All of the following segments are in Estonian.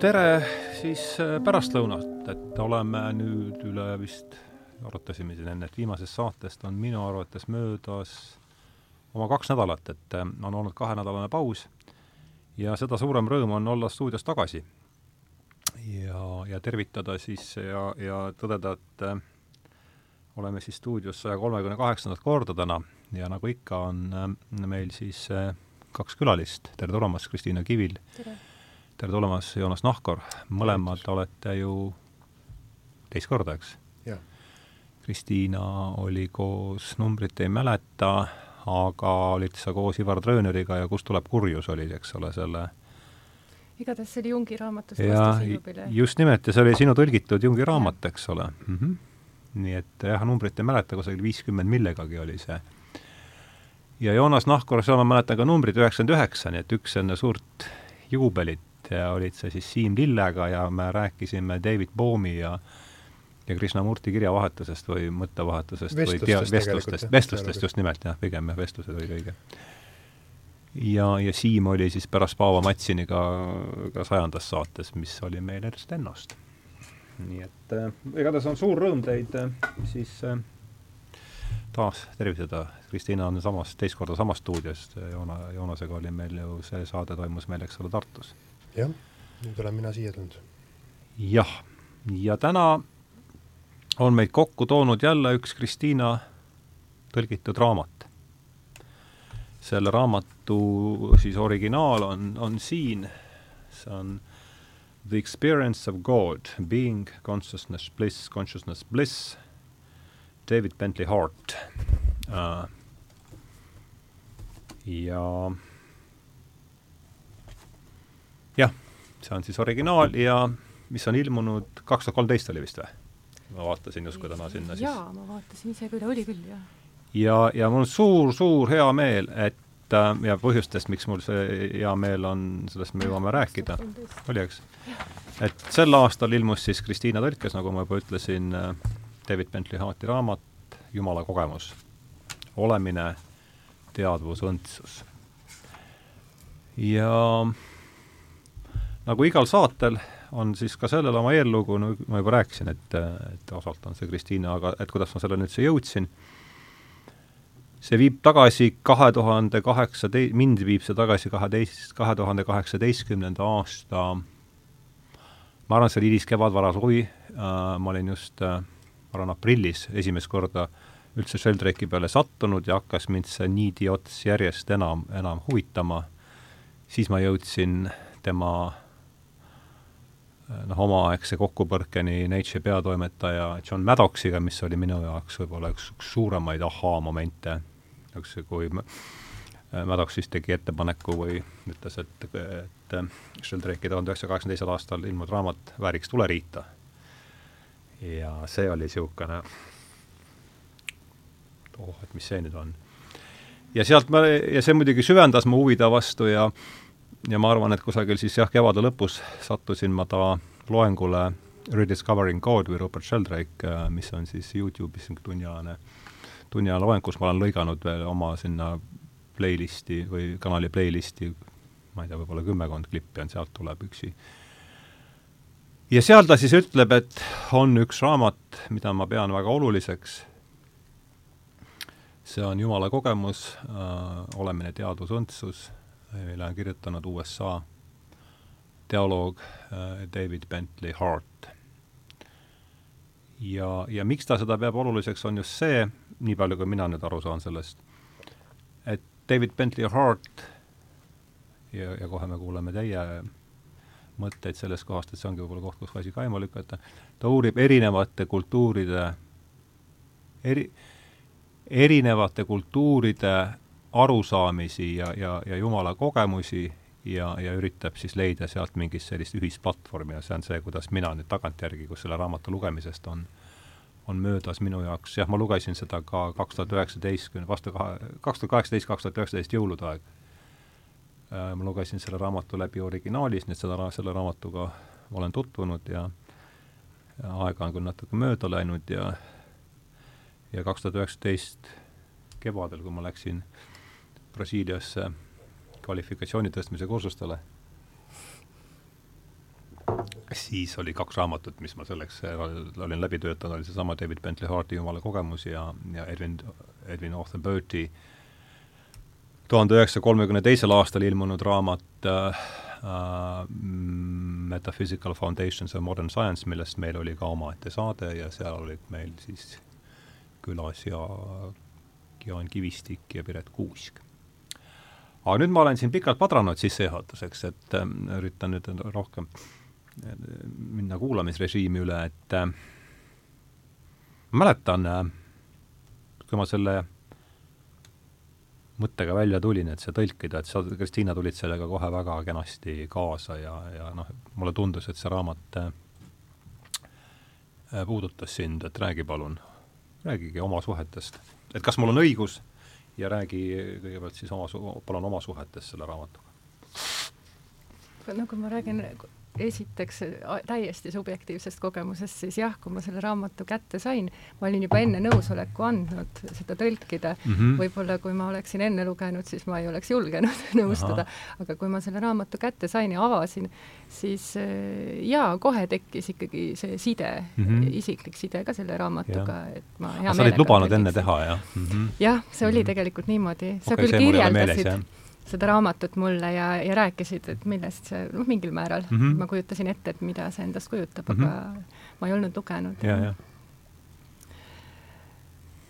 tere siis äh, pärastlõunat, et oleme nüüd üle vist, arutasime siin enne, et viimasest saatest on minu arvates möödas oma kaks nädalat, et äh, on olnud kahenädalane paus ja seda suurem rõõm on olla stuudios tagasi. ja, ja tervitada siis ja, ja tõdeda, et äh, oleme siis stuudios saja kolmekümne kaheksandat korda täna ja nagu ikka, on meil siis kaks külalist, tere tulemast, Kristiina Kivil! tere! Tere tulemast, Joonas Nahkor! mõlemad olete ju teist korda, eks? Kristiina oli koos, numbrit ei mäleta, aga olid sa koos Ivar Trööneriga ja Kust tuleb kurjus, oli, eks ole, selle igatahes see oli Jungi raamatust ja vastasillupile. just nimelt, ja see oli sinu tõlgitud Jungi raamat, eks ole mm. -hmm. nii et jah, numbrit ei mäleta, kusagil viiskümmend millegagi oli see. ja Joonas Nahkur, seal ma mäletan ka numbrit üheksakümmend üheksa, nii et üks enne suurt juubelit ja olid sa siis Siim Lillega ja me rääkisime David Bohmi ja ja Krishnamurti kirjavahetusest või mõttevahetusest või tea-, Vestlustest vestlustest, vestlustest just nimelt, jah, pigem jah, vestlused olid õige. ja, ja Siim oli siis pärast Paavo Matsiniga ka sajandas saates, mis oli meil Ernst Ennost. nii et äh, igatahes on suur rõõm teid äh, siis äh, taas tervitada, Kristiina on samas, teist korda samas stuudios, Joona, Joonasega oli meil ju, see saade toimus meil, eks ole, Tartus. Jah, nüüd olen mina siia tulnud. jah, ja täna on meid kokku toonud jälle üks Kristiina tõlgitud raamat. selle raamatu siis originaal on, on siin, see on The Experience of God, Being, Consciousness, Bliss, Consciousness, Bliss, David Bentley Hart uh,. ja jah, see on siis originaal ja mis on ilmunud, kaks tuhat kolmteist oli vist või? ma vaatasin justkui täna sinna siis. jaa, ma vaatasin ise ka üle, oli küll, jah. ja, ja mul on suur-suur hea meel, et äh, ja põhjustest, miks mul see hea meel on, sellest me jõuame rääkida, oli, eks? et sel aastal ilmus siis Kristiina tõlkes, nagu ma juba ütlesin, äh, David Bentley Harti raamat Jumala kogemus, olemine, teadvus, õndsus. ja nagu igal saatel on siis ka sellel oma eellugu, no ma juba rääkisin, et, et osalt on see Kristiina, aga et kuidas ma selleni üldse jõudsin, see viib tagasi kahe tuhande kaheksatei-, mind viib see tagasi kaheteist, kahe tuhande kaheksateistkümnenda aasta ma arvan, see oli hiliskevad, varasuvi äh,, ma olin just äh, ma arvan, aprillis esimest korda üldse Sheldrake'i peale sattunud ja hakkas mind see Needi ots järjest enam, enam huvitama, siis ma jõudsin tema noh, omaaegse kokkupõrkeni Nature peatoimetaja John Maddoxiga, mis oli minu jaoks võib-olla üks, üks suuremaid ahaa-momente, üks, kui Maddox siis tegi ettepaneku või ütles, et, et Sheldrake'i tuhande üheksasaja kaheksakümne teisel aastal ilmunud raamat vääriks tuleriita. ja see oli niisugune oh, et mis see nüüd on. ja sealt ma, ja see muidugi süvendas mu huvi ta vastu ja ja ma arvan, et kusagil siis jah, kevade lõpus sattusin ma ta loengule Rediscovering God või Rupert Sheldrake, mis on siis Youtube'is tunniajane, tunniajane loeng, kus ma olen lõiganud veel oma sinna playlisti või kanali playlisti, ma ei tea, võib-olla kümmekond klippi on, sealt tuleb üksi. ja seal ta siis ütleb, et on üks raamat, mida ma pean väga oluliseks, see on Jumala kogemus äh,, olemine, teadvus, õndsus mille on kirjutanud USA teoloog äh, David Bentley Hart. ja, ja miks ta seda peab oluliseks, on just see, nii palju kui mina nüüd aru saan sellest, et David Bentley Hart ja, ja kohe me kuuleme teie mõtteid sellest kohast, et see ongi võib-olla koht, kus asi kaima lükata, ta uurib erinevate kultuuride, eri, erinevate kultuuride arusaamisi ja, ja, ja Jumala kogemusi ja, ja üritab siis leida sealt mingit sellist ühisplatvormi ja see on see, kuidas mina nüüd tagantjärgi, kus selle raamatu lugemisest on, on möödas minu jaoks, jah, ma lugesin seda ka kaks tuhat üheksateist, vastu kahe, kaks tuhat kaheksateist, kaks tuhat üheksateist jõulude aeg. ma lugesin selle raamatu läbi originaalis, nii et seda, selle raamatuga olen tutvunud ja, ja aega on küll natuke mööda läinud ja ja kaks tuhat üheksateist kevadel, kui ma läksin äh, Brasiiliasse kvalifikatsiooni tõstmise kursustele. siis oli kaks raamatut, mis ma selleks olin läbi töötanud, oli seesama David Bentley Harti Jumala kogemus ja, ja Edwin, Edwin Arthur Burti tuhande üheksasaja kolmekümne teisel aastal ilmunud raamat äh, uh, Metaphysical Foundations of Modern Science, millest meil oli ka omaette saade ja seal olid meil siis külas ja Jaan Kivistik ja Piret Kuusk. Aga nüüd ma olen siin pikalt padranud sissejuhatuseks, et äh, üritan nüüd rohkem äh, minna kuulamisrežiimi üle, et äh, mäletan äh,, kui ma selle mõttega välja tulin, et see tõlkida, et sa, Kristiina, tulid sellega kohe väga kenasti kaasa ja, ja noh, mulle tundus, et see raamat äh, puudutas sind, et räägi palun, räägigi oma suhetest. et kas mul on õigus ja räägi kõigepealt siis oma, palun oma suhetest selle raamatuga. no kui ma räägin esiteks täiesti subjektiivsest kogemusest, siis jah, kui ma selle raamatu kätte sain, ma olin juba enne nõusoleku andnud seda tõlkida mm. -hmm. võib-olla kui ma oleksin enne lugenud, siis ma ei oleks julgenud nõustuda, aga kui ma selle raamatu kätte sain ja avasin, siis äh, jaa, kohe tekkis ikkagi see side mm, -hmm. isiklik side ka selle raamatuga, et ma hea meelega sa olid lubanud enne teha, jah mm? -hmm. jah, see oli mm -hmm. tegelikult niimoodi. sa okay, küll kirjeldasid seda raamatut mulle ja, ja rääkisid, et millest see, noh, mingil määral mm -hmm. ma kujutasin ette, et mida see endast kujutab mm, -hmm. aga ma ei olnud lugenud.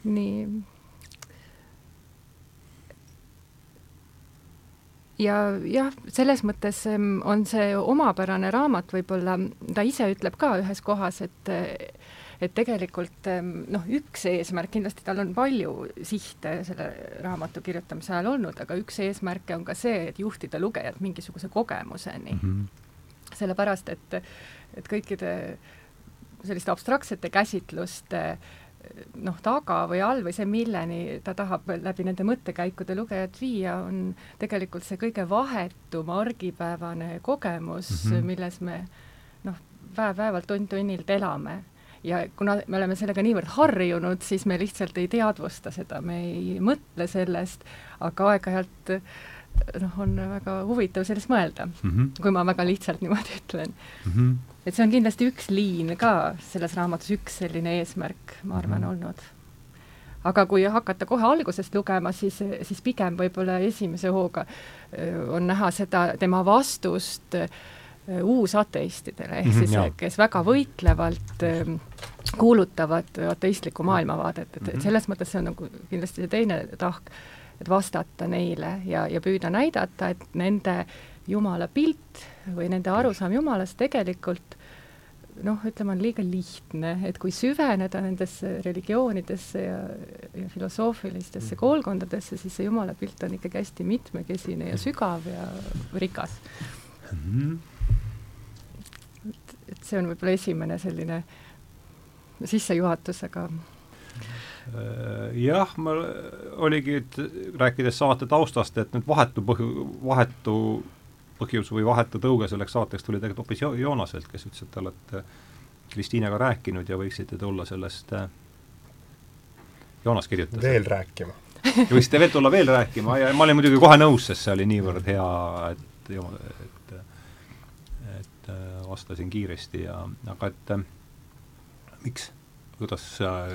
nii. ja jah, selles mõttes on see omapärane raamat võib-olla, ta ise ütleb ka ühes kohas, et et tegelikult ehm, noh, üks eesmärk, kindlasti tal on palju sihte selle raamatu kirjutamise ajal olnud, aga üks eesmärke on ka see, et juhtida lugejat mingisuguse kogemuseni mm. -hmm. sellepärast, et, et kõikide selliste abstraktsete käsitluste noh, taga või all või see, milleni ta tahab läbi nende mõttekäikude lugejat viia, on tegelikult see kõige vahetum argipäevane kogemus mm, -hmm. milles me noh, päev-päevalt, tund-tunnilt elame ja kuna me oleme sellega niivõrd harjunud, siis me lihtsalt ei teadvusta seda, me ei mõtle sellest, aga aeg-ajalt noh, on väga huvitav sellest mõelda mm, -hmm. kui ma väga lihtsalt niimoodi ütlen mm. -hmm. et see on kindlasti üks liin ka selles raamatus, üks selline eesmärk, ma arvan mm, -hmm. olnud. aga kui hakata kohe algusest lugema, siis, siis pigem võib-olla esimese hooga on näha seda, tema vastust äh, uusateistidele, ehk mhm, siis mm, -hmm, kes väga võitlevalt äh, kuulutavad ateistlikku maailmavaadet, et, et mhm. selles mõttes see on nagu kindlasti see teine tahk, et vastata neile ja, ja püüda näidata, et nende jumala pilt või nende arusaam jumalast tegelikult noh, ütleme, on liiga lihtne, et kui süveneda nendesse religioonidesse ja, ja filosoofilistesse mhm. koolkondadesse, siis see jumala pilt on ikkagi hästi mitmekesine ja sügav ja rikas. Mm. -hmm see on võib-olla esimene selline sissejuhatus, aga äh, jah, ma oligi, et rääkides saate taustast, et nüüd vahetu põhju, vahetu põhjus või vahetu tõuge selleks saateks tuli tegelikult hoopis jo Joonaselt, kes ütles, et te olete Kristiinaga rääkinud ja võiksite tulla sellest äh, Joonas kirjutas. veel rääkima võiksite veel tulla veel rääkima ja ma olin muidugi kohe nõus, sest see oli niivõrd hea, et, et vastasin kiiresti ja aga et äh, miks, kuidas,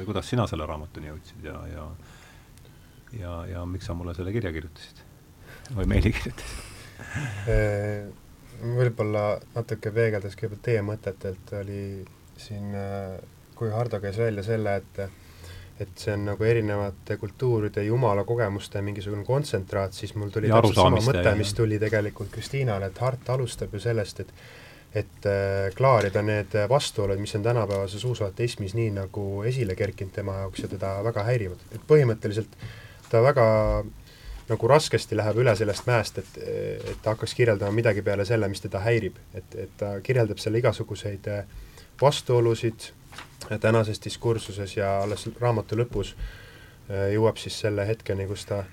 kuidas sina selle raamatuni jõudsid ja, ja ja, ja miks sa mulle selle kirja kirjutasid? Või meili kirjutasid? Äh, võib-olla natuke peegeldas kõigepealt teie mõtetelt, oli siin, kui Hardo käis välja selle, et et see on nagu erinevate kultuuride jumala kogemuste mingisugune kontsentraat, siis mul tuli täpselt sama mõte, mis tuli tegelikult Kristiinale, et Hart alustab ju sellest, et et äh, klaarida need vastuolud, mis on tänapäevases usuateismis nii nagu esile kerkinud tema jaoks ja teda väga häirivad. et põhimõtteliselt ta väga nagu raskesti läheb üle sellest mäest, et, et ta hakkaks kirjeldama midagi peale selle, mis teda häirib. et, et ta kirjeldab selle igasuguseid äh, vastuolusid tänases diskursuses ja alles raamatu lõpus äh, jõuab siis selle hetkeni, kus ta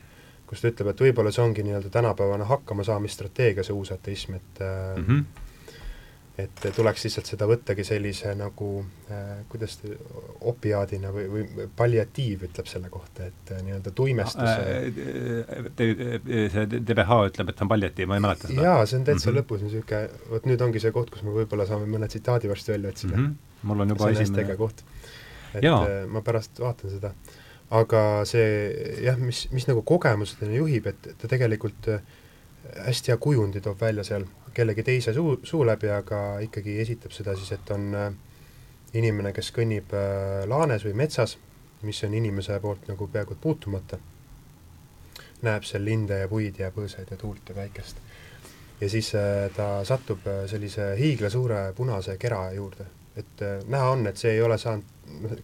kus ta ütleb, et võib-olla see ongi nii-öelda tänapäevane hakkamasaamisstrateegia, see uus ateism, et mm -hmm et tuleks lihtsalt seda võttagi sellise nagu äh, kuidas ta, opiaadina või, või palliatiiv ütleb selle kohta, et äh, nii-öelda tuimestuse äh, te, see TBH ütleb, et see on palliatiiv, ma ei mäleta seda. jaa, see on täitsa mm -hmm. lõpus niisugune, vot nüüd ongi see koht, kus me võib-olla saame mõne tsitaadi varsti välja otsida mm. -hmm. mul on juba esimene koht. et Jaa. Äh, ma pärast vaatan seda. aga see jah, mis, mis nagu kogemuseni juhib, et ta tegelikult äh, hästi hea kujundi toob välja seal kellegi teise suu, suu läbi, aga ikkagi esitab seda siis, et on äh, inimene, kes kõnnib äh, laanes või metsas, mis on inimese poolt nagu peaaegu et puutumata, näeb seal linde ja puid ja põõsaid ja tuult ja päikest. ja siis äh, ta satub sellise hiiglasuure punase kera juurde, et näha on, et see ei ole saanud,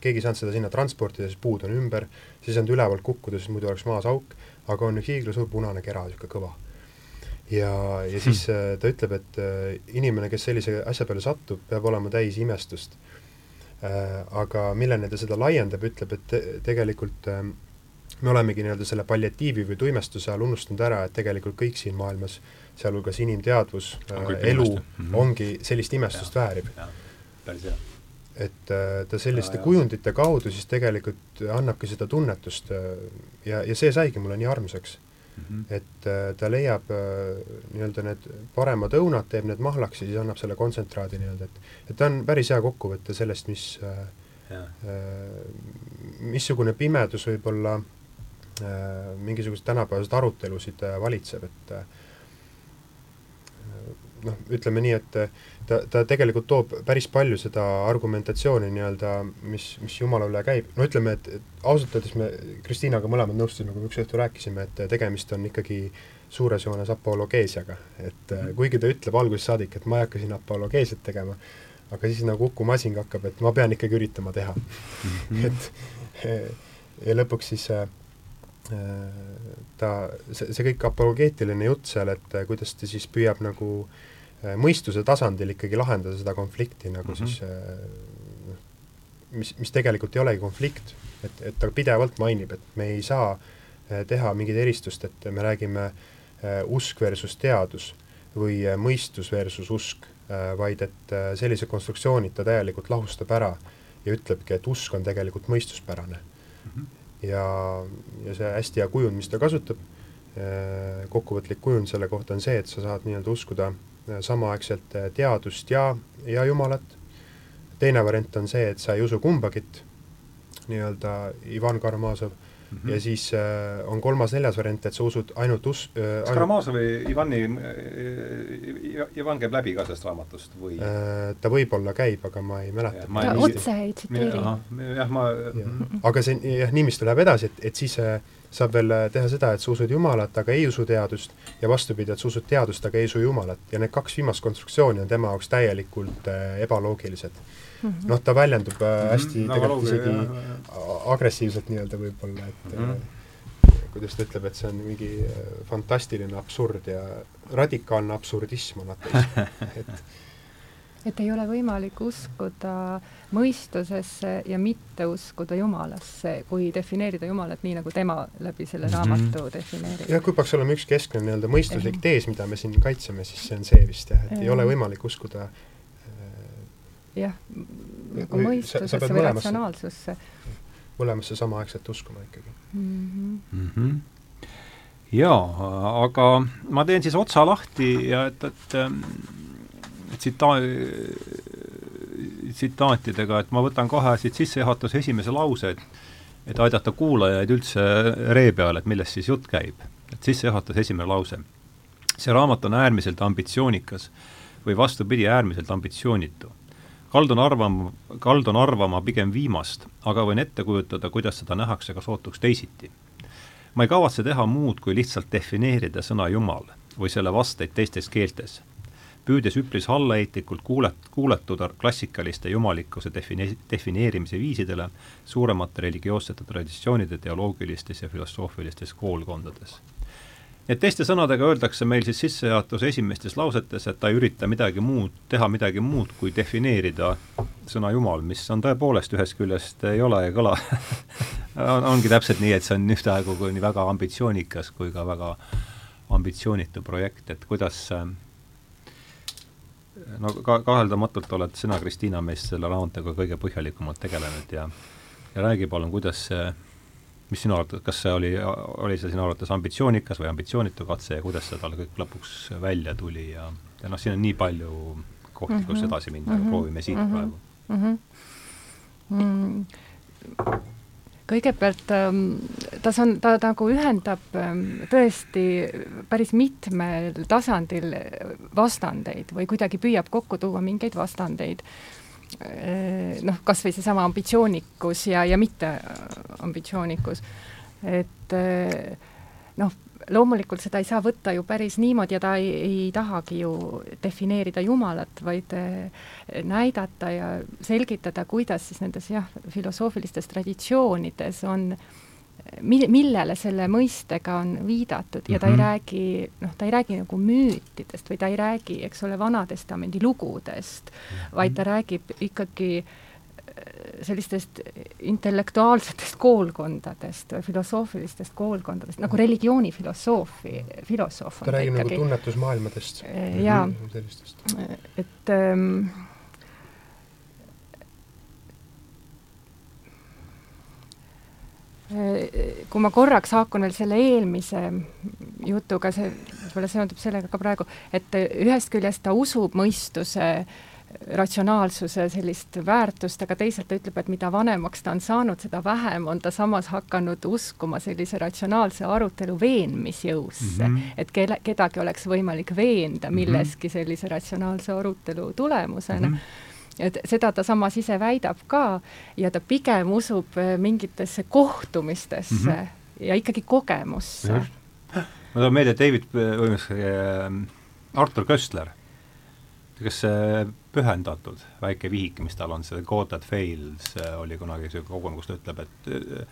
keegi ei saanud seda sinna transportida, siis puud on ümber, siis ei saanud ülevalt kukkuda, siis muidu oleks maas auk, aga on üks hiiglasuur punane kera, niisugune kõva ja, ja siis hmm. ta ütleb, et äh, inimene, kes sellise asja peale satub, peab olema täis imestust. Äh, aga milleni ta seda laiendab, ütleb, et te, tegelikult ähm, me olemegi nii-öelda selle palliatiivi või tuimestuse all unustanud ära, et tegelikult kõik siin maailmas, sealhulgas inimteadvus, elu, mm -hmm. ongi sellist imestust ja, väärib. päris hea. et äh, ta selliste ja, kujundite kaudu siis tegelikult annabki seda tunnetust ja, ja see saigi mulle nii armsaks mm. -hmm. et äh, ta leiab äh, nii-öelda need paremad õunad, teeb need mahlaks ja siis annab selle kontsentraadi nii-öelda, et et ta on päris hea kokkuvõte sellest, mis äh, äh, missugune pimedus võib-olla äh, mingisuguseid tänapäevaseid arutelusid äh, valitseb, et äh, noh, ütleme nii, et ta, ta tegelikult toob päris palju seda argumentatsiooni nii-öelda, mis, mis Jumala üle käib, no ütleme, et, et ausalt öeldes me Kristiinaga mõlemad nõustusime, kui üks õhtu rääkisime, et tegemist on ikkagi suures joones apologeesiaga, et mm -hmm. kuigi ta ütleb algusest saadik, et ma ei hakka siin apologeesiat tegema, aga siis nagu Uku Masing hakkab, et ma pean ikkagi üritama teha mm. -hmm. et ja lõpuks siis äh, ta, see, see kõik apologeetiline jutt seal, et kuidas ta siis püüab nagu äh, Äh, mõistuse tasandil ikkagi lahendada seda konflikti nagu mm -hmm. siis äh, noh, mis, mis tegelikult ei olegi konflikt, et, et ta pidevalt mainib, et me ei saa äh, teha mingit eristust, et me räägime usk versus teadus või mõistus versus usk, vaid et sellise konstruktsiooni ta täielikult lahustab ära ja ütlebki, et usk on tegelikult mõistuspärane mm. -hmm. ja, ja see hästi hea kujund, mis ta kasutab, kokkuvõtlik kujund selle kohta on see, et sa saad nii-öelda uskuda samaaegselt äh, teadust ja, ja Jumalat. teine variant on see, et sa ei usu kumbagit, nii-öelda Ivan Karamazov mm, -hmm. ja siis äh, on kolmas-neljas variant, et sa usud ainult us- äh,. kas Karamazovi Ivani äh,, Ivan käib läbi ka sellest raamatust või äh,? ta võib-olla käib, aga ma ei mäleta. ta otse ei tsiteeri. jah, ma ja. aga see jah, niiviisi läheb edasi, et, et siis äh, saab veel äh, teha seda, et sa usud Jumalat, aga ei usu teadust, ja vastupidi, et sa usud teadust, aga ei usu Jumalat. ja need kaks viimast konstruktsiooni on tema jaoks täielikult äh, ebaloogilised. Mm -hmm.. noh, ta väljendub äh, hästi mm -hmm, tegelikult isegi agressiivselt nii-öelda võib-olla, et mm -hmm. kuidas ta ütleb, et see on mingi äh, fantastiline absurd ja radikaalne absurdism on ateism, et et ei ole võimalik uskuda mõistusesse ja mitte uskuda Jumalasse, kui defineerida Jumalat nii, nagu tema läbi selle mhm. raamatu mm -hmm. defineerib. jah, kui peaks olema üks keskne nii-öelda mõistuslik tees, mida me siin kaitseme, siis see on see vist jah, et ei ole võimalik uskuda äh, jah, nagu mõistusesse või ratsionaalsusse. mõlemasse samaaegselt uskuma ikkagi mm. -hmm. Mm -hmm jaa, aga ma teen siis otsa lahti ja et, et ähm, tsita-, tsitaatidega, et ma võtan kohe siit sissejuhatuse esimese lause, et et aidata kuulajaid üldse ree peale, et millest siis jutt käib. et sissejuhatuse esimene lause. see raamat on äärmiselt ambitsioonikas või vastupidi, äärmiselt ambitsioonitu. kaldun arvama, kaldun arvama pigem viimast, aga võin ette kujutada, kuidas seda nähakse ka sootuks teisiti. ma ei kavatse teha muud, kui lihtsalt defineerida sõna Jumal või selle vasteid teistes keeltes püüdes üpris allaheitlikult kuulet-, kuuletuda klassikaliste jumalikkuse defini-, defineerimise viisidele suuremate religioossete traditsioonide teoloogilistes ja filosoofilistes koolkondades. et teiste sõnadega öeldakse meil siis sissejuhatuse esimestes lausetes, et ta ei ürita midagi muud, teha midagi muud, kui defineerida sõna Jumal, mis on tõepoolest ühest küljest ei ole ja kõla on, ongi täpselt nii, et see on ühtaegu nii väga ambitsioonikas kui ka väga ambitsioonitu projekt, et kuidas äh, no ka kaheldamatult oled sina, Kristiina, meist selle raamatuga kõige põhjalikumalt tegelenud ja ja räägi palun, kuidas see, mis sinu arvates, kas see oli, oli see sinu arvates ambitsioonikas või ambitsioonitu katse ja kuidas see tal kõik lõpuks välja tuli ja, ja noh, siin on nii palju kohti mm, -hmm. kus mhm. edasi minna mm, -hmm. aga proovime siit mm -hmm. praegu mm. -hmm. Mm kõigepealt ähm, ta on, ta nagu ühendab ähm, tõesti päris mitmel tasandil vastandeid või kuidagi püüab kokku tuua mingeid vastandeid. Äh, noh, kas või seesama ambitsioonikus ja, ja mitte ambitsioonikus. et äh, noh, loomulikult seda ei saa võtta ju päris niimoodi ja ta ei, ei tahagi ju defineerida Jumalat, vaid eh, näidata ja selgitada, kuidas siis nendes jah, filosoofilistes traditsioonides on mi-, millele selle mõistega on viidatud ja ta ei mhm. räägi, noh, ta ei räägi nagu müütidest või ta ei räägi, eks ole, Vana-testamendi lugudest, vaid ta räägib ikkagi äh, sellistest intellektuaalsetest koolkondadest või filosoofilistest koolkondadest, nagu religioonifilosoofi, filosoof on ta räägib nagu tunnetusmaailmadest. Äh, jaa, et ähm, äh, kui ma korraks haakun veel selle eelmise jutuga, see võib-olla seondub sellega ka praegu, et ühest küljest ta usub mõistuse äh, ratsionaalsuse sellist väärtust, aga teisalt ta ütleb, et mida vanemaks ta on saanud, seda vähem on ta samas hakanud uskuma sellise ratsionaalse arutelu veenmisjõusse mm, -hmm. et kelle, kedagi oleks võimalik veenda mhm. milleski sellise ratsionaalse arutelu tulemusena mm. -hmm et seda ta samas ise väidab ka ja ta pigem usub äh, mingitesse kohtumistesse mm -hmm. ja ikkagi kogemusse. ma toon meelde David, äh, Artur Köstler kas see pühendatud väike vihik, mis tal on, see God that fails oli kunagi niisugune kogum, kus ta ütleb, et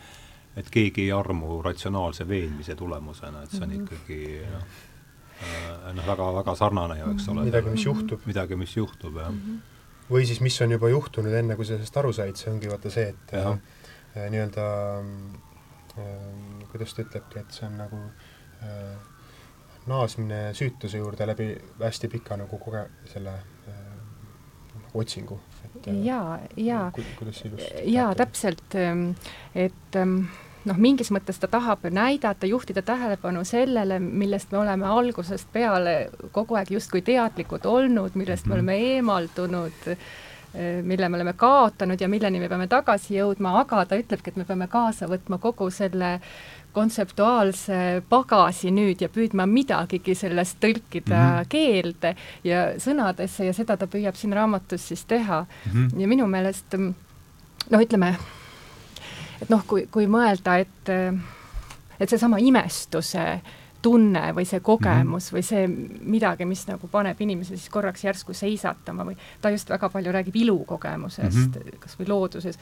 et keegi ei armu ratsionaalse veenmise tulemusena, et see on mhm. ikkagi noh, noh, väga, väga sarnane ju, eks ole. midagi, mis juhtub. midagi, mis juhtub, jah. Mhm. või siis, mis on juba juhtunud, enne kui sa sellest aru said, see ongi vaata see, et äh, nii-öelda äh, kuidas ta ütlebki, et see on nagu äh, naasmine süütuse juurde läbi hästi pika nagu koge-, selle äh, otsingu. see ilusti jaa, täpselt, ähm, et ähm, noh, mingis mõttes ta tahab näidata, juhtida tähelepanu sellele, millest me oleme algusest peale kogu aeg justkui teadlikud olnud, millest me mhm. oleme eemaldunud, äh, mille me oleme kaotanud ja milleni me peame tagasi jõudma, aga ta ütlebki, et me peame kaasa võtma kogu selle äh, kontseptuaalse pagasi nüüd ja püüdma midagigi sellest tõlkida mm -hmm. keelde ja sõnadesse ja seda ta püüab siin raamatus siis teha mm. -hmm. ja minu meelest noh, ütleme, et noh, kui, kui mõelda, et et seesama imestuse tunne või see kogemus mm -hmm. või see midagi, mis nagu paneb inimese siis korraks järsku seisatama või ta just väga palju räägib ilukogemusest mm -hmm. kas või looduses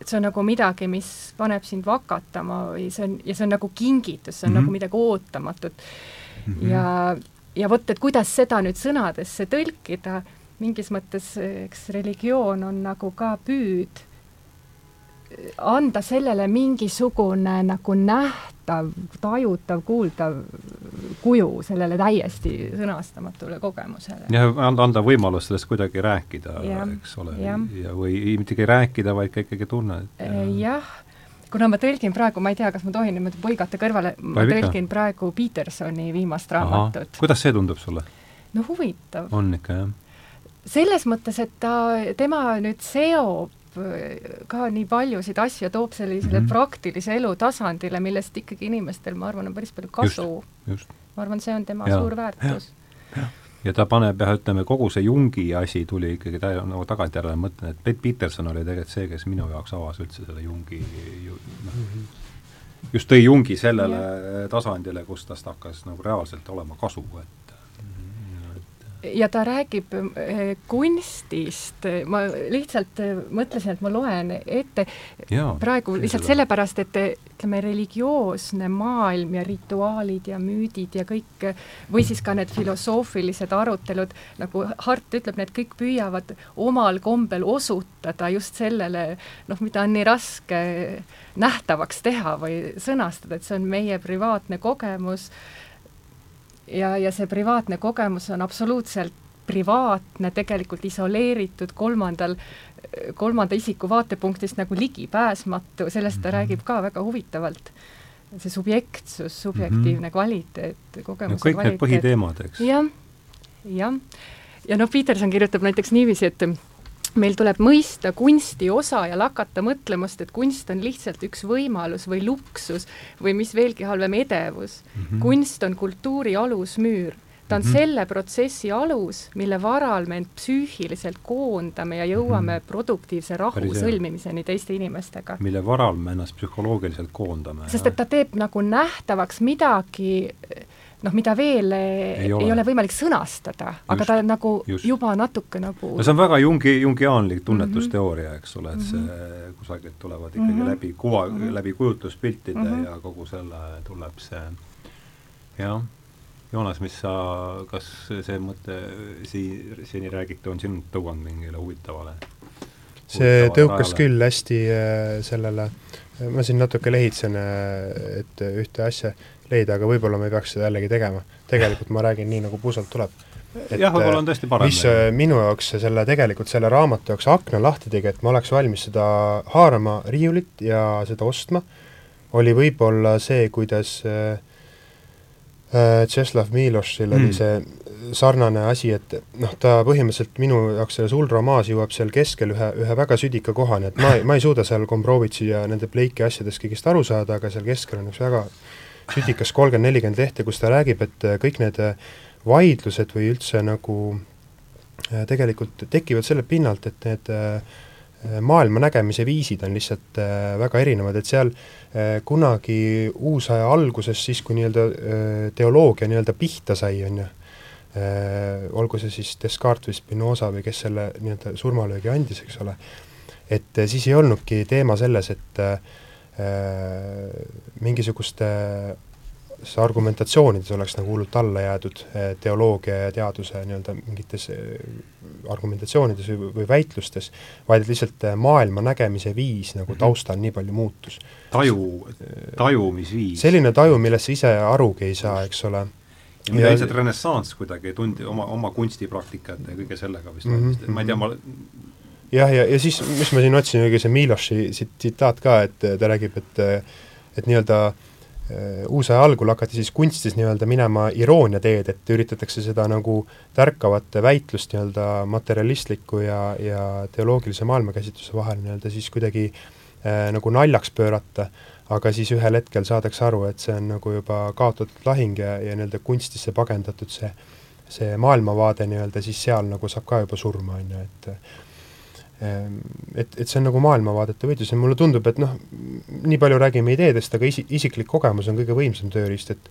et see on nagu midagi, mis paneb sind vakatama või see on, ja see on nagu kingitus, see on mm -hmm. nagu midagi ootamatut mm. -hmm. ja, ja vot, et kuidas seda nüüd sõnadesse tõlkida, mingis mõttes eks religioon on nagu ka püüd anda sellele mingisugune nagu nähtav, tajutav, kuuldav kuju sellele täiesti sõnastamatule kogemusele. jah, anda, võimalus sellest kuidagi rääkida, eks ole, ja või mittegi rääkida, vaid ka ikkagi tunne, äh, jah, kuna ma tõlgin praegu, ma ei tea, kas ma tohin niimoodi põigata kõrvale, ma tõlgin praegu Petersoni viimast raamatut. kuidas see tundub sulle? no huvitav. on ikka, jah? selles mõttes, et ta, tema nüüd seob ka nii paljusid asju, toob sellisele mm -hmm. praktilise elu tasandile, millest ikkagi inimestel, ma arvan, on päris palju kasu. ma arvan, see on tema ja, suur väärtus. ja ta paneb jah, ütleme kogu see Jungi asi tuli ikkagi tä-, nagu tagantjärele mõtlen, et Pet Peterson oli tegelikult see, kes minu jaoks avas üldse selle Jungi ju, noh mm -hmm just tõi Jungi sellele ja. tasandile, kus tast hakkas nagu reaalselt olema kasu, et ja ta räägib eh, kunstist, ma lihtsalt eh, mõtlesin, et ma loen ette. Jaa, praegu lihtsalt sellepärast, et ütleme, religioosne maailm ja rituaalid ja müüdid ja kõik, või siis ka need filosoofilised arutelud, nagu Hart ütleb, need kõik püüavad omal kombel osutada just sellele, noh, mida on nii raske nähtavaks teha või sõnastada, et see on meie privaatne kogemus ja, ja see privaatne kogemus on absoluutselt privaatne, tegelikult isoleeritud, kolmandal, kolmanda isiku vaatepunktist nagu ligipääsmatu, sellest ta mm -hmm. räägib ka väga huvitavalt. see subjektsus, subjektiivne mm -hmm. kvaliteet, kogemuse no, kõik kvaliteet. need põhiteemad, eks. jah, jah. ja noh, Peterson kirjutab näiteks niiviisi, et meil tuleb mõista kunsti osa ja lakata mõtlemast, et kunst on lihtsalt üks võimalus või luksus või mis veelgi halvem, edevus mm. -hmm. kunst on kultuuri alusmüür. ta on mm -hmm. selle protsessi alus, mille varal me end psüühiliselt koondame ja jõuame mm -hmm. produktiivse rahu Päris sõlmimiseni teiste inimestega. mille varal me ennast psühholoogiliselt koondame. sest et ta teeb nagu nähtavaks midagi, noh, mida veel ei ole, ei ole võimalik sõnastada, aga ta nagu just. juba natuke nagu no see on väga Jungi, jungiaanlik tunnetusteooria, eks ole, et see mm -hmm. kusagilt tulevad ikkagi mm -hmm. läbi kuva mm, -hmm. läbi kujutluspiltide mm -hmm. ja kogu selle tuleb see jah, Joonas, mis sa, kas see mõte sii-, seni räägitu on sind tõuganud mingile huvitavale see tõukas rajale? küll hästi äh, sellele, ma siin natuke lehitsen, äh, et ühte asja leida, aga võib-olla me ei peaks seda jällegi tegema. tegelikult ma räägin nii, nagu puusalt tuleb. jah, võib-olla on tõesti parem. mis äh, minu jaoks selle, tegelikult selle raamatu jaoks akna lahti tegi, et ma oleks valmis seda haarama riiulit ja seda ostma, oli võib-olla see, kuidas äh, äh Tšeslav Milošil mm. oli see sarnane asi, et noh, ta põhimõtteliselt minu jaoks selles Ulra maas jõuab seal keskel ühe, ühe väga südika kohani, et ma ei, ma ei suuda seal Gombrovitši ja nende Bleiki asjadest kõigist aru saada, aga seal keskel on üks väga sütikas kolmkümmend, nelikümmend lehte, kus ta räägib, et äh, kõik need äh, vaidlused või üldse nagu äh, tegelikult tekivad selle pinnalt, et need maailma nägemise viisid on lihtsalt väga erinevad, et seal kunagi uusaja alguses, siis kui nii-öelda teoloogia nii-öelda pihta sai, on ju, olgu see siis Descartes või Spinoza või kes selle nii-öelda surmalöögi andis, eks ole, et siis ei olnudki teema selles, et äh, mingisuguste argumentatsioonides oleks nagu hullult alla jäädud äh, teoloogia ja teaduse nii-öelda mingites äh, argumentatsioonides või, või väitlustes, vaid lihtsalt maailma nägemise viis nagu mhm. taustal nii palju muutus. taju, tajumisviis. selline taju, millest sa ise arugi ei saa, eks ole ja mida ilmselt renessanss kuidagi tundi oma, oma kunstipraktikate ja kõige sellega vist mm, -hmm. ma ei tea, ma jah, ja, ja siis, mis ma siin otsin, oli see Miloši tsitaat ka, et ta räägib, et et nii-öelda äh, uusaja algul hakati siis kunstis nii-öelda minema iroonia teed, et üritatakse seda nagu tärkavat väitlust nii-öelda materialistliku ja, ja teoloogilise maailmakäsitluse vahel nii-öelda siis kuidagi äh, nagu naljaks pöörata, aga siis ühel hetkel saadakse aru, et see on nagu juba kaotatud lahing ja, ja nii-öelda kunstisse pagendatud see, see maailmavaade nii-öelda, siis seal nagu saab ka juba surma, on ju, et et, et see on nagu maailmavaadete võitlus ja mulle tundub, et noh, nii palju räägime ideedest, aga isi, isiklik kogemus on kõige võimsam tööriist, et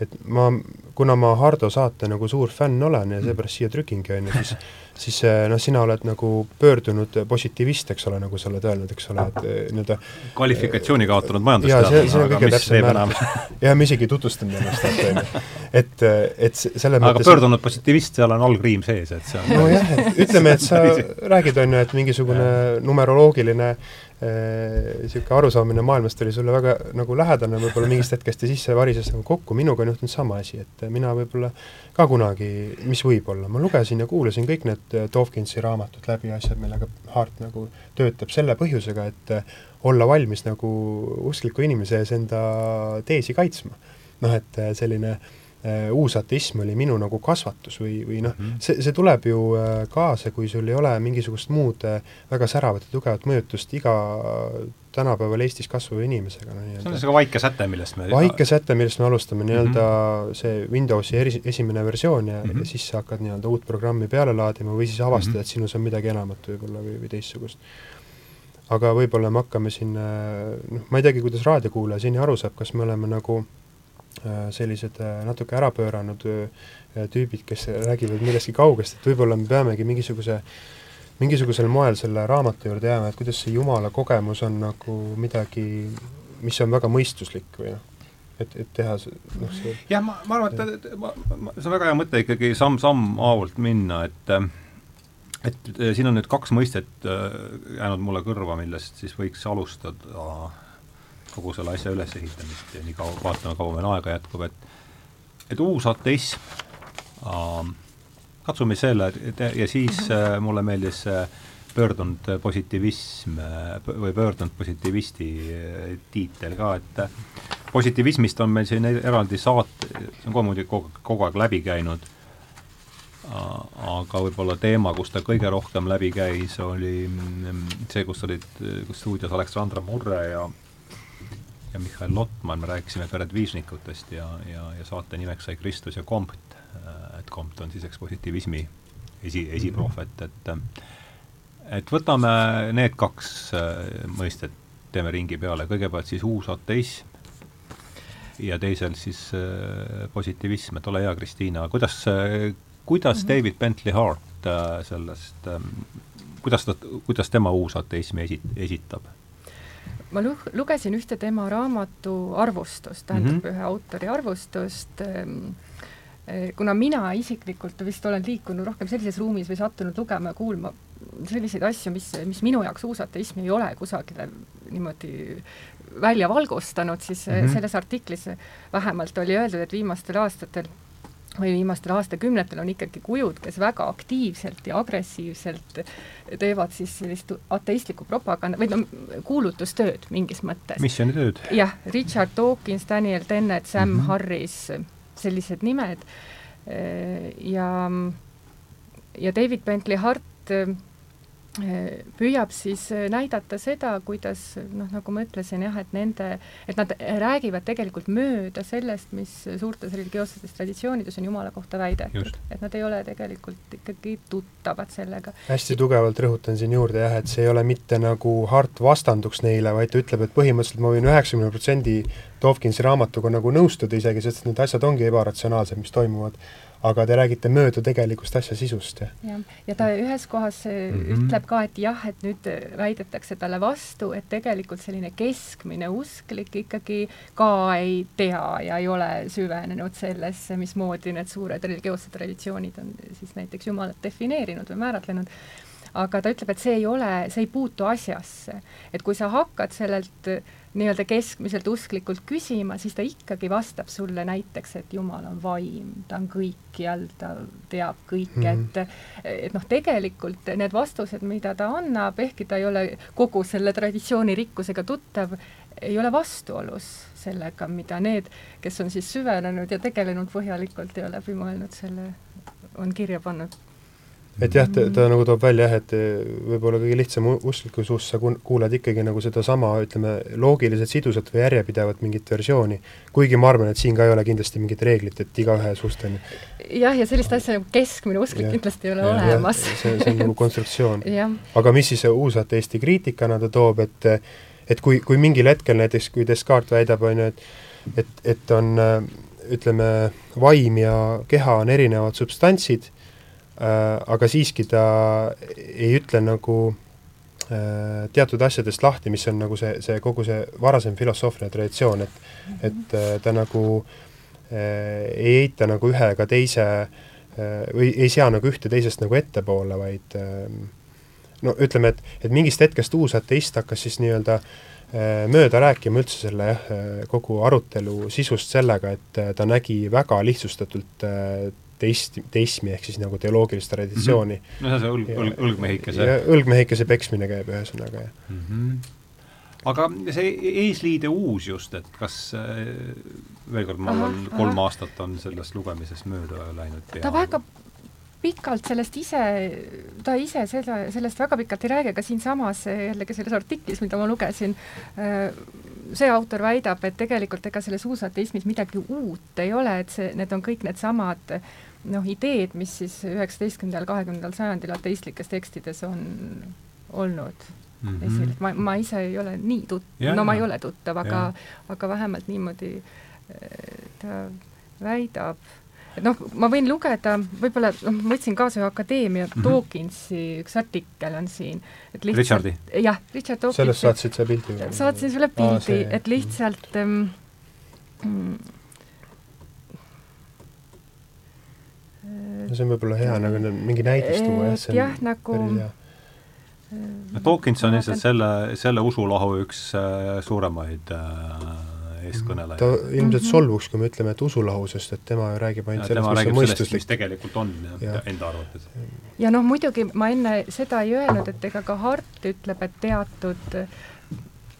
et ma, kuna ma Hardo saate nagu suur fänn olen ja seepärast siia trükingi, on ju, siis siis eh, noh, sina oled nagu pöördunud positiivist, eks ole, nagu sa oled öelnud, eks ole, et eh, nii-öelda kvalifikatsiooni kaotanud majandusteadlane, see on kõige täpsem määratlus. jah, ma isegi tutvustan ennast, et on ju. et, et selle aga mõttes pöördunud positivist, seal on algriim sees, et see on nojah, et ütleme, et sa räägid, on ju, et mingisugune numeroloogiline niisugune äh, arusaamine maailmast oli sulle väga nagu lähedane võib-olla mingist hetkest ja siis see varises nagu kokku, minuga on juhtunud sama asi, et mina võib-olla ka kunagi, mis võib olla, ma lugesin ja kuulasin kõik need Dawkinsi raamatud läbi, asjad, millega Hart nagu töötab selle põhjusega, et olla valmis nagu uskliku inimese ees enda teesi kaitsma. noh, et selline äh, Äh, uus ateism oli minu nagu kasvatus või, või noh -hmm., see, see tuleb ju äh, kaasa, kui sul ei ole mingisugust muud äh, väga säravat ja tugevat mõjutust iga tänapäeval Eestis kasvava inimesega no,. see on niisugune vaike säte, millest me vaike säte, millest me alustame, nii-öelda mm -hmm. see Windowsi eri, esimene versioon ja mm, -hmm. ja siis sa hakkad nii-öelda uut programmi peale laadima või siis avastad mm, -hmm. et sinus on midagi enamat võib-olla või, või teistsugust. aga võib-olla me hakkame siin, noh, ma ei teagi, kuidas raadiokuulaja seni aru saab, kas me oleme nagu Äh, sellised äh, natuke ära pööranud äh, tüübid, kes räägivad millestki kaugest, et võib-olla me peamegi mingisuguse mingisugusel moel selle raamatu juurde jääma, et kuidas see Jumala kogemus on nagu midagi, mis on väga mõistuslik või noh, et, et teha see, noh see jah, ma, ma arvan, et ma, ma, see on väga hea mõte ikkagi samm-samm haavult minna, et et siin on nüüd kaks mõistet jäänud mulle kõrva, millest siis võiks alustada kogu selle asja ülesehitamist ja nii kaua, vaatame, kaua meil aega jätkub, et et uus ateism ähm, katsume selle, ja siis äh, mulle meeldis see pöördunud positiivism või pöördunud positiivisti tiitel ka, et positiivismist on meil siin eraldi saate, see on kogu muidugi kogu, kogu aeg läbi käinud, aga võib-olla teema, kus ta kõige rohkem läbi käis, oli see, kus olid, kus stuudios Aleksandra Murre ja ja Mihhail Lotman, me rääkisime peredviisnikutest ja, ja, ja saate nimeks sai Kristus ja Kompt, et Kompt on siis eks positiivismi esi, esiprohvet, et et võtame need kaks mõistet, teeme ringi peale, kõigepealt siis uus ateism ja teisel siis äh, positiivism, et ole hea, Kristiina, kuidas äh,, kuidas mm -hmm. David Bentley Hart äh, sellest äh,, kuidas ta, kuidas tema uus ateismi esi-, esitab? Ma lu-, lugesin ühte tema raamatu arvustust, tähendab mm -hmm. ühe autori arvustust ähm, kuna mina isiklikult vist olen liikunud rohkem sellises ruumis või sattunud lugema ja kuulma selliseid asju, mis, mis minu jaoks uus ateism ei ole kusagile niimoodi välja valgustanud, siis mm -hmm. selles artiklis vähemalt oli öeldud, et viimastel aastatel või viimastel aastakümnetel on ikkagi kujud, kes väga aktiivselt ja agressiivselt teevad siis sellist ateistlikku propaganda või no kuulutustööd mingis mõttes. missioonitööd. jah, Richard Dawkins, Daniel Dennett, Sam mm -hmm. Harris, sellised nimed ja, ja David Bentley Hart püüab siis äh, näidata seda, kuidas noh, nagu ma ütlesin jah, et nende, et nad räägivad tegelikult mööda sellest, mis suurtes religioossetes traditsioonides on Jumala kohta väidetud. et nad ei ole tegelikult ikkagi tuttavad sellega. hästi tugevalt rõhutan siin juurde jah, et see ei ole mitte nagu Hart vastanduks neile, vaid ta ütleb, et põhimõtteliselt ma võin üheksakümne protsendi Dawkinsi raamatuga nagu nõustuda isegi, sest need asjad ongi ebaratsionaalsed, mis toimuvad aga te räägite mööda tegelikust asja sisust, jah? ja ta ühes kohas mm -hmm. ütleb ka, et jah, et nüüd väidetakse talle vastu, et tegelikult selline keskmine usklik ikkagi ka ei tea ja ei ole süvenenud sellesse, mismoodi need suured religioossed traditsioonid on siis näiteks Jumalat defineerinud või määratlenud aga ta ütleb, et see ei ole, see ei puutu asjasse. et kui sa hakkad sellelt nii-öelda keskmiselt usklikult küsima, siis ta ikkagi vastab sulle näiteks, et Jumal on vaim, ta on kõikjal, ta teab kõike mm, -hmm. et et noh, tegelikult need vastused, mida ta annab, ehkki ta ei ole kogu selle traditsiooni rikkusega tuttav, ei ole vastuolus sellega, mida need, kes on siis süvenenud ja tegelenud põhjalikult ja läbi mõelnud selle, on kirja pannud et jah, ta, nagu toob välja jah, et võib-olla kõige lihtsam uskliku suust sa kuuled ikkagi nagu sedasama, ütleme, loogiliselt sidusat või järjepidevat mingit versiooni, kuigi ma arvan, et siin ka ei ole kindlasti mingit reeglit, et igaühe suust on jah, ja sellist asja nagu keskmine usklik kindlasti ei ole ja, olemas. see, see on nagu konstruktsioon. Aga mis siis uusate Eesti kriitikana ta toob, et et kui, kui mingil hetkel näiteks, kui Descartes väidab, on ju, et et, et on ütleme, vaim ja keha on erinevad substantsid, aga siiski ta ei ütle nagu äh, teatud asjadest lahti, mis on nagu see, see kogu see varasem filosoofiline traditsioon, et mm -hmm. et äh, ta nagu ei eita nagu ühe ega teise või ei sea nagu ühte teisest nagu ettepoole, vaid no ütleme, et, et mingist hetkest uus ateist hakkas siis nii-öelda mööda rääkima üldse selle jah, kogu arutelu sisust sellega, et ta nägi väga lihtsustatult teist, teismi ehk siis nagu teoloogilist traditsiooni mm. -hmm. no see on see õlg, õlg, õlgmehikese. õlgmehikese peksmine käib ühesõnaga, jah mm. -hmm. aga see eesliide uus just, et kas äh, veel kord, ma olen kolm aastat on sellest lugemisest mööda läinud. ta väga pikalt sellest ise, ta ise selle, sellest väga pikalt ei räägi, aga siinsamas jällegi selles artiklis, mida ma lugesin, äh, see autor väidab, et tegelikult ega selles uusateismis midagi uut ei ole, et see, need on kõik needsamad noh, ideed, mis siis üheksateistkümnendal, kahekümnendal sajandil ateistlikes tekstides on olnud mm. -hmm. esil, ma, ma ise ei ole nii tut-, no ma ei ole tuttav, aga, aga vähemalt niimoodi äh, ta väidab et noh, ma võin lugeda, võib-olla noh, ma võtsin kaasa ühe akadeemia mm -hmm. Dawkinsi üks artikkel on siin, et lihtsalt jah, Richard Dawkins sellest saatsid sa pildi? saatsin sulle pildi, et lihtsalt ähm, no see on võib-olla hea nagu mingi näidis tuua jah, see on jah, nagu päris hea no Dawkins on lihtsalt selle, selle usulahu üks äh, suuremaid äh, eestkõneleja. ta ilmselt mm -hmm. solvuks, kui me ütleme, et usulahusest, et tema ju räägib ainult sellest, mis on mõistuslik. mis tegelikult on ja, ja. enda arvates. ja noh, muidugi ma enne seda ei öelnud, et ega ka Hart ütleb, et teatud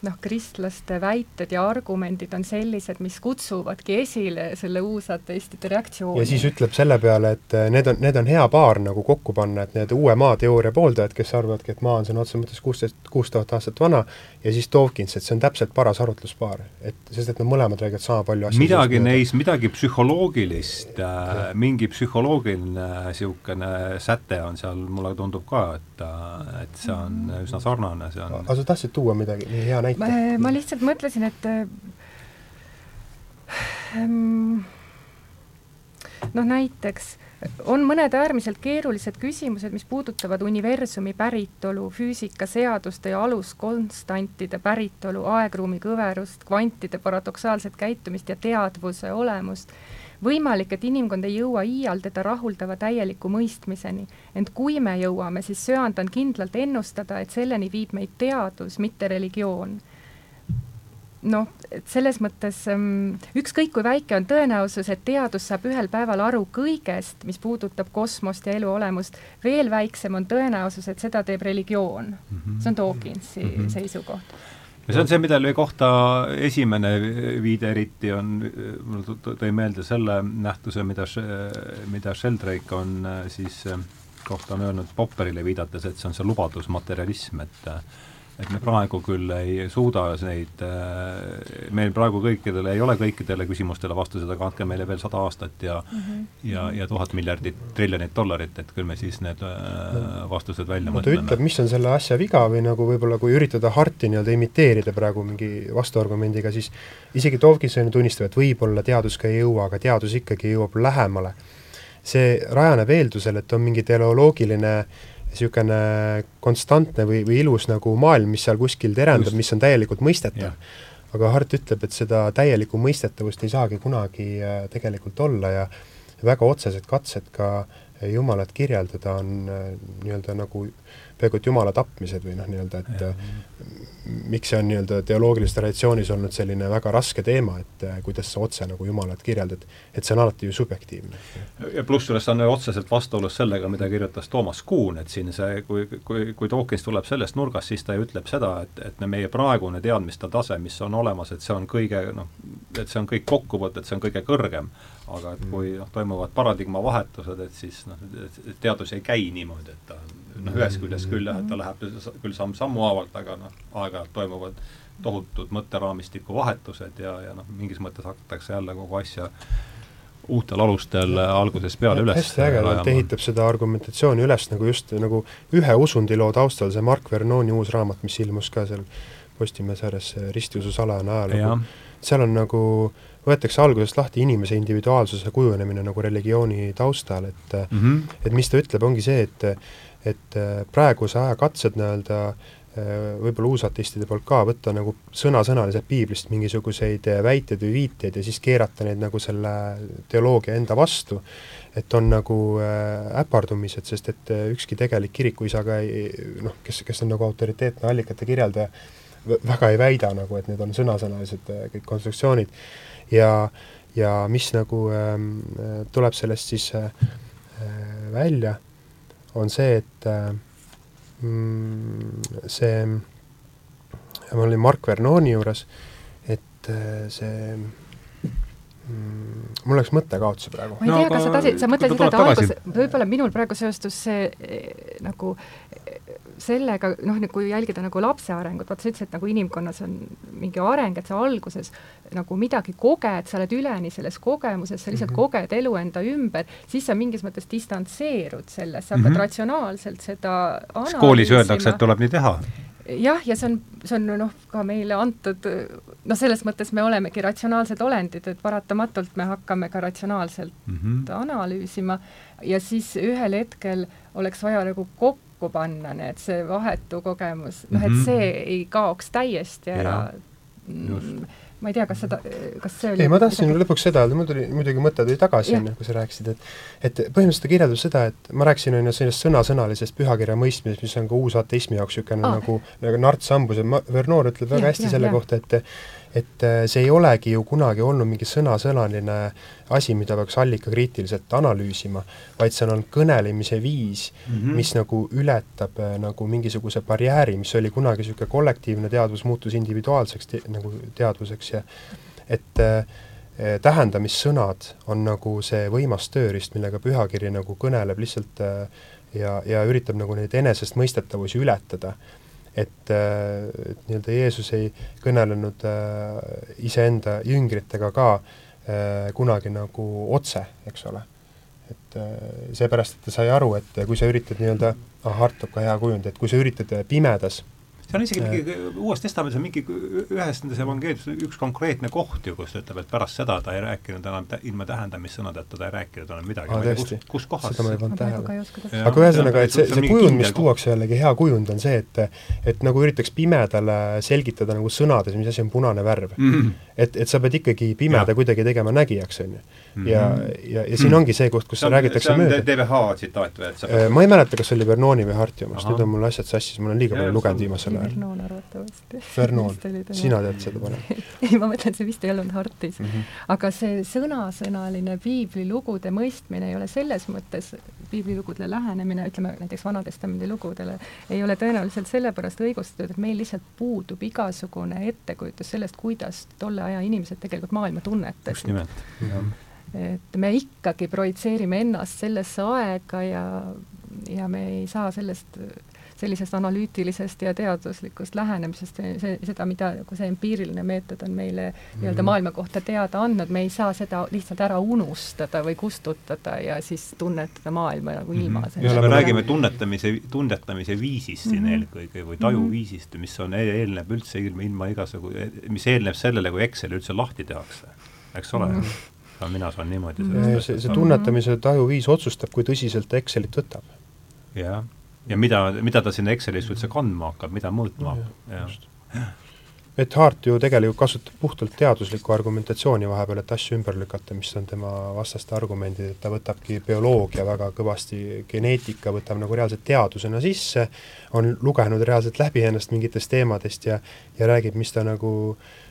noh, kristlaste väited ja argumendid on sellised, mis kutsuvadki esile selle uusateistide reaktsiooni. ja siis ütleb selle peale, et eh, need on, need on hea paar nagu kokku panna, et need uue maa teooria pooldajad, kes arvavadki, et maa on sõna otseses mõttes kuusteist, kuus tuhat aastat vana, ja siis Dawkins, et see on täpselt paras arutluspaar. et sest, et nad mõlemad räägivad sama palju asju. midagi neis, midagi psühholoogilist äh,, mingi psühholoogiline niisugune säte on seal, mulle tundub ka, et äh, et see on üsna sarnane, see on aga sa tahtsid tuua midagi, hea näite? ma lihtsalt mõtlesin, et ähm, noh, näiteks on mõned äärmiselt keerulised küsimused, mis puudutavad universumi päritolu, füüsikaseaduste ja aluskonstantide päritolu, aegruumi kõverust, kvantide paradoksaalset käitumist ja teadvuse olemust. Võimalik, et inimkond ei jõua iial teda rahuldava täieliku mõistmiseni, ent kui me jõuame, siis söandan kindlalt ennustada, et selleni viib meid teadus, mitte religioon noh, et selles mõttes um, ükskõik kui väike on tõenäosus, et teadus saab ühel päeval aru kõigest, mis puudutab kosmost ja elu olemust, veel väiksem on tõenäosus, et seda teeb religioon mm. -hmm. see on Dawkinsi mm -hmm. seisukoht ja see on see, millele kohta esimene viide eriti on, mul tõi meelde selle nähtuse, mida, mida Sheldrake on siis kohta on öelnud Popperile viidates, et see on see lubadusmaterialism, et et me praegu küll ei suuda neid, äh, meil praegu kõikidele, ei ole kõikidele küsimustele vastused, aga andke meile veel sada aastat ja mm -hmm. ja, ja tuhat miljardit, triljonit dollarit, et küll me siis need äh, vastused välja no, mõtleme. ta ütleb, mis on selle asja viga või nagu võib-olla kui üritada Harti nii-öelda imiteerida praegu mingi vastuargumendiga, siis isegi Dovkinson tunnistab, et võib-olla teadus ka ei jõua, aga teadus ikkagi jõuab lähemale. see rajaneb eeldusel, et on mingi teleoloogiline äh, niisugune konstantne või, või ilus nagu maailm, mis seal kuskil terendab, mis on täielikult mõistetav. aga Hart ütleb, et seda täielikku mõistetavust ei saagi kunagi äh, tegelikult olla ja väga otsesed katsed ka Jumalat kirjeldada on äh, nii-öelda nagu peaaegu et Jumala tapmised või noh, nii-öelda, et ja miks see on nii-öelda teoloogilises traditsioonis olnud selline väga raske teema, et äh, kuidas sa otse nagu Jumalat kirjeldad, et see on alati ju subjektiivne. ja pluss sellest on otseselt vastuolus sellega, mida kirjutas Toomas Kuhn, et siin see, kui, kui, kui Dawkins tuleb sellest nurgast, siis ta ju ütleb seda, et, et meie praegune teadmiste tase, mis on olemas, et see on kõige noh, et see on kõik kokkuvõtted, see on kõige kõrgem, aga et kui noh, toimuvad paradigma vahetused, et siis noh, teadus ei käi niimoodi, et ta on noh, ühest küljest küll jah, et ta läheb küll samm-sammu haavalt, aga noh, aeg-ajalt toimuvad tohutud mõtteraamistiku vahetused ja, ja noh, mingis mõttes hakatakse jälle kogu asja uutel alustel algusest peale üles hästi ägedalt ehitab seda argumentatsiooni üles nagu just nagu ühe usundiloo taustal, see Mark Vernoni uus raamat, mis ilmus ka seal Postimehe sarjas, see Ristiusu salajane ajalugu, seal on nagu, võetakse algusest lahti inimese individuaalsuse kujunemine nagu religiooni taustal, et mm -hmm. et mis ta ütleb, ongi see, et et äh, praeguse aja katsed nii-öelda äh, võib-olla uusatistide poolt ka võtta nagu sõna-sõnaliselt piiblist mingisuguseid äh, väiteid või viiteid ja siis keerata neid nagu selle teoloogia enda vastu, et on nagu äpardumised, sest et ükski tegelik kirikuisa ka ei noh, kes, kes on nagu autoriteetne allikate kirjeldaja, väga ei väida nagu, et need on sõnasõnalised kõik konstruktsioonid. Ja, ja mis nagu äh, tuleb sellest siis äh, välja on see, et äh, mm, see, ma olin Mark Vernoni juures, et äh, see mm, mul läks mõte kaotsi praegu. ma ei no, tea, kas sa tahtsid, sa mõtlesid, et algus, võib-olla minul praegu seostus see eh, nagu sellega, noh, kui jälgida nagu lapse arengut, vaata sa ütlesid, et nagu inimkonnas on mingi areng, et sa alguses nagu midagi koged, sa oled üleni selles kogemuses, sa lihtsalt mm -hmm. koged elu enda ümber, siis sa mingis mõttes distantseerud sellest, sa hakkad mm -hmm. ratsionaalselt seda analüüsima. koolis öeldakse, et tuleb nii teha jah, ja see on, see on noh, ka meile antud, noh, selles mõttes me olemegi ratsionaalsed olendid, et paratamatult me hakkame ka ratsionaalselt mm -hmm. analüüsima ja siis ühel hetkel oleks vaja nagu kokku panna need, see vahetu kogemus, noh, et mhm. see ei kaoks täiesti ära. Mm, ma ei tea, kas seda, kas see oli ei, ma tahtsin midagi... lõpuks seda öelda, mul tuli muidugi mõte tuli tagasi, on ju, kui sa rääkisid, et et põhimõtteliselt ta kirjeldas seda, et ma rääkisin, on ju, sellest sõnasõnalisest pühakirja mõistmisest, mis on ka uusateismi jaoks niisugune ah. nagu, nagu narts hambus ja ma-, Vernoor ütleb väga ja, hästi ja, selle ja. kohta, et et äh, see ei olegi ju kunagi olnud mingi sõnasõnaline asi, mida peaks allikakriitiliselt analüüsima, vaid see on olnud kõnelemise viis mm, -hmm. mis nagu ületab äh, nagu mingisuguse barjääri, mis oli kunagi niisugune kollektiivne teadvus, muutus individuaalseks te nagu teadvuseks ja et äh, tähendamissõnad on nagu see võimas tööriist, millega pühakiri nagu kõneleb lihtsalt äh, ja, ja üritab nagu neid enesestmõistetavusi ületada et, äh, et nii-öelda Jeesus ei kõnelenud äh, iseenda jüngritega ka äh, kunagi nagu otse, eks ole. et seepärast, et ta sai aru, et kui sa üritad nii-öelda, ah, toob ka hea kujundi, et kui sa üritad pimedas see on isegi mingi, Uues Testamendis on mingi ühes nendes evangeeliumis üks konkreetne koht ju, kus ta ütleb, et pärast seda ta ei rääkinud enam ilma tähendamissõnadeta, ta ei rääkinud enam midagi. kus, kus kohas? seda ma ei pannud tähele. aga ühesõnaga, et see, see kujund, mis tuuakse jällegi, hea kujund on see, et et nagu üritaks pimedale selgitada nagu sõnades, mis asi on punane värv mm. -hmm. et, et sa pead ikkagi pimeda ja. kuidagi tegema nägijaks, on ju Mm -hmm. ja, ja, ja siin ongi see koht, kus see on, räägitakse mööda. see on TVH tsitaat või, et sa pead... ma ei mäleta, kas see oli Vernooni või Harti omast, nüüd on mul asjad sassis, ma olen liiga palju lugenud viimasel ajal. Vernoon arvatavasti. Vernoon, sina tead seda parem ei, ma mõtlen, see vist ei olnud Hartis mm. -hmm. aga see sõnasõnaline piiblilugude mõistmine ei ole selles mõttes, piiblilugudele lähenemine, ütleme näiteks Vana-testamendi lugudele, ei ole tõenäoliselt sellepärast õigustatud, et meil lihtsalt puudub igasugune ettekujutus sellest, kuidas tolle aja inimesed tegelikult maailma tunnetasid. just nimelt, jah et me ikkagi projitseerime ennast sellesse aega ja, ja me ei saa sellest, sellisest analüütilisest ja teaduslikust lähenemisest, see, seda, mida nagu see empiiriline meetod on meile nii-öelda mm -hmm. maailma kohta teada andnud, me ei saa seda lihtsalt ära unustada või kustutada ja siis tunnetada maailma nagu mm -hmm. ilma sellest. me räägime tunnetamise, tunnetamise viisist siin mm -hmm. eelkõige või tajuviisist, mis on, eelneb üldse ilma, ilma igasugu, mis eelneb sellele, kui Excel üldse lahti tehakse, eks ole mm. -hmm aga mina saan niimoodi sellest see, see tunnetamise tajuviis otsustab, kui tõsiselt ta Excelit võtab. jah, ja mida, mida ta sinna Excelisse üldse kandma hakkab, mida mõõtma hakkab, jah. et Hart ju tegelikult kasutab puhtalt teaduslikku argumentatsiooni vahepeal, et asju ümber lükata, mis on tema vastaste argumendid, et ta võtabki bioloogia väga kõvasti, geneetika võtab nagu reaalselt teadusena sisse, on lugenud reaalselt läbi ennast mingitest teemadest ja ja räägib, mis ta nagu Äh,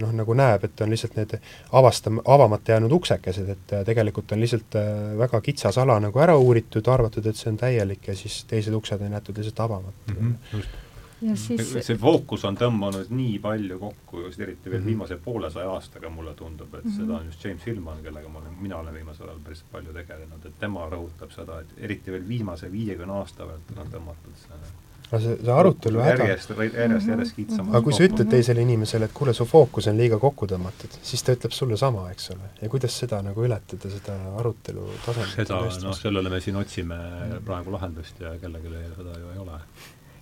noh, nagu näeb, et on lihtsalt need avastam-, avamata jäänud uksekesed, et äh, tegelikult on lihtsalt äh, väga kitsas ala nagu ära uuritud, arvatud, et see on täielik ja siis teised uksed on jäetud lihtsalt avamata mm. -hmm. Ja siis... see fookus on tõmmanud nii palju kokku, just eriti veel mm -hmm. viimase poolesaja aastaga, mulle tundub, et mm -hmm. seda on just James Hillman, kellega ma olen, mina olen viimasel ajal päris palju tegelenud, et tema rõhutab seda, et eriti veel viimase viiekümne aasta vältel on tõmmatud see aga see, see arutelu häda järjest, järjest, järjest kitsamaks. aga kui sa ütled teisele inimesele, et kuule, su fookus on liiga kokku tõmmatud, siis ta ütleb sulle sama, eks ole. ja kuidas seda nagu ületada, seda arutelu tasemel? seda, noh, sellele me siin otsime praegu lahendust ja kellelgi seda ju ei ole.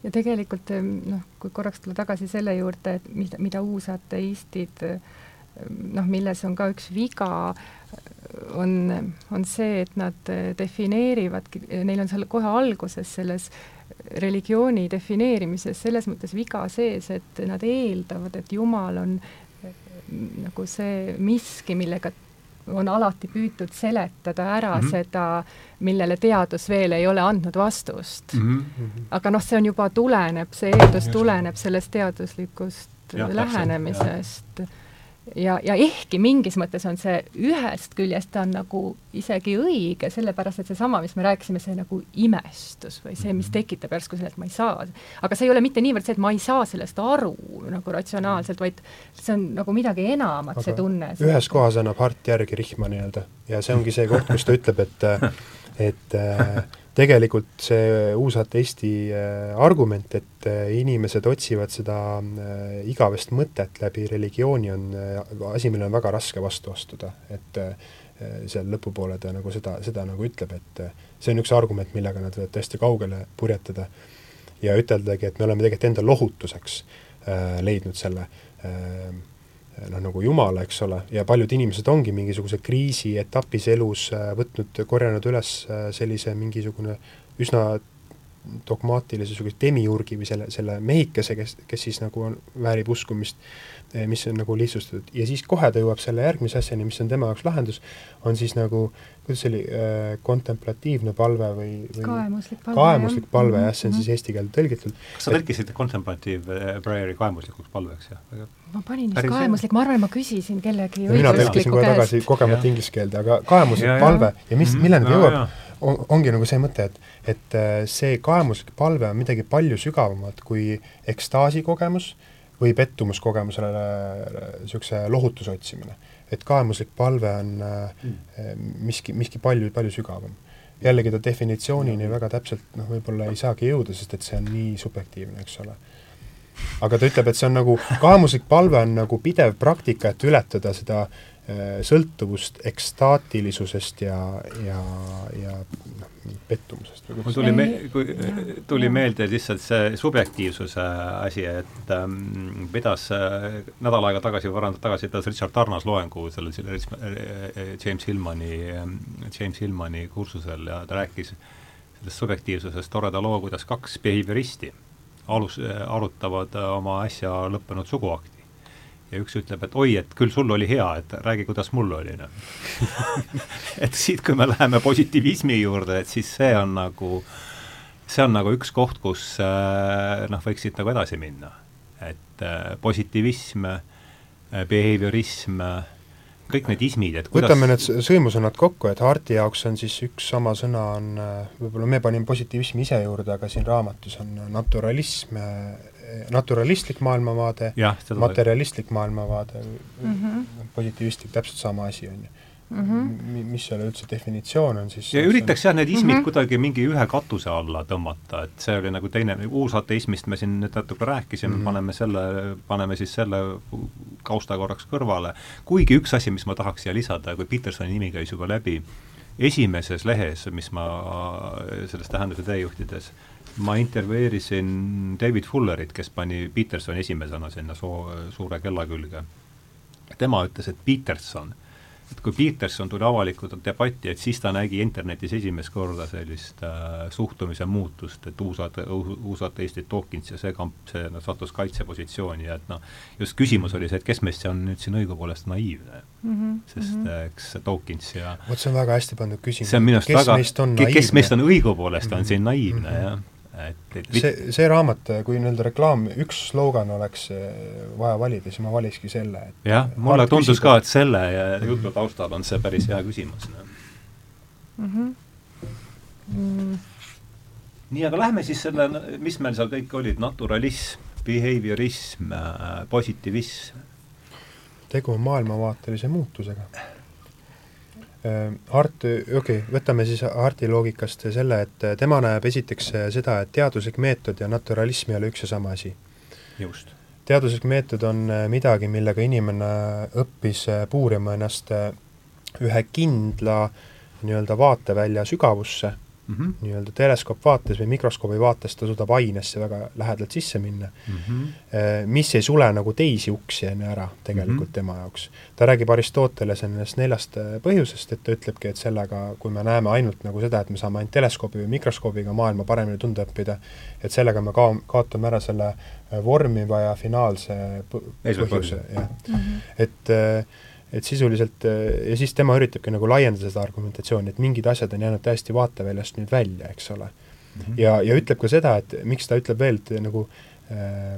ja tegelikult noh, kui korraks tulla tagasi selle juurde, et mida, mida uusateistid noh, milles on ka üks viga, on, on see, et nad defineerivadki, neil on seal kohe alguses selles religiooni defineerimises selles mõttes viga sees, et nad eeldavad, et Jumal on nagu see miski, millega on alati püütud seletada ära mm -hmm. seda, millele teadus veel ei ole andnud vastust mm. -hmm. aga noh, see on juba, tuleneb, see eeldus tuleneb sellest teaduslikust ja, lähenemisest ja, ja ehkki mingis mõttes on see ühest küljest on nagu isegi õige, sellepärast et seesama, mis me rääkisime, see nagu imestus või see, mis mhm. tekitab järsku selle, et ma ei saa, aga see ei ole mitte niivõrd see, et ma ei saa sellest aru nagu ratsionaalselt, vaid see on nagu midagi enamat, see tunne. ühes kohas annab Hart järgi rihma nii-öelda ja see ongi see koht, kus ta ütleb, et et äh, tegelikult see uusateisti äh, argument, et äh, inimesed otsivad seda äh, igavest mõtet läbi religiooni, on asi, millele on väga raske vastu astuda, et seal lõpupoole ta nagu seda, seda nagu ütleb, et see on üks argument, millega nad võivad tõesti kaugele purjetada ja üteldagi, et me oleme tegelikult enda lohutuseks leidnud selle noh, nagu Jumala, eks ole, ja paljud inimesed ongi mingisuguse kriisi etapis elus äh, võtnud, korjanud üles äh, sellise mingisugune üsna dogmaatilise niisuguse demiurgi või selle, selle mehikese, kes, kes siis nagu on, väärib uskumist, mis on nagu lihtsustatud. ja siis kohe ta jõuab selle järgmise asjani, mis on tema jaoks lahendus, on siis nagu, kuidas see oli äh,, kontemplatiivne palve või, või kaemuslik palve, kaemuslik palve jah. jah, see on siis eesti keelde tõlgitud. kas sa tõlkisid contemplative prayer'i kaemuslikuks palveks, jah? ma panin vist kaemuslik, ma arvan, ma küsisin kellegi mina tõlkisin kohe tagasi kogemata Jah. inglise keelde, aga kaemuslik Ja, palve ja mis, Mhm. milleni ta jõuab on, ongi nagu see mõte, et, et see kaemuslik palve on midagi palju sügavamat kui ekstaasikogemus või pettumuskogemusele niisuguse lohutuse otsimine. et kaemuslik palve on äh, miski, miski palju, palju sügavam. jällegi ta definitsioonini väga täpselt noh, võib-olla ei saagi jõuda, sest et see on nii subjektiivne, eks ole. aga ta ütleb, et see on nagu, kaemuslik palve on nagu pidev praktika, et ületada seda äh, sõltuvust ekstaatilisusest ja, ja, ja noh, pettumusest mul tuli me-, kui tuli meelde lihtsalt see subjektiivsuse asi, et ähm, pidas äh, nädal aega tagasi või varem tagasi pidas Richard Tarnas loengu sellel selle Rich- äh, James Hillmani, James Hillmani kursusel ja ta rääkis sellest subjektiivsusest toreda loo, kuidas kaks behavioristi alus, arutavad äh, oma äsja lõppenud suguakti. Ja üks ütleb, et oi, et küll sul oli hea, et räägi, kuidas mul oli, noh. et siit, kui me läheme positiivismi juurde, et siis see on nagu, see on nagu üks koht, kus äh, noh, võiks siit nagu edasi minna. et äh, positiivism äh,, behaviorism kõik need ismid, et kuidas võtame need sõimusõnad kokku, et Harti jaoks on siis üks sama sõna on, võib-olla me panime positiivismi ise juurde, aga siin raamatus on naturalism, naturalistlik maailmavaade, materialistlik maailmavaade mm. -hmm. positiivistlik, täpselt sama asi on ju Mm -hmm. mis selle üldse definitsioon on siis? ja üritaks jah, need ismid mm. -hmm. kuidagi mingi ühe katuse alla tõmmata, et see oli nagu teine, uusateismist me siin nüüd natuke rääkisime mm. -hmm. paneme selle, paneme siis selle kausta korraks kõrvale. kuigi üks asi, mis ma tahaks siia lisada, kui Petersoni nimi käis juba läbi, esimeses lehes, mis ma selles tähenduse teejuhtides, ma intervjueerisin David Fullerit, kes pani Petersoni esimesena sinna soo-, suure kella külge. tema ütles, et Peterson et kui Peterson tuli avalikult debatti, et siis ta nägi internetis esimest korda sellist äh, suhtumise muutust, et uusad, uusateistid Dawkins ja see kamp, see no, sattus kaitsepositsiooni ja et noh, just küsimus oli see, et kes meist see on nüüd siin õigupoolest naiivne. Mm -hmm. sest mm -hmm. eks Dawkins ja vot see on väga hästi pandud küsimus. kes väga, meist on kes meist on naiivne? õigupoolest, on Mhm. siin naiivne Mhm. jah, et, et see, see raamat, kui nii-öelda reklaam, üks slogan oleks eh, vaja valida, siis ma valikski selle, et jah, mulle tundus küsida. ka, et selle jutu taustal on see päris hea küsimus no. Mm -hmm. mm. nii, aga lähme siis selle, mis meil seal kõik olid, naturalism, behaviorism äh,, positiivism, tegu on maailmavaatelise muutusega. Hart, okei okay,, võtame siis Harti loogikast selle, et tema näeb esiteks seda, et teaduslik meetod ja naturalism ei ole üks ja sama asi. just. teaduslik meetod on midagi, millega inimene õppis puurima ennast ühe kindla nii-öelda vaatevälja sügavusse mm -hmm. nii-öelda teleskoopvaates või mikroskoobi vaates ta suudab ainesse väga lähedalt sisse minna mm, -hmm. mis ei sule nagu teisi uksi enne ära tegelikult mm -hmm. tema jaoks. ta räägib Aristotelese nendest neljast äh, põhjusest, et ta ütlebki, et sellega, kui me näeme ainult nagu seda, et me saame ainult teleskoobi või mikroskoobiga maailma paremini tunda õppida, et sellega me kao-, kaotame ära selle äh, vormiva ja finaalse põ- põhjuse, jah. et äh, et sisuliselt ja siis tema üritabki nagu laiendada seda argumentatsiooni, et mingid asjad on jäänud täiesti vaateväljast nüüd välja, eks ole mm. -hmm. ja, ja ütleb ka seda, et miks ta ütleb veel, et nagu äh,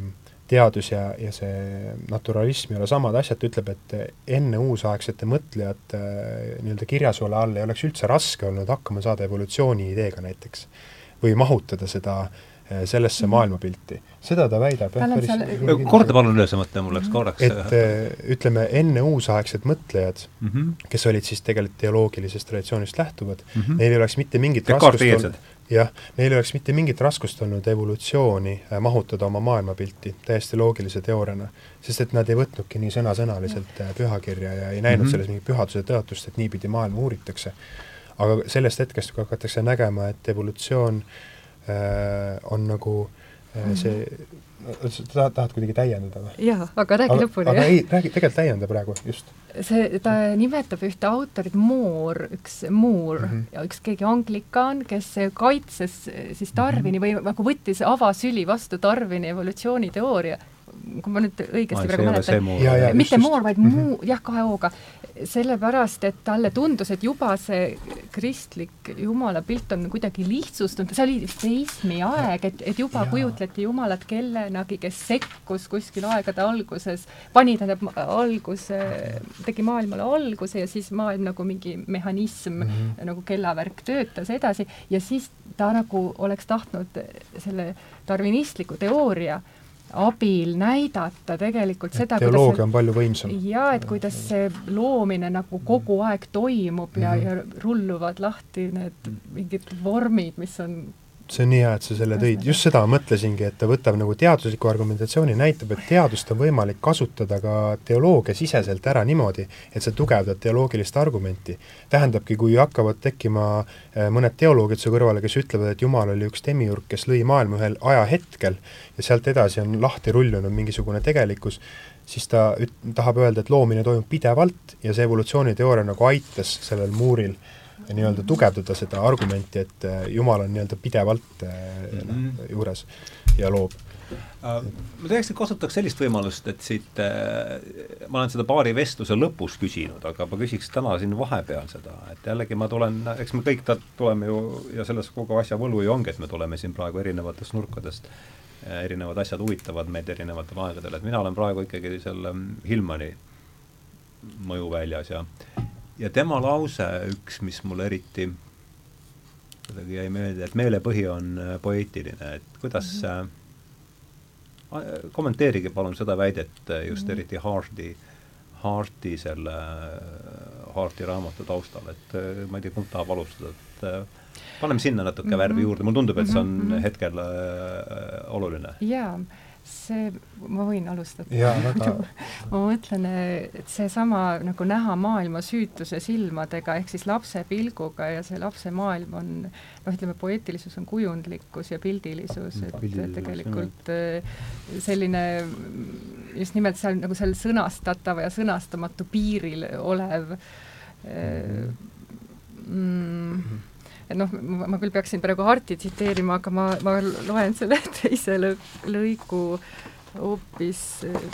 teadus ja, ja see naturalism ei ole samad asjad, ta ütleb, et enne uusaegsete mõtlejate äh, nii-öelda kirjasoola all ei oleks üldse raske olnud hakkama saada evolutsiooni ideega näiteks. või mahutada seda äh, sellesse mm -hmm. maailmapilti. seda ta väidab, seal- Äh, korda palun üle see mõte, mul läks korraks et äh, ütleme, enne uusaegsed mõtlejad, mm -hmm. kes olid siis tegelikult teoloogilisest traditsioonist lähtuvad mm, -hmm. neil ei oleks mitte mingit Descartes-eelsed. jah, neil ei oleks mitte mingit raskust olnud evolutsiooni äh, mahutada oma maailmapilti täiesti loogilise teooriana, sest et nad ei võtnudki nii sõna-sõnaliselt pühakirja ja ei näinud mm Mhm. -hmm. selles mingit pühaduse tõotust, et niipidi maailma uuritakse. aga sellest hetkest, kui hakatakse nägema, et evolutsioon äh, on nagu äh, see sa tahad kuidagi täiendada või? jaa, aga räägi lõpuni. aga ei, räägi, tegelikult täienda praegu, just. see, ta nimetab ühte autorit, Moore, üks Moore mm -hmm. ja üks keegi anglikaan, kes kaitses siis Darwini mm -hmm. või nagu võttis avasüli vastu Darwini evolutsiooniteooria kui ma nüüd õigesti praegu mäletan, mitte Moore, vaid mm -hmm. muu, jah, kahe O-ga, sellepärast, et talle tundus, et juba see kristlik jumala pilt on kuidagi lihtsustunud, see oli seismi aeg, et, et juba ja. kujutleti jumalat kellenagi, kes sekkus kuskil aegade alguses, pani tähendab alguse, tegi maailmale alguse ja siis maailm nagu mingi mehhanism mm, -hmm. nagu kellavärk töötas edasi ja siis ta nagu oleks tahtnud selle darwinistliku teooria abil näidata tegelikult seda, teoloogia see, on palju võimsam. jaa, et kuidas see loomine nagu kogu aeg toimub ja mm, -hmm. ja rulluvad lahti need mingid vormid, mis on see on nii hea, et sa selle tõid, just seda mõtlesingi, et ta võtab nagu teadusliku argumentatsiooni, näitab, et teadust on võimalik kasutada ka teoloogiasiseselt ära niimoodi, et see tugevdab teoloogilist argumenti. tähendabki, kui hakkavad tekkima eh, mõned teoloogid su kõrvale, kes ütlevad, et Jumal oli üks demiurg, kes lõi maailma ühel ajahetkel ja sealt edasi on lahti rullunud mingisugune tegelikkus, siis ta üt-, tahab öelda, et loomine toimub pidevalt ja see evolutsiooniteooria nagu aitas sellel muuril äh, nii-öelda tugevdada seda argumenti, et äh, Jumal on nii-öelda pidevalt mm -hmm. juures ja loob äh, ma täiesti kasutaks sellist võimalust, et siit ma olen seda paari vestluse lõpus küsinud, aga ma küsiks täna siin vahepeal seda, et jällegi ma tulen, eks me kõik tuleme ju ja selles kogu asja võlu ju ongi, et me tuleme siin praegu erinevatest nurkadest, erinevad asjad huvitavad meid erinevatel aegadel, et mina olen praegu ikkagi selle Hillmani mõjuväljas ja ja tema lause, üks, mis mulle eriti kuidagi jäi meelde, et meelepõhi on äh, poeetiline, et kuidas mm -hmm. äh, kommenteerige palun seda väidet äh, just mm -hmm. eriti Hardi, Harti selle, Harti raamatu taustal, et ma ei tea, kumb tahab alustada, et paneme sinna natuke mm -hmm. värvi juurde, mulle tundub, et see on -hmm. hetkel äh, oluline. jaa see, ma võin alustada? Väga... ma mõtlen, et seesama nagu näha maailma süütuse silmadega, ehk siis lapse pilguga ja see lapse maailm on noh, ütleme, poeetilisus on kujundlikkus ja pildilisus, et pildilisus, tegelikult jah. Eh, selline just nimelt seal nagu seal sõnastatava ja sõnastamatu piiril olev mm, -hmm et noh, ma küll peaksin praegu Harti tsiteerima, aga ma, ma loen selle teise lõigu hoopis äh,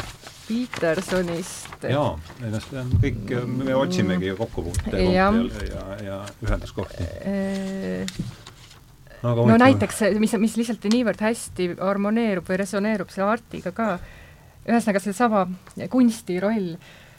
Petersonist. jaa, ennast kõik, me otsimegi ju kokkupuutekohti ja, ja, ja ühenduskohti. Äh, no, no näiteks, mis, mis lihtsalt niivõrd hästi harmoneerub või resoneerub selle artiga ka, ühesõnaga seesama kunsti roll Äh,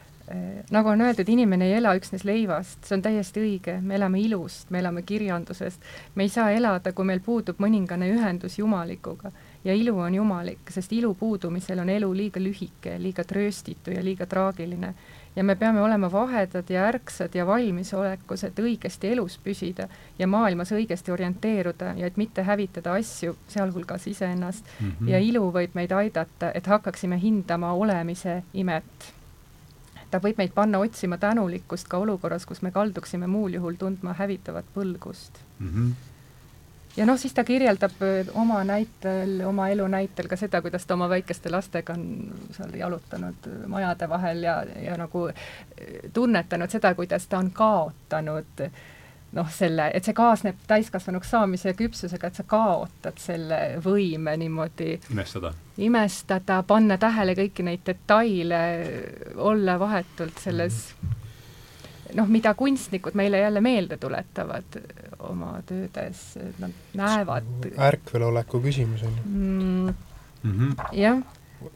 nagu on öeldud, inimene ei ela üksnes leivast, see on täiesti õige, me elame ilust, me elame kirjandusest, me ei saa elada, kui meil puudub mõningane ühendus Jumalikuga. ja ilu on jumalik, sest ilu puudumisel on elu liiga lühike, liiga trööstitu ja liiga traagiline. ja me peame olema vahedad ja ärksad ja valmisolekus, et õigesti elus püsida ja maailmas õigesti orienteeruda ja et mitte hävitada asju, sealhulgas iseennast mm. -hmm. ja ilu võib meid aidata, et hakkaksime hindama olemise imet ta võib meid panna otsima tänulikkust ka olukorras, kus me kalduksime muul juhul tundma hävitavat põlgust mm. -hmm. ja noh, siis ta kirjeldab oma näitel, oma elu näitel ka seda, kuidas ta oma väikeste lastega on seal jalutanud majade vahel ja, ja nagu tunnetanud seda, kuidas ta on kaotanud äh, noh, selle, et see kaasneb täiskasvanuks saamise küpsusega, et sa kaotad selle võime niimoodi imestada, imestada, panna tähele kõiki neid detaile, olla vahetult selles noh, mida kunstnikud meile jälle meelde tuletavad oma töödes, nad näevad. Ärkveloleku küsimus on ju. Mm,. -hmm. jah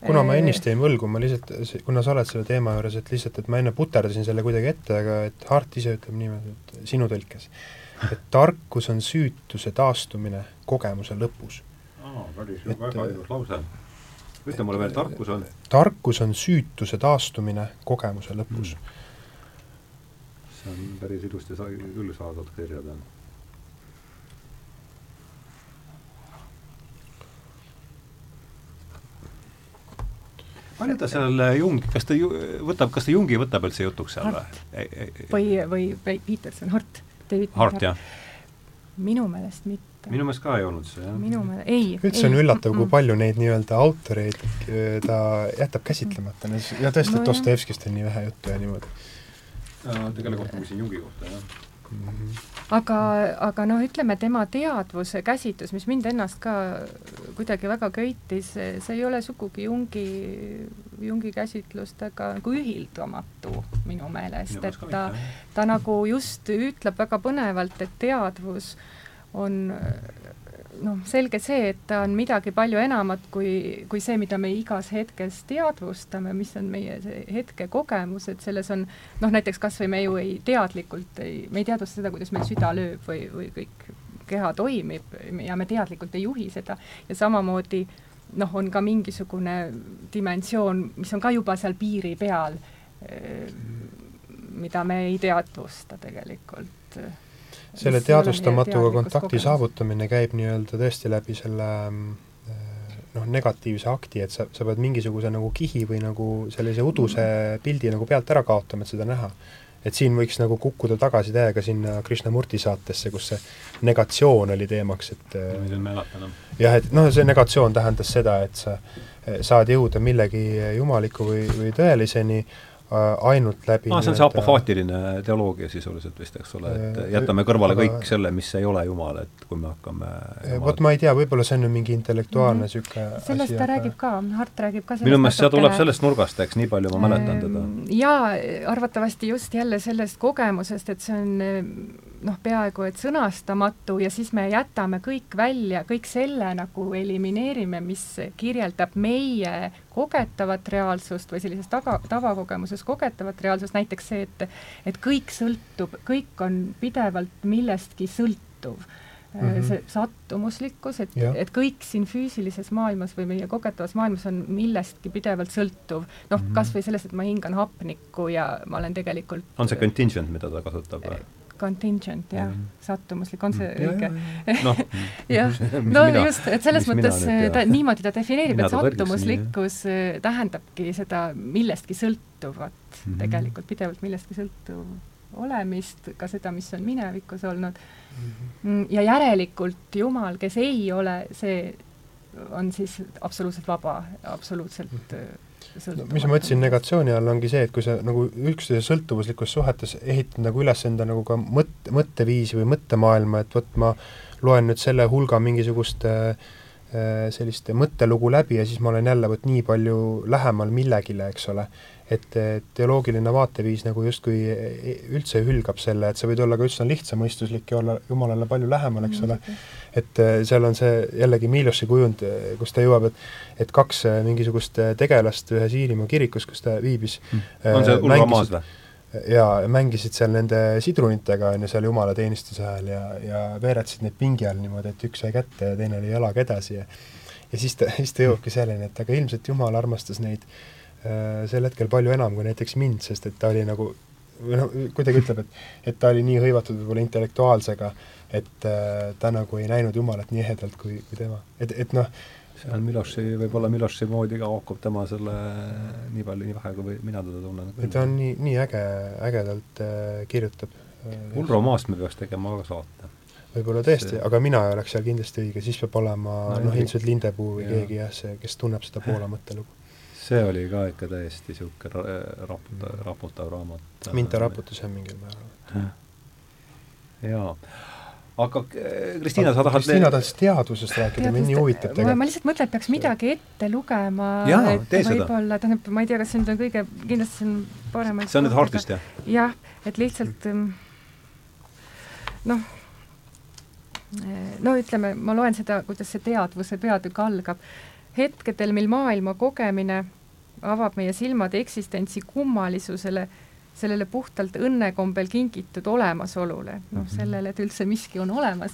kuna ma ennist jäin võlgu, ma lihtsalt, kuna sa oled selle teema juures, et lihtsalt, et ma enne puterdasin selle kuidagi ette, aga et Hart ise ütleb niimoodi, et sinu tõlkes, et tarkus on süütuse taastumine kogemuse lõpus. aa, päris väga ilus lause. ütle mulle veel, tarkus on? tarkus on süütuse taastumine kogemuse lõpus mm.. see on päris ilusti sa-, küll saadud kirjad, on palju ta seal äh, Jung, kas ta ju, võtab, kas ta Jungi võtab üldse jutuks seal või? või, või, Peterson, Hart. Hart, jah. minu meelest mitte. minu meelest ka ei olnud see, jah. minu meelest, ei. üldse on üllatav, kui palju neid nii-öelda autoreid ta jätab käsitlemata ja tõesti no, Dostojevskist on nii vähe juttu ja niimoodi. tegelikult ma küsin Jungi kohta, jah mm. Aga, aga noh, ütleme tema teadvuse käsitlus, mis mind ennast ka kuidagi väga köitis, see ei ole sugugi Jungi, Jungi käsitlustega nagu ühildamatu minu meelest, et ta, ta nagu just ütleb väga põnevalt, et teadvus on noh, selge see, et ta on midagi palju enamat kui, kui see, mida me igas hetkes teadvustame, mis on meie see hetkekogemus, et selles on noh, näiteks kas või me ju ei teadlikult ei, me ei teadvusta seda, kuidas meil süda lööb või, või kõik keha toimib ja me teadlikult ei juhi seda. Ja samamoodi noh, on ka mingisugune dimensioon, mis on ka juba seal piiri peal, eh, mida me ei teadvusta tegelikult selle teadvustamatuga kontakti kogemus. saavutamine käib nii-öelda tõesti läbi selle äh, noh, negatiivse akti, et sa, sa pead mingisuguse nagu kihi või nagu sellise uduse pildi nagu pealt ära kaotama, et seda näha. et siin võiks nagu kukkuda tagasi täiega sinna Krishnamurti saatesse, kus see negatsioon oli teemaks, et äh, nüüd mäletan. jah, et noh, see negatsioon tähendas seda, et sa saad jõuda millegi jumaliku või, või tõeliseni, ainult läbi aa, see on see apofaatiline teoloogia sisuliselt vist, eks ole, et äh, jätame kõrvale aga, kõik selle, mis ei ole Jumal, et kui me hakkame äh, vot ma ei tea, võib-olla see on mingi intellektuaalne niisugune mm -hmm. sellest asi, ta aga... räägib ka, Hart räägib ka minu meelest see tuleb sellest nurgast, eks, nii palju ma mäletan teda. jaa, arvatavasti just jälle sellest kogemusest, et see on noh, peaaegu et sõnastamatu ja siis me jätame kõik välja, kõik selle nagu elimineerime, mis kirjeldab meie kogetavat reaalsust või sellises taga, tavakogemuses kogetavat reaalsust, näiteks see, et et kõik sõltub, kõik on pidevalt millestki sõltuv mm. -hmm. see sattumuslikkus, et, et kõik siin füüsilises maailmas või meie kogetavas maailmas on millestki pidevalt sõltuv. noh mm -hmm., kas või sellest, et ma hingan hapnikku ja ma olen tegelikult on see contingent, mida ta kasutab või? Contingent, jah mm., sattumuslik, on see õige? noh, jah, no just, et selles mõttes ta, niimoodi ta defineerib, et sattumuslikkus nii, äh, tähendabki seda millestki sõltuvat mm, -hmm. tegelikult pidevalt millestki sõltuv olemist, ka seda, mis on minevikus olnud mm. -hmm. ja järelikult Jumal, kes ei ole, see on siis absoluutselt vaba, absoluutselt mm -hmm no, mis ma mõtlesin negatsiooni all, ongi see, et kui sa nagu üksteise sõltuvuslikus suhetes ehitad nagu üles enda nagu ka mõtte, mõtteviisi või mõttemaailma, et vot ma loen nüüd selle hulga mingisugust äh, sellist mõttelugu läbi ja siis ma olen jälle vot nii palju lähemal millegile, eks ole et teoloogiline vaateviis nagu justkui üldse hülgab selle, et sa võid olla ka üsna lihtsamõistuslik ja olla Jumalale palju lähemal, eks ole. et äh, seal on see jällegi Miloši kujund, äh, kus ta jõuab, et et kaks äh, mingisugust tegelast ühes Iirimaa kirikus, kus ta viibis mm. on see Ulramaas või? jaa, mängisid seal nende sidrunitega, on ju, seal jumalateenistuse ajal ja, ja veeretasid neid pingi all niimoodi, et üks sai kätte ja teine oli jalaga edasi ja ja siis ta, siis ta jõuabki selleni, et aga ilmselt Jumal armastas neid Äh, sel hetkel palju enam kui näiteks mind, sest et ta oli nagu või noh, kuidagi ütleb, et et ta oli nii hõivatud võib-olla intellektuaalsega, et äh, ta nagu ei näinud Jumalat nii ehedalt kui, kui tema. et, et noh, see on Miloši, võib-olla Miloši moodi ka haakub tema selle nii palju, nii vähe, kui mina teda tunnen. ta on nii, nii äge, ägedalt äh, kirjutab äh,. Ulro Maast me peaks tegema ka saate. võib-olla tõesti see..., aga mina ei oleks seal kindlasti õige, siis peab olema no, noh, ilmselt Lindepuu või keegi jah, see, kes tunneb seda Poola mõttelugu see oli ka ikka täiesti niisugune raputav, raputav raamat. mind ta raputas jah mingil määral. jaa aga Kristiina, sa tahad Kristiina tahtis teadusest rääkida, mind nii huvitab tegelikult. ma lihtsalt mõtlen, et peaks midagi ette lugema, et võib-olla, tähendab, ma ei tea, kas see nüüd on kõige, kindlasti see on paremaid see on nüüd Hardist, jah? jah, et lihtsalt mm, noh, no ütleme, ma loen seda, kuidas see teadvuse peatükk algab hetkedel, mil maailma kogemine avab meie silmad eksistentsi kummalisusele, sellele puhtalt õnnekombel kingitud olemasolule, noh -hmm. sellele, et üldse miski on olemas.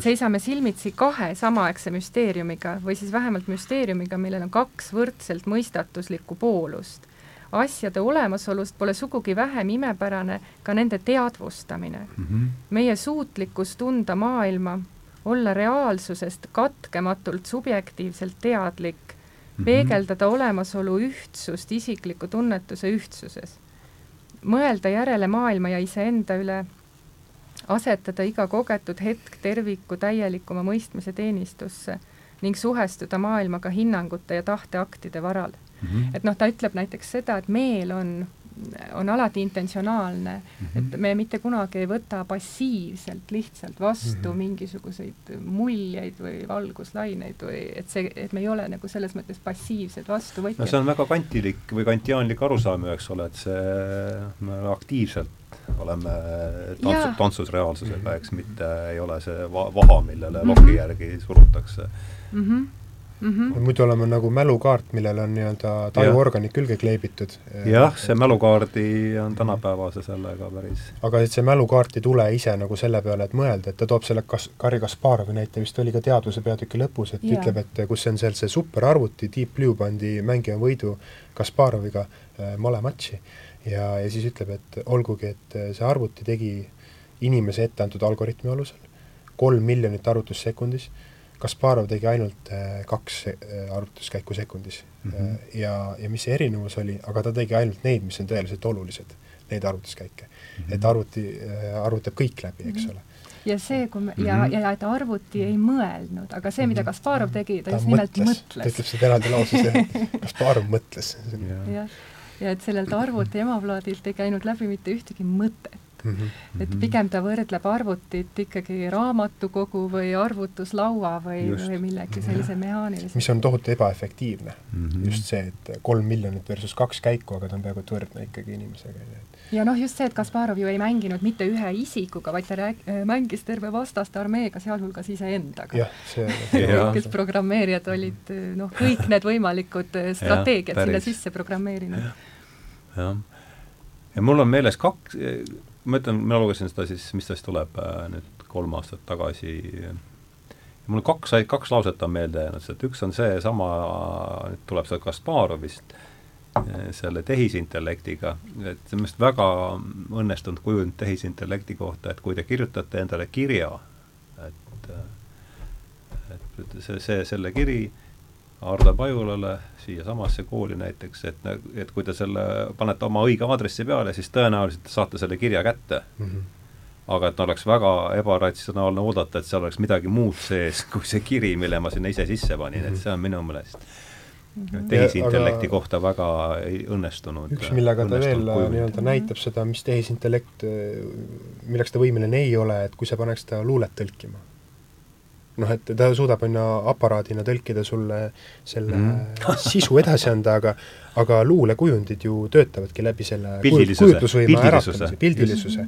seisame silmitsi kahe samaaegse müsteeriumiga või siis vähemalt müsteeriumiga, millel on kaks võrdselt mõistatuslikku poolust. asjade olemasolust pole sugugi vähem imepärane ka nende teadvustamine mm. -hmm. meie suutlikkus tunda maailma olla reaalsusest katkematult subjektiivselt teadlik -hmm. peegeldada olemasolu ühtsust isikliku tunnetuse ühtsuses, mõelda järele maailma ja iseenda üle, asetada iga kogetud hetk terviku täielikuma mõistmise teenistusse ning suhestuda maailmaga hinnangute ja tahteaktide varal mm. -hmm. et noh, ta ütleb näiteks seda, et meel on on alati intentsionaalne mm, -hmm. et me mitte kunagi ei võta passiivselt lihtsalt vastu mm -hmm. mingisuguseid muljeid või valguslaineid või et see, et me ei ole nagu selles mõttes passiivsed vastuvõtjad. no see on väga kantilik või kantiaanlik arusaam ju, eks ole, et see, me aktiivselt oleme tantsu, tantsus reaalsusega, eks mitte ei ole see va vaha, millele -hmm. loki järgi surutakse mm. -hmm mm. -hmm. muidu oleme nagu mälukaart, millele on nii-öelda tajuorganid külge kleebitud. jah, see mälukaardi on tänapäevase sellega päris aga et see mälukaart ei tule ise nagu selle peale, et mõelda, et ta toob selle kas-, Garri Kasparovi näite, vist oli ka teaduse peatüki lõpus, et yeah. ütleb, et kus on seal see superarvuti, Deep Blue pandi mängija võidu Kasparoviga äh, malematši ja, ja siis ütleb, et olgugi, et see arvuti tegi inimese ette antud algoritmi alusel kolm miljonit arvutust sekundis Kasparov tegi ainult äh, kaks äh, arvutuskäiku sekundis mm. -hmm. ja, ja mis see erinevus oli, aga ta tegi ainult neid, mis on tõeliselt olulised, neid arvutuskäike mm. -hmm. et arvuti arvutab kõik läbi, eks mhm. ole ja see, kui me, ja mm, -hmm. ja et arvuti ei mõelnud, aga see, mida mhm. Kasparov tegi, ta, ta just nimelt mõtles. ta ütleb seda eraldi lauses, jah. Kasparov mõtles. jah, ja et sellelt arvuti emaplaadilt ei käinud läbi mitte ühtegi mõtet mm. -hmm. et pigem ta võrdleb arvutit ikkagi raamatukogu või arvutuslaua või, või millegi sellise mehaanilise. mis on tohutu ebaefektiivne mm. -hmm. just see, et kolm miljonit versus kaks käiku, aga ta on peaaegu et võrdne ikkagi inimesega. ja noh, just see, et Kasparov ju ei mänginud mitte ühe isikuga, vaid ta rääg-, mängis terve vastaste armeega, sealhulgas iseendaga. jah, see kes programmeerijad olid noh, kõik need võimalikud strateegiad ja, sinna sisse programmeerinud. jah, ja mul on meeles kaks, ma ütlen, mina lugesin seda siis, mis ta siis tuleb äh, nüüd kolm aastat tagasi, mul kaks, kaks lauset on meelde jäänud, et üks on seesama, nüüd tuleb see Kasparovist, äh, selle tehisintellektiga, et see on minu arust väga õnnestunud kujund tehisintellekti kohta, et kui te kirjutate endale kirja, et äh, et see, see, selle kiri Ardo Pajulale siiasamasse kooli näiteks, et, et kui te selle panete oma õige aadressi peale, siis tõenäoliselt saate selle kirja kätte mm. -hmm aga et oleks väga ebaratsionaalne oodata, et seal oleks midagi muud sees kui see kiri, mille ma sinna ise sisse panin mm, -hmm. et see on minu meelest mm -hmm. tehisintellekti aga kohta väga õnnestunud. üks, millega ta veel nii-öelda näitab seda, mis tehisintellekt, milleks ta võimeline ei ole, et kui sa paneks ta luulet tõlkima noh, et ta suudab, on ju, aparaadina tõlkida sulle selle mm. sisu edasi anda, aga aga luulekujundid ju töötavadki läbi selle kujutlusvõime äratamise, pildilisuse.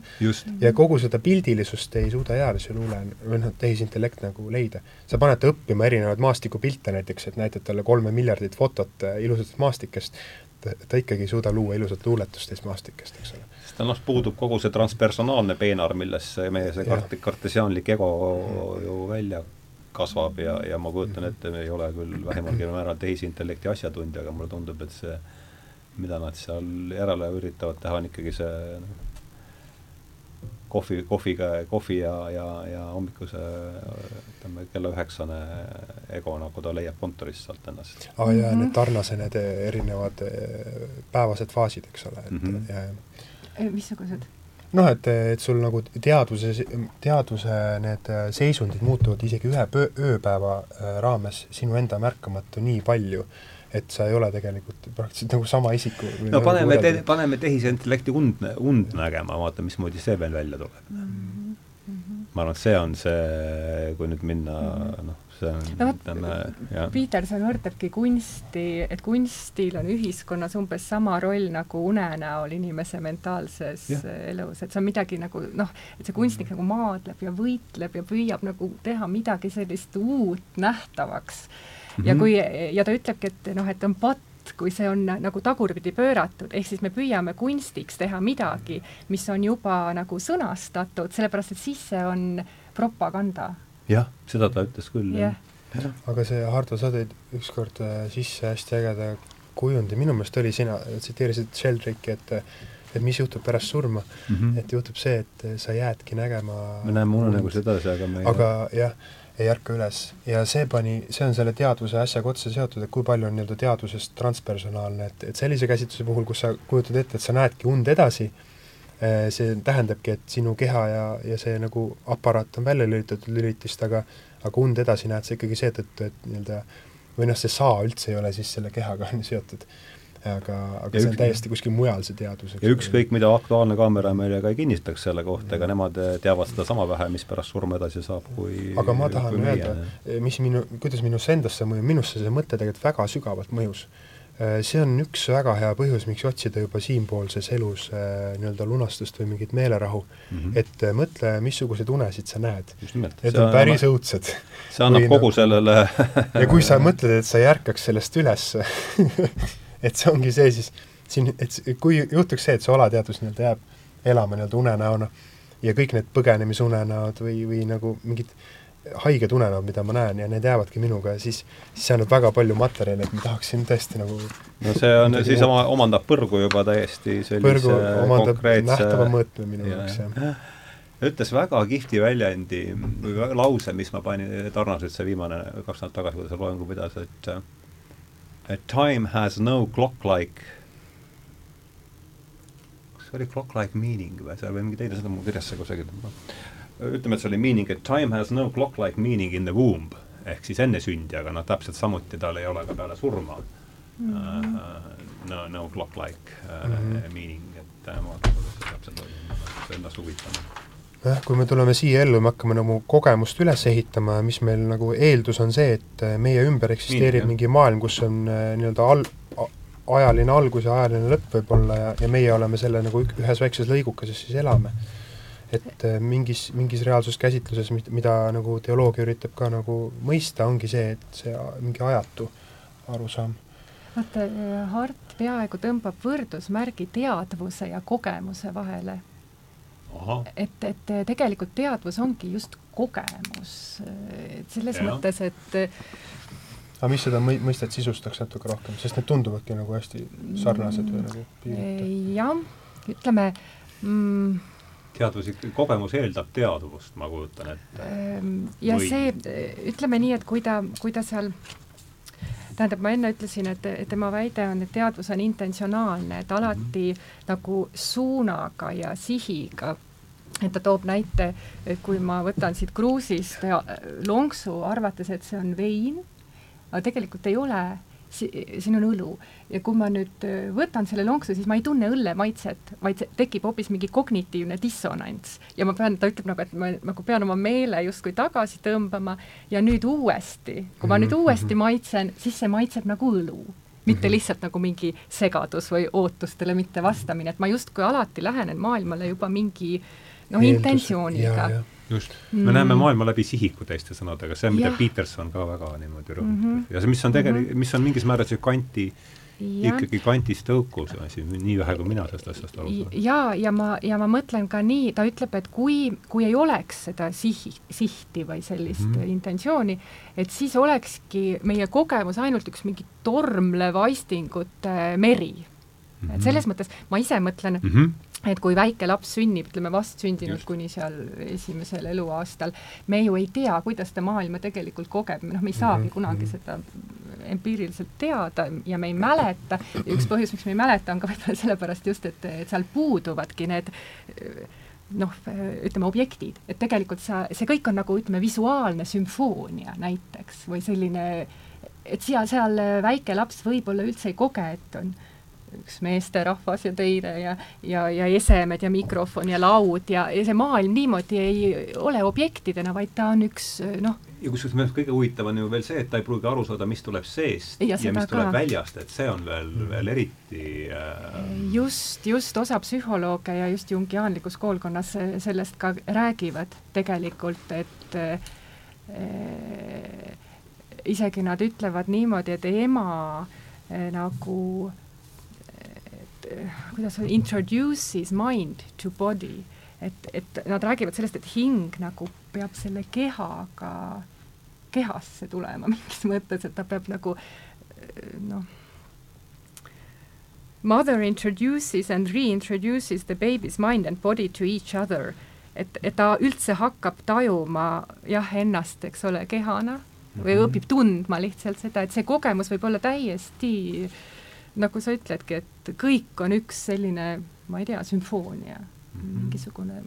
ja kogu seda pildilisust ei suuda ealise luule või noh, tehisintellekt nagu leida. sa paned ta õppima erinevaid maastikupilte näiteks, et näitad talle kolme miljardit fotot äh, ilusatest maastikest, ta, ta ikkagi ei suuda luua ilusat luuletust neist maastikest, eks ole. Sest noh, puudub kogu see transpersonaalne peenar, millest meie see kart-, kartesiaanlik ego ju välja kasvab ja, ja ma kujutan ette, me ei ole küll vähimalgi määral tehisintellekti asjatundja, aga mulle tundub, et see, mida nad seal järele üritavad teha, on ikkagi see noh, kohvi, kohviga, kohvi ja, ja, ja hommikuse ütleme, kella üheksane ego, nagu ta leiab kontorist sealt ennast. aa ah, jaa, need Tarnase need erinevad eh, päevased faasid, eks ole, et mm -hmm. ja, ja missugused? Noh, et, et sul nagu teaduse, teaduse need seisundid muutuvad isegi ühe pöö, ööpäeva äh, raames sinu enda märkamatu nii palju, et sa ei ole tegelikult praktiliselt nagu sama isiku no nagu paneme te,, paneme tehisintellekti und, und nägema, vaata, mismoodi see veel välja tuleb mm. -hmm. ma arvan, et see on see, kui nüüd minna mm -hmm. noh, see on no, ütleme, jah. Peterson võrdlebki kunsti, et kunstil on ühiskonnas umbes sama roll nagu unenäol inimese mentaalses ja. elus, et see on midagi nagu noh, et see kunstnik nagu maadleb ja võitleb ja püüab nagu teha midagi sellist uut nähtavaks mm. -hmm. ja mhm. kui, ja ta ütlebki, et noh, et on patt, kui see on nagu tagurpidi pööratud, ehk siis me püüame kunstiks teha midagi, mis on juba nagu sõnastatud, sellepärast et siis see on propaganda jah, seda ta ütles küll yeah., jah. aga see, Hardo, sa tõid ükskord äh, sisse hästi ägeda kujundi, minu meelest oli, sina tsiteerisid Sheldrake'i, et et mis juhtub pärast surma. Mm, -hmm. et juhtub see, et sa jäädki nägema me näeme unenägus edasi, aga me ei aga jah, ei ärka üles. Ja see pani, see on selle teadvuse asjaga otse seotud, et kui palju on nii-öelda teadusest transpersonaalne, et, et sellise käsitluse puhul, kus sa kujutad ette, et sa näedki und edasi, Eh, see tähendabki, et sinu keha ja, ja see nagu aparaat on välja lülitatud lülitist, aga aga und edasi näed sa ikkagi seetõttu, et nii-öelda või noh, see saa üldse ei ole siis selle kehaga on seotud. aga, aga ja see on täiesti kuskil mujal, see teadus. ja ükskõik, mida Aktuaalne kaamera meile ka ei kinnitaks selle kohta, ega nemad teavad seda sama vähe, mis pärast surma edasi saab, kui aga ma tahan öelda, mis minu, kuidas minusse endasse mõjub, minusse see mõte tegelikult väga sügavalt mõjus Äh, see on üks väga hea põhjus, miks otsida juba siinpoolses elus äh, nii-öelda lunastust või mingit meelerahu mm. -hmm. et äh, mõtle, missuguseid unesid sa näed. Need on päris annab, õudsed. see annab või kogu no, sellele ja kui sa mõtled, et sa ei ärkaks sellest üles et see ongi see siis, siin, et kui juhtuks see, et see alateadvus nii-öelda jääb elama nii-öelda unenäona ja kõik need põgenemisunenäod või, või nagu mingid haiged unenäod, mida ma näen ja need jäävadki minuga ja siis, siis see annab väga palju materjali, et ma tahaksin tõesti nagu no see on, siis oma, omandab põrgu juba täiesti sellise konkreetse... nähtava mõõtme minu jaoks, jah. Ütles väga kihvti väljendi või lause, mis ma panin Tarnaselt, see viimane kaks nädalat tagasi, kui ta seal loengu pidas, et et time has no clock-like kas see oli clock-like meaning või? Seal või mingi teine sõna mul kirjas see kusagil ütleme, et see oli meaning, et time has no clock-like meaning in the womb. Ehk siis enne sündi, aga noh, täpselt samuti tal ei ole ka peale surma. Mm -hmm. uh, no, no clock-like uh, mm -hmm. meaning, et uh, ma vaatan, kuidas see täpselt oli, see on ennast huvitav jah, kui me tuleme siia ellu, me hakkame nagu kogemust üles ehitama, mis meil nagu eeldus on see, et meie ümber eksisteerib Nii, mingi maailm, kus on nii-öelda al-, ajaline algus ja ajaline lõpp võib-olla ja, ja meie oleme selle nagu ühes väikses lõigukeses siis elame et äh, mingis, mingis reaalsuskäsitluses, mida nagu teoloogia üritab ka nagu mõista, ongi see, et see mingi ajatu arusaam. vaata, äh, Hart peaaegu tõmbab võrdusmärgi teadvuse ja kogemuse vahele. et, et äh, tegelikult teadvus ongi just kogemus, et selles ja. mõttes, et aga mis seda mõistet sisustaks natuke rohkem, sest need tunduvadki nagu hästi sarnased või nagu piiritud? jah, ütleme mm, teadvus, kogemus eeldab teadvust, ma kujutan ette. Ehm, ja Või... see, ütleme nii, et kui ta, kui ta seal tähendab, ma enne ütlesin, et, tema väide on, et teadvus on intentsionaalne, et alati mm -hmm. nagu suunaga ja sihiga et ta toob näite, et kui ma võtan siit kruusist lonksu, arvates, et see on vein, aga tegelikult ei ole siin on õlu. ja kui ma nüüd äh, võtan selle lonksu, siis ma ei tunne õlle maitset, vaid tekib hoopis mingi kognitiivne dissonants. ja ma pean, ta ütleb nagu, et ma nagu pean oma meele justkui tagasi tõmbama ja nüüd uuesti, kui ma nüüd mhm, uuesti mhm. maitsen, siis see maitseb nagu õlu mitte mhm. lihtsalt nagu mingi segadus või ootustele mitte vastamine, et ma justkui alati lähenen maailmale juba mingi noh, intentsiooniga just, me mm. näeme maailma läbi sihiku teiste sõnadega, see on, mida ja. Peterson ka väga niimoodi rõhutab mm. -hmm. ja see, mis on tegelikult mm, -hmm. mis on mingis määras see kanti Ja. ikkagi kantist tõukus asi, nii vähe kui mina sellest asjast aru saan. jaa, ja ma, ja ma mõtlen ka nii, ta ütleb, et kui, kui ei oleks seda sihi, sihti või sellist mm -hmm. intentsiooni, et siis olekski meie kogemus ainult üks mingi tormlev aistingute meri mm. -hmm. et selles mõttes ma ise mõtlen mm, -hmm et kui väike laps sünnib, ütleme vastsündinud kuni seal esimesel eluaastal, me ju ei tea, kuidas ta maailma tegelikult kogeb, noh, me ei saagi mm -hmm. kunagi seda empiiriliselt teada ja me ei mäleta, üks põhjus, miks me ei mäleta, on ka võib-olla sellepärast just, et, et seal puuduvadki need noh, ütleme objektid, et tegelikult sa, see kõik on nagu ütleme, visuaalne sümfoonia näiteks või selline, et seal, seal väike laps võib-olla üldse ei koge, et on üks meesterahvas ja teine ja, ja, ja esemed ja mikrofon ja laud ja, ja see maailm niimoodi ei ole objektidena, vaid ta on üks noh, ja kusjuures minu arust kõige huvitavam on ju veel see, et ta ei pruugi aru saada, mis tuleb seest ja, ja mis tuleb ka. väljast, et see on veel, veel eriti äh... just, just osa psühholooge ja just jungiaanlikus koolkonnas sellest ka räägivad tegelikult, et äh, isegi nad ütlevad niimoodi, et ema äh, nagu äh, kuidas öelda, introduces mind to body, et, et nad räägivad sellest, et hing nagu peab selle kehaga kehasse tulema mingis mõttes, et ta peab nagu noh, mother introduces and reintroduces the baby's mind and body to each other. et, et ta üldse hakkab tajuma jah, ennast, eks ole, kehana või -hmm. õpib tundma lihtsalt seda, et see kogemus võib olla täiesti äh, nagu sa ütledki, et kõik on üks selline, ma ei tea, sümfoonia -hmm. mingisugune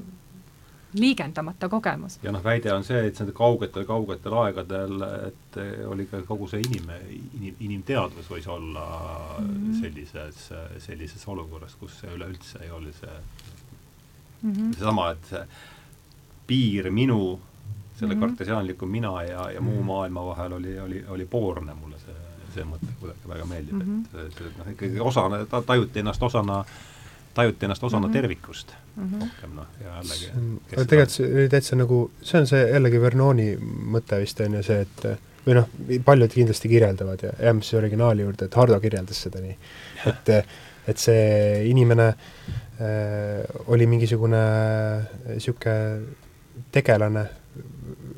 liigendamata kogemus. ja noh, väide on see, et nende kaugetel, kaugetel aegadel, et oli ka kogu see inim, inim, inimteadvus võis olla mm -hmm. sellises, sellises olukorras, kus see üleüldse ei ole see mm -hmm. seesama, et see piir minu, selle mm -hmm. kartesiaanliku mina ja, ja muu maailma vahel oli, oli, oli poorne mulle see, see mõte kuidagi väga meeldib mm, -hmm. et see, noh, ikkagi osana, ta tajuti ennast osana, tajuti ennast osana mm -hmm. tervikust mm -hmm. rohkem noh, ja jällegi aga tegelikult see oli täitsa nagu, see on see jällegi Vernoni mõte vist on ju see, et või noh, paljud kindlasti kirjeldavad ja jääme siis originaali juurde, et Hardo kirjeldas seda nii, et et see inimene äh, oli mingisugune niisugune tegelane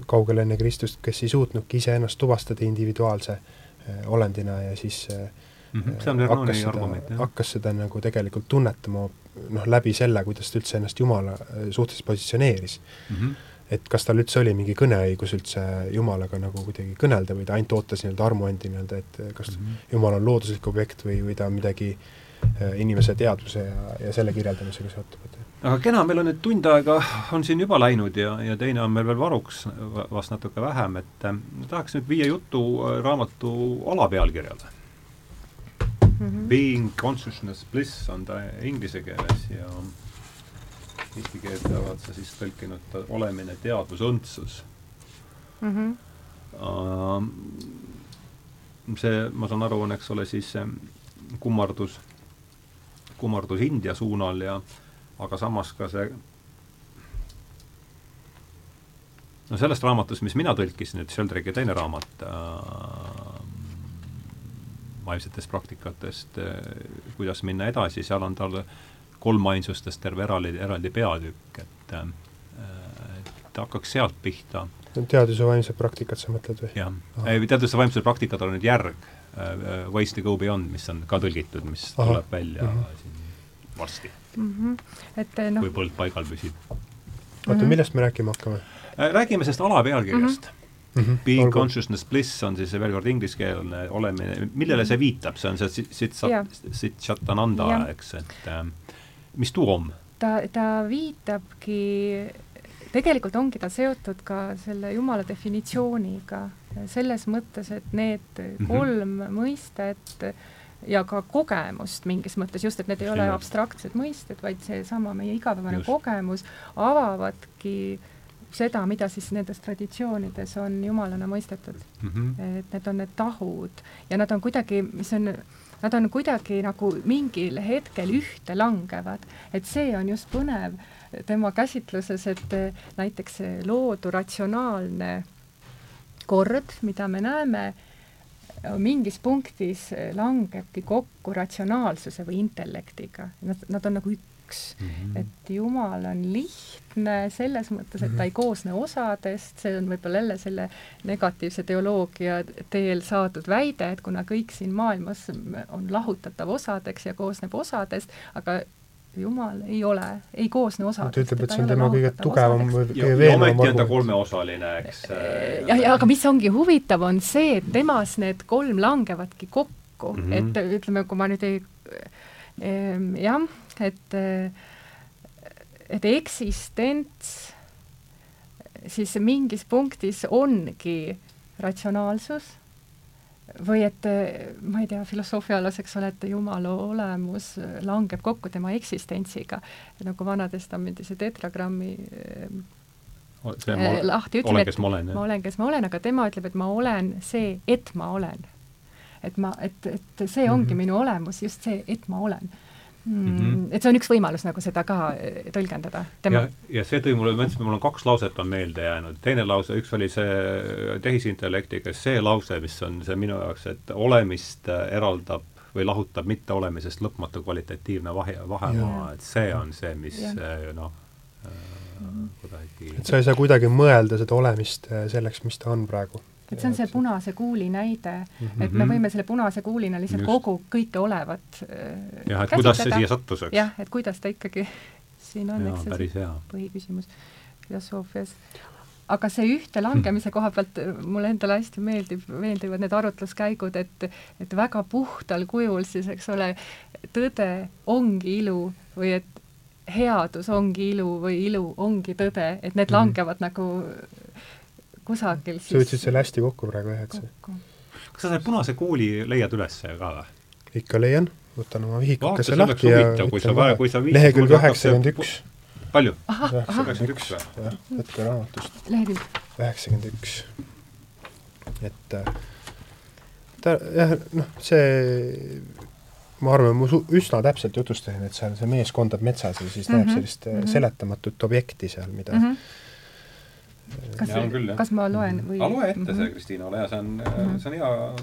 kaugel enne Kristust, kes ei suutnudki iseennast tuvastada individuaalse äh, olendina ja siis mm -hmm. see on Vernoni argument, jah. hakkas seda nagu tegelikult tunnetama noh, läbi selle, kuidas ta üldse ennast Jumala suhtes positsioneeris mm. -hmm. et kas tal üldse oli mingi kõneõigus üldse Jumalaga nagu kuidagi kõnelda või ta ainult ootas nii-öelda armuandi nii-öelda, et kas mm -hmm. Jumal on looduslik objekt või, või ta on midagi inimese teadvuse ja, ja selle kirjeldamisega seotud, aga kena, meil on nüüd tund aega, on siin juba läinud ja, ja teine on meil veel varuks, vast natuke vähem, et äh, tahaks nüüd viia jutu raamatu alapealkirjale mm. -hmm. Being consciousness bliss on ta inglise keeles ja eesti keelde oled sa siis tõlkinud olemine teadvusõndsus mm. -hmm. Uh, see, ma saan aru, on, eks ole, siis kummardus, kummardus India suunal ja aga samas ka see no sellest raamatust, mis mina tõlkisin, et Sheldricki teine raamat äh, vaimsetest praktikatest, eh, kuidas minna edasi, seal on tal kolmainsustest terve eraldi, eraldi peatükk, et eh, et hakkaks sealt pihta. teaduse vaimsed praktikad, sa mõtled või? jah, ei teaduse vaimsed praktikad on nüüd järg uh,, Waste to go beyond, mis on ka tõlgitud, mis Aha. tuleb välja mm -hmm. siin varsti mm. -hmm. et noh kui põld paigal püsib. oota mm -hmm., millest me rääkima hakkame? räägime sellest alapealkirjast mm. -hmm mm. -hmm. Being Olgu. consciousness bliss on siis veel kord ingliskeelne olemine, millele see viitab, see on see Sit Satyananda, eks, et äh, mis tuum? ta, ta viitabki, tegelikult ongi ta seotud ka selle Jumala definitsiooniga, selles mõttes, et need mm -hmm. kolm mõistet ja ka kogemust mingis mõttes, just et need ei ole abstraktsed mõisted, vaid seesama meie igapäevane just. kogemus avavadki seda, mida siis nendes traditsioonides on jumalana mõistetud mm. -hmm. et need on need tahud ja nad on kuidagi, mis on, nad on kuidagi nagu mingil hetkel ühte langevad, et see on just põnev tema käsitluses, et näiteks loodu ratsionaalne kord, mida me näeme, mingis punktis langebki kokku ratsionaalsuse või intellektiga, nad, nad on nagu üks. Mm, -hmm. et Jumal on lihtne selles mõttes, et ta ei koosne osadest, see on võib-olla jälle selle negatiivse teoloogia teel saadud väide, et kuna kõik siin maailmas on lahutatav osadeks ja koosneb osadest, aga Jumal ei ole, ei koosne osadest. ta ütleb, et see on tema kõige tugevam või kõige veenvam argument. on ta kolmeosaline, eks. ja, ja aga mis ongi huvitav, on see, et temas need kolm langevadki kokku mm, -hmm. et ütleme, kui ma nüüd ei jah, et, et eksistents siis mingis punktis ongi ratsionaalsus või et ma ei tea, filosoofialas, eks ole, et Jumala olemus langeb kokku tema eksistentsiga, nagu Vana-testamendis see tetragrammi see ma lahti ütleb, kes ma olen, ma olen, kes ma olen, aga tema ütleb, et ma olen see, et ma olen. et ma, et, et see ongi mm -hmm. minu olemus, just see, et ma olen Mm -hmm. et see on üks võimalus nagu seda ka äh, tõlgendada. ja, ja see tõi mulle, ma ütlesin, mul on kaks lauset on meelde jäänud, teine lause, üks oli see tehisintellektiga, see lause, mis on see minu jaoks, et olemist äh, eraldab või lahutab mitteolemisest lõpmatu kvalitatiivne vahe, vahemaa, et see on see, mis äh, noh, kuidagi et sa ei saa kuidagi mõelda seda olemist selleks, mis ta on praegu et see on see punase kuuli näide mm, -hmm. et me võime selle punase kuulina lihtsalt Just. kogu kõike olevat äh, jah, et kuidas see siia sattus, eks. jah, et kuidas ta ikkagi siin on, eks see põhiküsimus filosoofias. aga see ühte langemise koha pealt äh, mulle endale hästi meeldib, meeldivad need arutluskäigud, et et väga puhtal kujul siis, eks ole, tõde ongi ilu või et headus ongi ilu või ilu ongi tõde, et need Mhm. langevad nagu kusagil sa võtsid selle hästi kokku praegu jah, see kokku. kas sa selle punase kooli leiad üles ka või? ikka leian, võtan oma oleks lahti ja huvitav, kui sa vaja- kui sa lehekülg üheksakümmend üks. palju? üheksakümmend üks või? jah, võtke raamatust, üheksakümmend üks. et äh, ta jah, noh, see ma arvan, ma üsna täpselt jutustasin, et seal see mees kondab metsas ja siis mm -hmm. näeb Mhm, sellist mm. -hmm. seletamatut objekti seal, mida mm Mhm. Kas kas ma loen või? aga loe ette see, Mhm. Kristiina, ole hea, see on Mhm. see on hea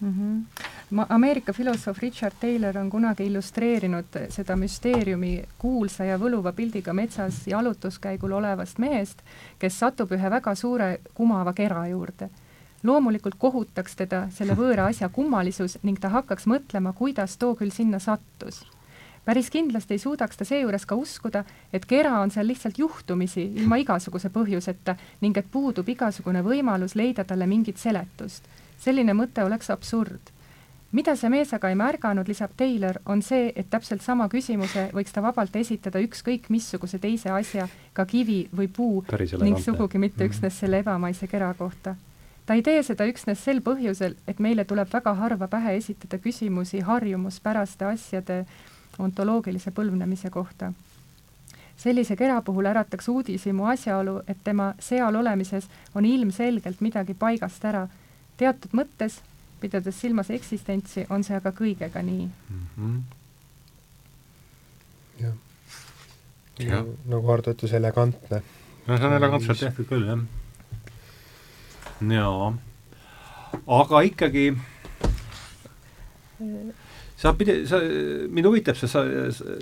mm. -hmm. ma, Ameerika filosoof Richard Taylor on kunagi illustreerinud seda müsteeriumi kuulsa ja võluva pildiga metsas jalutuskäigul olevast mehest, kes satub ühe väga suure kumava kera juurde. loomulikult kohutaks teda selle võõra asja kummalisus ning ta hakkaks mõtlema, kuidas too küll sinna sattus. Päris kindlasti ei suudaks ta seejuures ka uskuda, et kera on seal lihtsalt juhtumisi, ilma igasuguse põhjuseta ning et puudub igasugune võimalus leida talle mingit seletust selline mõte oleks absurd. mida see mees aga ei märganud, lisab Taylor, on see, et täpselt sama küsimuse võiks ta vabalt esitada ükskõik missuguse teise asja, ka kivi või puu, ning sugugi mitte Mhm. üksnes selle ebamaise kera kohta. ta ei tee seda üksnes sel põhjusel, et meile tuleb väga harva pähe esitada küsimusi harjumuspäraste asjade ontoloogilise põlvnemise kohta. sellise kera puhul ärataks uudishimu asjaolu, et tema seal olemises on ilmselgelt midagi paigast ära. teatud mõttes, pidades silmas eksistentsi, on see aga kõigega nii. Mhm. jah Jah. nagu, nagu Hardo ütles, elegantne. no see on elegantselt tehtud küll, jah. jaa. aga ikkagi sa pidi, sa, mind huvitab see sa,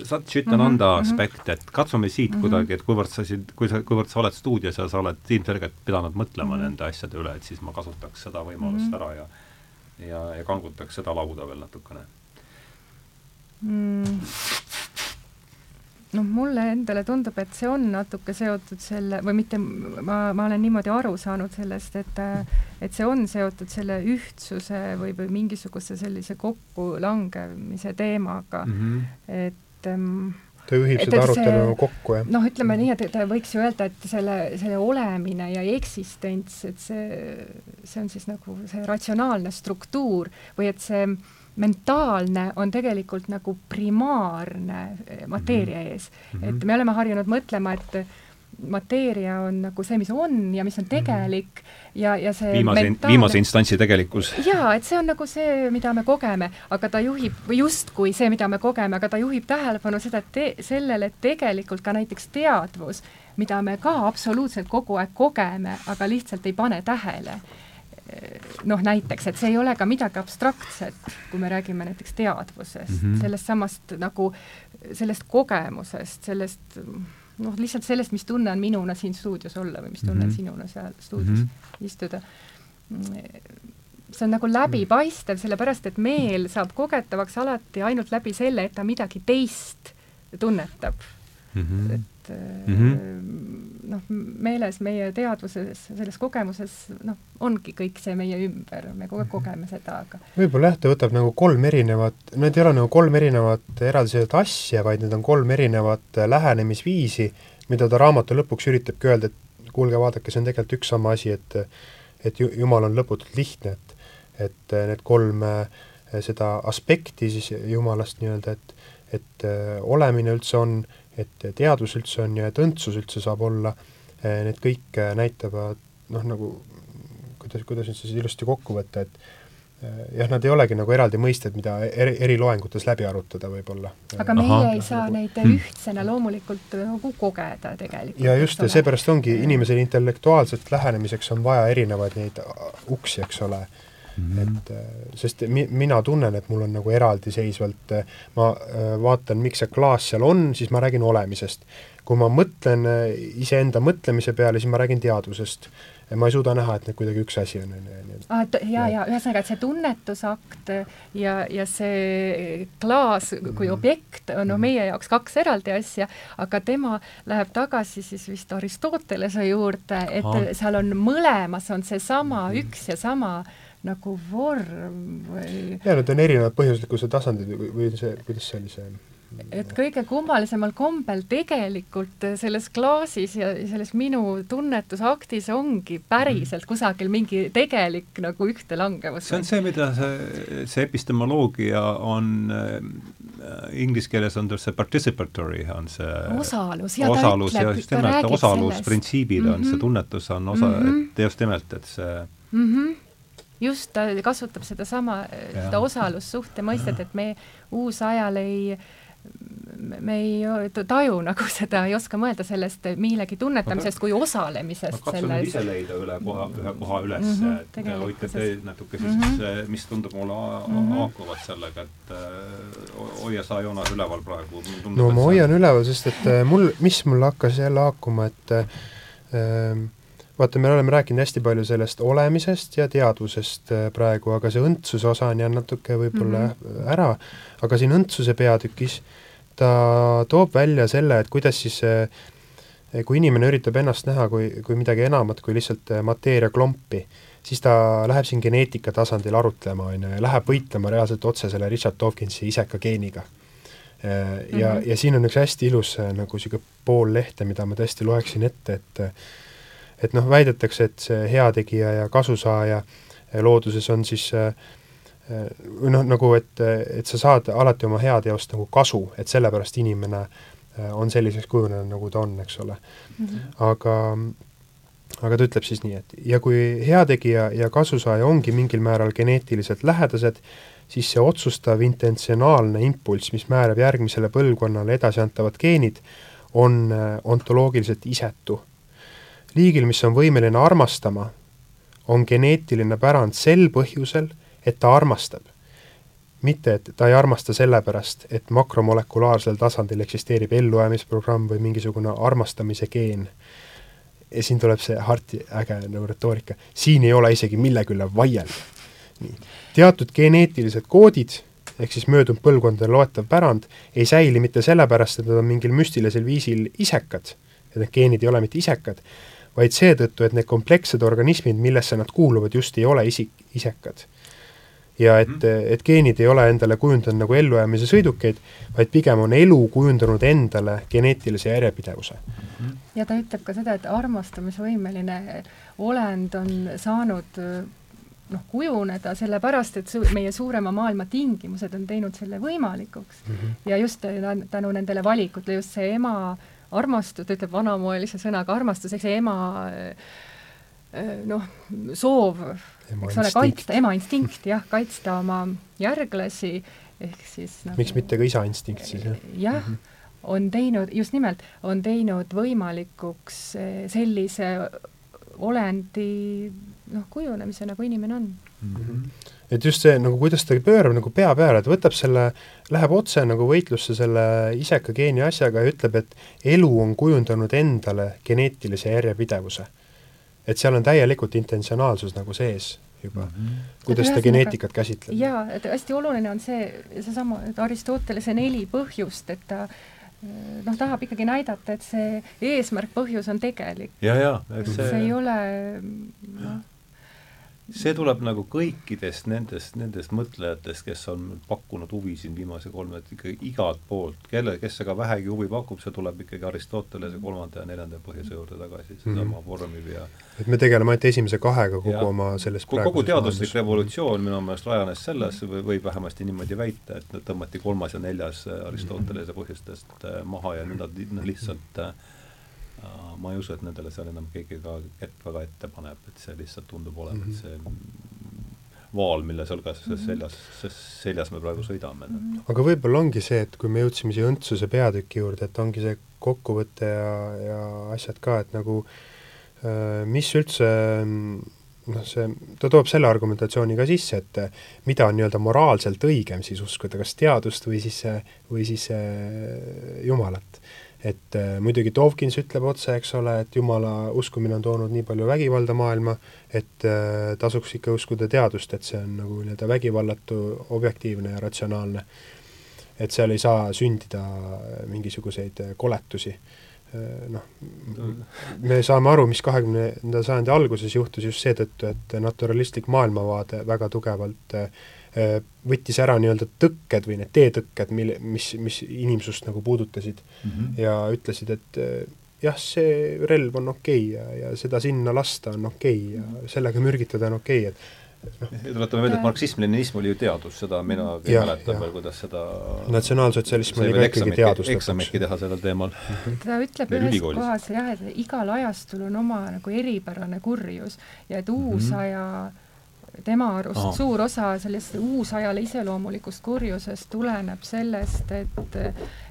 Satchitananda Mhm, mhm. aspekt, et katsume siit Mhm. kuidagi, et kuivõrd sa siin, kui sa, kuivõrd sa oled stuudios ja sa oled ilmselgelt pidanud mõtlema Mhm. nende asjade üle, et siis ma kasutaks seda võimalust Mhm. ära ja ja, ja kangutaks seda lauda veel natukene. mm. Noh, mulle endale tundub, et see on natuke seotud selle, või mitte, ma, ma olen niimoodi aru saanud sellest, et et see on seotud selle ühtsuse või, või mingisuguse sellise kokkulangemise teemaga mm. -hmm. et ähm, ta juhib Et- seda et arutelu see- kokku, jah. noh, ütleme nii, et ta võiks ju öelda, et selle, selle olemine ja eksistents, et see, see on siis nagu see ratsionaalne struktuur või et see mentaalne on tegelikult nagu primaarne eh, mateeria ees mm. -hmm. et me oleme harjunud mõtlema, et mateeria on nagu see, mis on ja mis on tegelik ja, ja see viimase, mentaalne- viimase instantsi tegelikkus. jaa, et see on nagu see, mida me kogeme, aga ta juhib, või justkui see, mida me kogeme, aga ta juhib tähelepanu seda, et te, sellele, et tegelikult ka näiteks teadvus, mida me ka absoluutselt kogu aeg kogeme, aga lihtsalt ei pane tähele, noh näiteks, et see ei ole ka midagi abstraktset, kui me räägime näiteks teadvusest mm. -hmm. sellest samast nagu, sellest kogemusest, sellest noh, lihtsalt sellest, mis tunne on minuna siin stuudios olla või mis tunne on Mhm. sinuna seal stuudios Mhm. istuda see on nagu läbipaistev, sellepärast et meel saab kogetavaks alati ainult läbi selle, et ta midagi teist tunnetab Mm -hmm. Et mm Mhm. -hmm. noh, meeles, meie teadvuses, selles kogemuses, noh, ongi kõik see meie ümber, me kogu aeg kogeme seda, aga võib-olla jah, ta võtab nagu kolm erinevat, need ei ole nagu kolm erinevat eraldiseisvat asja, vaid need on kolm erinevat äh, lähenemisviisi, mida ta raamatu lõpuks üritabki öelda, et kuulge, vaadake, see on tegelikult üks sama asi, et et ju, Jumal on lõputult lihtne, et et äh, need kolm seda aspekti siis Jumalast nii-öelda, et et olemine üldse on, et teadus üldse on ja et õndsus üldse saab olla, need kõik äh, näitavad noh, nagu kuidas, kuidas nüüd siis ilusti kokku võtta, et äh, jah, nad ei olegi nagu eraldi mõisted, mida eri, eri loengutes läbi arutada võib-olla. aga meie Ahah. ei saa neid Hmm. ühtsena loomulikult nagu kogeda tegelikult. ja just, ja seepärast ongi inimesel intellektuaalselt lähenemiseks on vaja erinevaid neid uksi, eks ole Mhm. et äh, sest mi-, mina tunnen, et mul on nagu eraldiseisvalt, äh, ma äh, vaatan, miks see klaas seal on, siis ma räägin olemisest. kui ma mõtlen iseenda mõtlemise peale, siis ma räägin teadvusest. ma ei suuda näha, et need kuidagi üks asi on, on ju, et ah, et ja, ja ühesõnaga, et see tunnetusakt ja, ja see klaas kui objekt on no meie jaoks kaks eraldi asja, aga tema läheb tagasi siis vist Aristotelese juurde, et Ahah. seal on mõlemas on seesama üks ja sama nagu vorm või ja need on erinevad põhjuslikkuse tasandid või, või see, kuidas see oli see et kõige kummalisemal kombel tegelikult selles klaasis ja selles minu tunnetusaktis ongi päriselt mhm. kusagil mingi tegelik nagu ühtelangevus. see on see, mida see, see epistemoloogia on äh, inglise keeles on see participatory, on see osalus ja osalus ta ütleb, ja just nimelt osalusprintsiibile on mm -hmm. see mhm. tunnetus on osa mm, -hmm. et just nimelt, et see mm -hmm just, ta kasutab sedasama, seda osalussuhte mõistet, et me uusajal ei me ei taju nagu seda, ei oska mõelda sellest millegi tunnetamisest kui osalemisest ma katsun selles. ise leida üle koha, ühe koha üles mm, -hmm, et hoidke teid natuke siis mm, -hmm. mis tundub mulle mm -hmm. haakuvat sellega, et äh, hoia sa, Joonas, üleval praegu. no ma hoian sa... üleval, sest et äh, mul, mis mul hakkas jälle haakuma, et äh, vaata, me oleme rääkinud hästi palju sellest olemisest ja teadvusest äh, praegu, aga see õndsuse osa on jäänud natuke võib-olla mm -hmm. ära, aga siin õndsuse peatükis ta toob välja selle, et kuidas siis äh, kui inimene üritab ennast näha kui, kui midagi enamat kui lihtsalt äh, mateeria klompi, siis ta läheb siin geneetika tasandil arutlema, on ju, ja läheb võitlema reaalselt otse selle Richard Dawkinsi iseka geeniga. ja mm, -hmm. ja siin on üks hästi ilus nagu niisugune pool lehte, mida ma tõesti loeksin ette, et et noh, väidetakse, et see heategija ja kasusaaja eh, looduses on siis eh, eh, või noh, nagu et, et sa saad alati oma heateost nagu kasu, et sellepärast inimene on selliseks kujunenud, nagu ta on, eks ole mm. -hmm. aga, aga ta ütleb siis nii, et ja kui heategija ja kasusaaja ongi mingil määral geneetiliselt lähedased, siis see otsustav intentsionaalne impulss, mis määrab järgmisele põlvkonnale edasiantavad geenid, on ontoloogiliselt isetu liigil, mis on võimeline armastama, on geneetiline pärand sel põhjusel, et ta armastab. mitte, et ta ei armasta sellepärast, et makromolekulaarsel tasandil eksisteerib ellujäämisprogramm või mingisugune armastamise geen. ja siin tuleb see Harti äge nagu retoorika, siin ei ole isegi millegi üle vaielda. nii, teatud geneetilised koodid ehk siis möödunud põlvkondade loetav pärand ei säili mitte sellepärast, et nad on mingil müstilisel viisil isekad, et need geenid ei ole mitte isekad, vaid seetõttu, et need komplekssed organismid, millesse nad kuuluvad, just ei ole isik, isekad. ja et, mhm. et geenid ei ole endale kujundanud nagu ellujäämise sõidukeid, vaid pigem on elu kujundanud endale geneetilise järjepidevuse. Mhm. ja ta ütleb ka seda, et armastamisvõimeline olend on saanud noh, kujuneda sellepärast, et su-, meie suurema maailma tingimused on teinud selle võimalikuks mm. -hmm. ja just tänu nendele valikutele, just see ema äh, armastus, ta ütleb vanamoelise sõnaga armastus, eks see ema äh, noh, soov, eks ole, kaitsta, ema instinkt jah, kaitsta oma järglasi, ehk siis nagu, miks mitte ka isa instinkt siis, jah? jah mm, -hmm. on teinud, just nimelt, on teinud võimalikuks äh, sellise olendi noh, kujunemise, nagu inimene on mm. -hmm et just see nagu, kuidas ta pöörab nagu pea peale, et võtab selle, läheb otse nagu võitlusse selle iseka geeni asjaga ja ütleb, et elu on kujundanud endale geneetilise järjepidevuse. et seal on täielikult intentsionaalsus nagu sees juba mm, -hmm. kuidas ta geneetikat käsitleb. jaa, et hästi oluline on see, seesama Aristotelese neli põhjust, et ta noh, tahab ikkagi näidata, et see eesmärk, põhjus on tegelik. ja, ja, eks see see ei ole noh, see tuleb nagu kõikidest nendest, nendest mõtlejatest, kes on pakkunud huvi siin viimase kolme, et ikka igalt poolt, kelle, kes aga vähegi huvi pakub, see tuleb ikkagi Aristotelese kolmanda ja neljanda põhjuse juurde tagasi, seesama mm -hmm. vormiv ja et me tegeleme ainult esimese kahega kogu ja, oma selles kogu teaduslik revolutsioon minu meelest rajanes selles, või võib vähemasti niimoodi väita, et tõmmati kolmas ja neljas Aristotelese põhjustest äh, maha ja nüüd nad lihtsalt äh, ma ei usu, et nendele seal enam keegi ka kätt väga ette paneb, et see lihtsalt tundub olevat mm -hmm. see vaal, mille sõlgas mm -hmm. seljas, seljas me praegu sõidame mm. -hmm. aga võib-olla ongi see, et kui me jõudsime siia õndsuse peatüki juurde, et ongi see kokkuvõte ja, ja asjad ka, et nagu äh, mis üldse noh, see, ta toob selle argumentatsiooni ka sisse, et mida on nii-öelda moraalselt õigem siis uskuda, kas teadust või siis, või siis äh, Jumalat et äh, muidugi Dawkins ütleb otse, eks ole, et jumala uskumine on toonud nii palju vägivalda maailma, et äh, tasuks ikka uskuda teadust, et see on nagu nii-öelda vägivallatu, objektiivne ja ratsionaalne. et seal ei saa sündida mingisuguseid koletusi noh, me saame aru, mis kahekümnenda sajandi alguses juhtus just seetõttu, et naturalistlik maailmavaade väga tugevalt võttis ära nii-öelda tõkked või need teetõkked, mille, mis, mis inimsust nagu puudutasid mm -hmm. ja ütlesid, et jah, see relv on okei okay ja, ja seda sinna lasta on okei okay ja sellega mürgitada on okei okay,, et tuletame meelde, et marksism-leninism oli ju teadus, seda mina ei mäleta veel, kuidas seda natsionaalsotsialism oli ka ikkagi teadus lõpuks. eksamitki teha sellel teemal. ta ütleb ühes kohas jah, et igal ajastul on oma nagu eripärane kurjus ja et uusaja mm -hmm tema arust Aha. suur osa sellest uusajale iseloomulikust kurjusest tuleneb sellest, et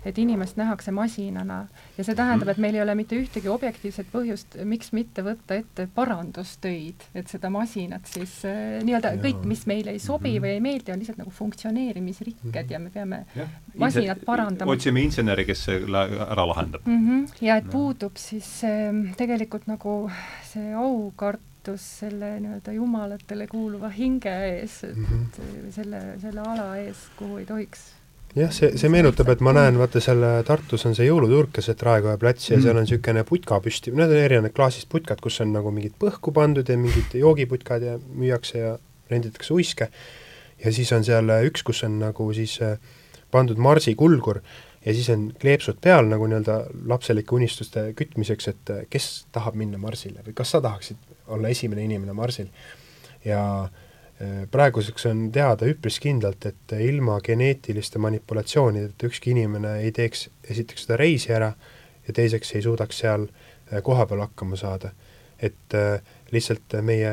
et inimest nähakse masinana ja see tähendab, et meil ei ole mitte ühtegi objektiivset põhjust, miks mitte võtta ette parandustöid, et seda masinat siis äh, nii-öelda kõik, mis meile ei sobi mhm. või ei meeldi, on lihtsalt nagu funktsioneerimisrikked ja me peame ja. masinat parandama. otsime inseneri, kes selle ära lahendab mm. -hmm. ja et puudub siis äh, tegelikult nagu see aukartus vastutus selle nii-öelda jumalatele kuuluva hinge ees, et mm -hmm. selle, selle ala ees, kuhu ei tohiks jah, see, see meenutab, et ma näen, vaata seal Tartus on see jõuluturg keset Raekoja platsi ja mm. seal on niisugune putka püsti, need on erinevad klaasist putkad, kus on nagu mingid põhku pandud ja mingid joogiputkad ja müüakse ja renditakse uiske, ja siis on seal üks, kus on nagu siis äh, pandud marsikulgur ja siis on kleepsud peal nagu nii-öelda lapselike unistuste kütmiseks, et äh, kes tahab minna marsile või kas sa tahaksid olla esimene inimene Marsil. ja äh, praeguseks on teada üpris kindlalt, et ilma geneetiliste manipulatsioonideta ükski inimene ei teeks esiteks seda reisi ära ja teiseks ei suudaks seal äh, kohapeal hakkama saada. et äh, lihtsalt meie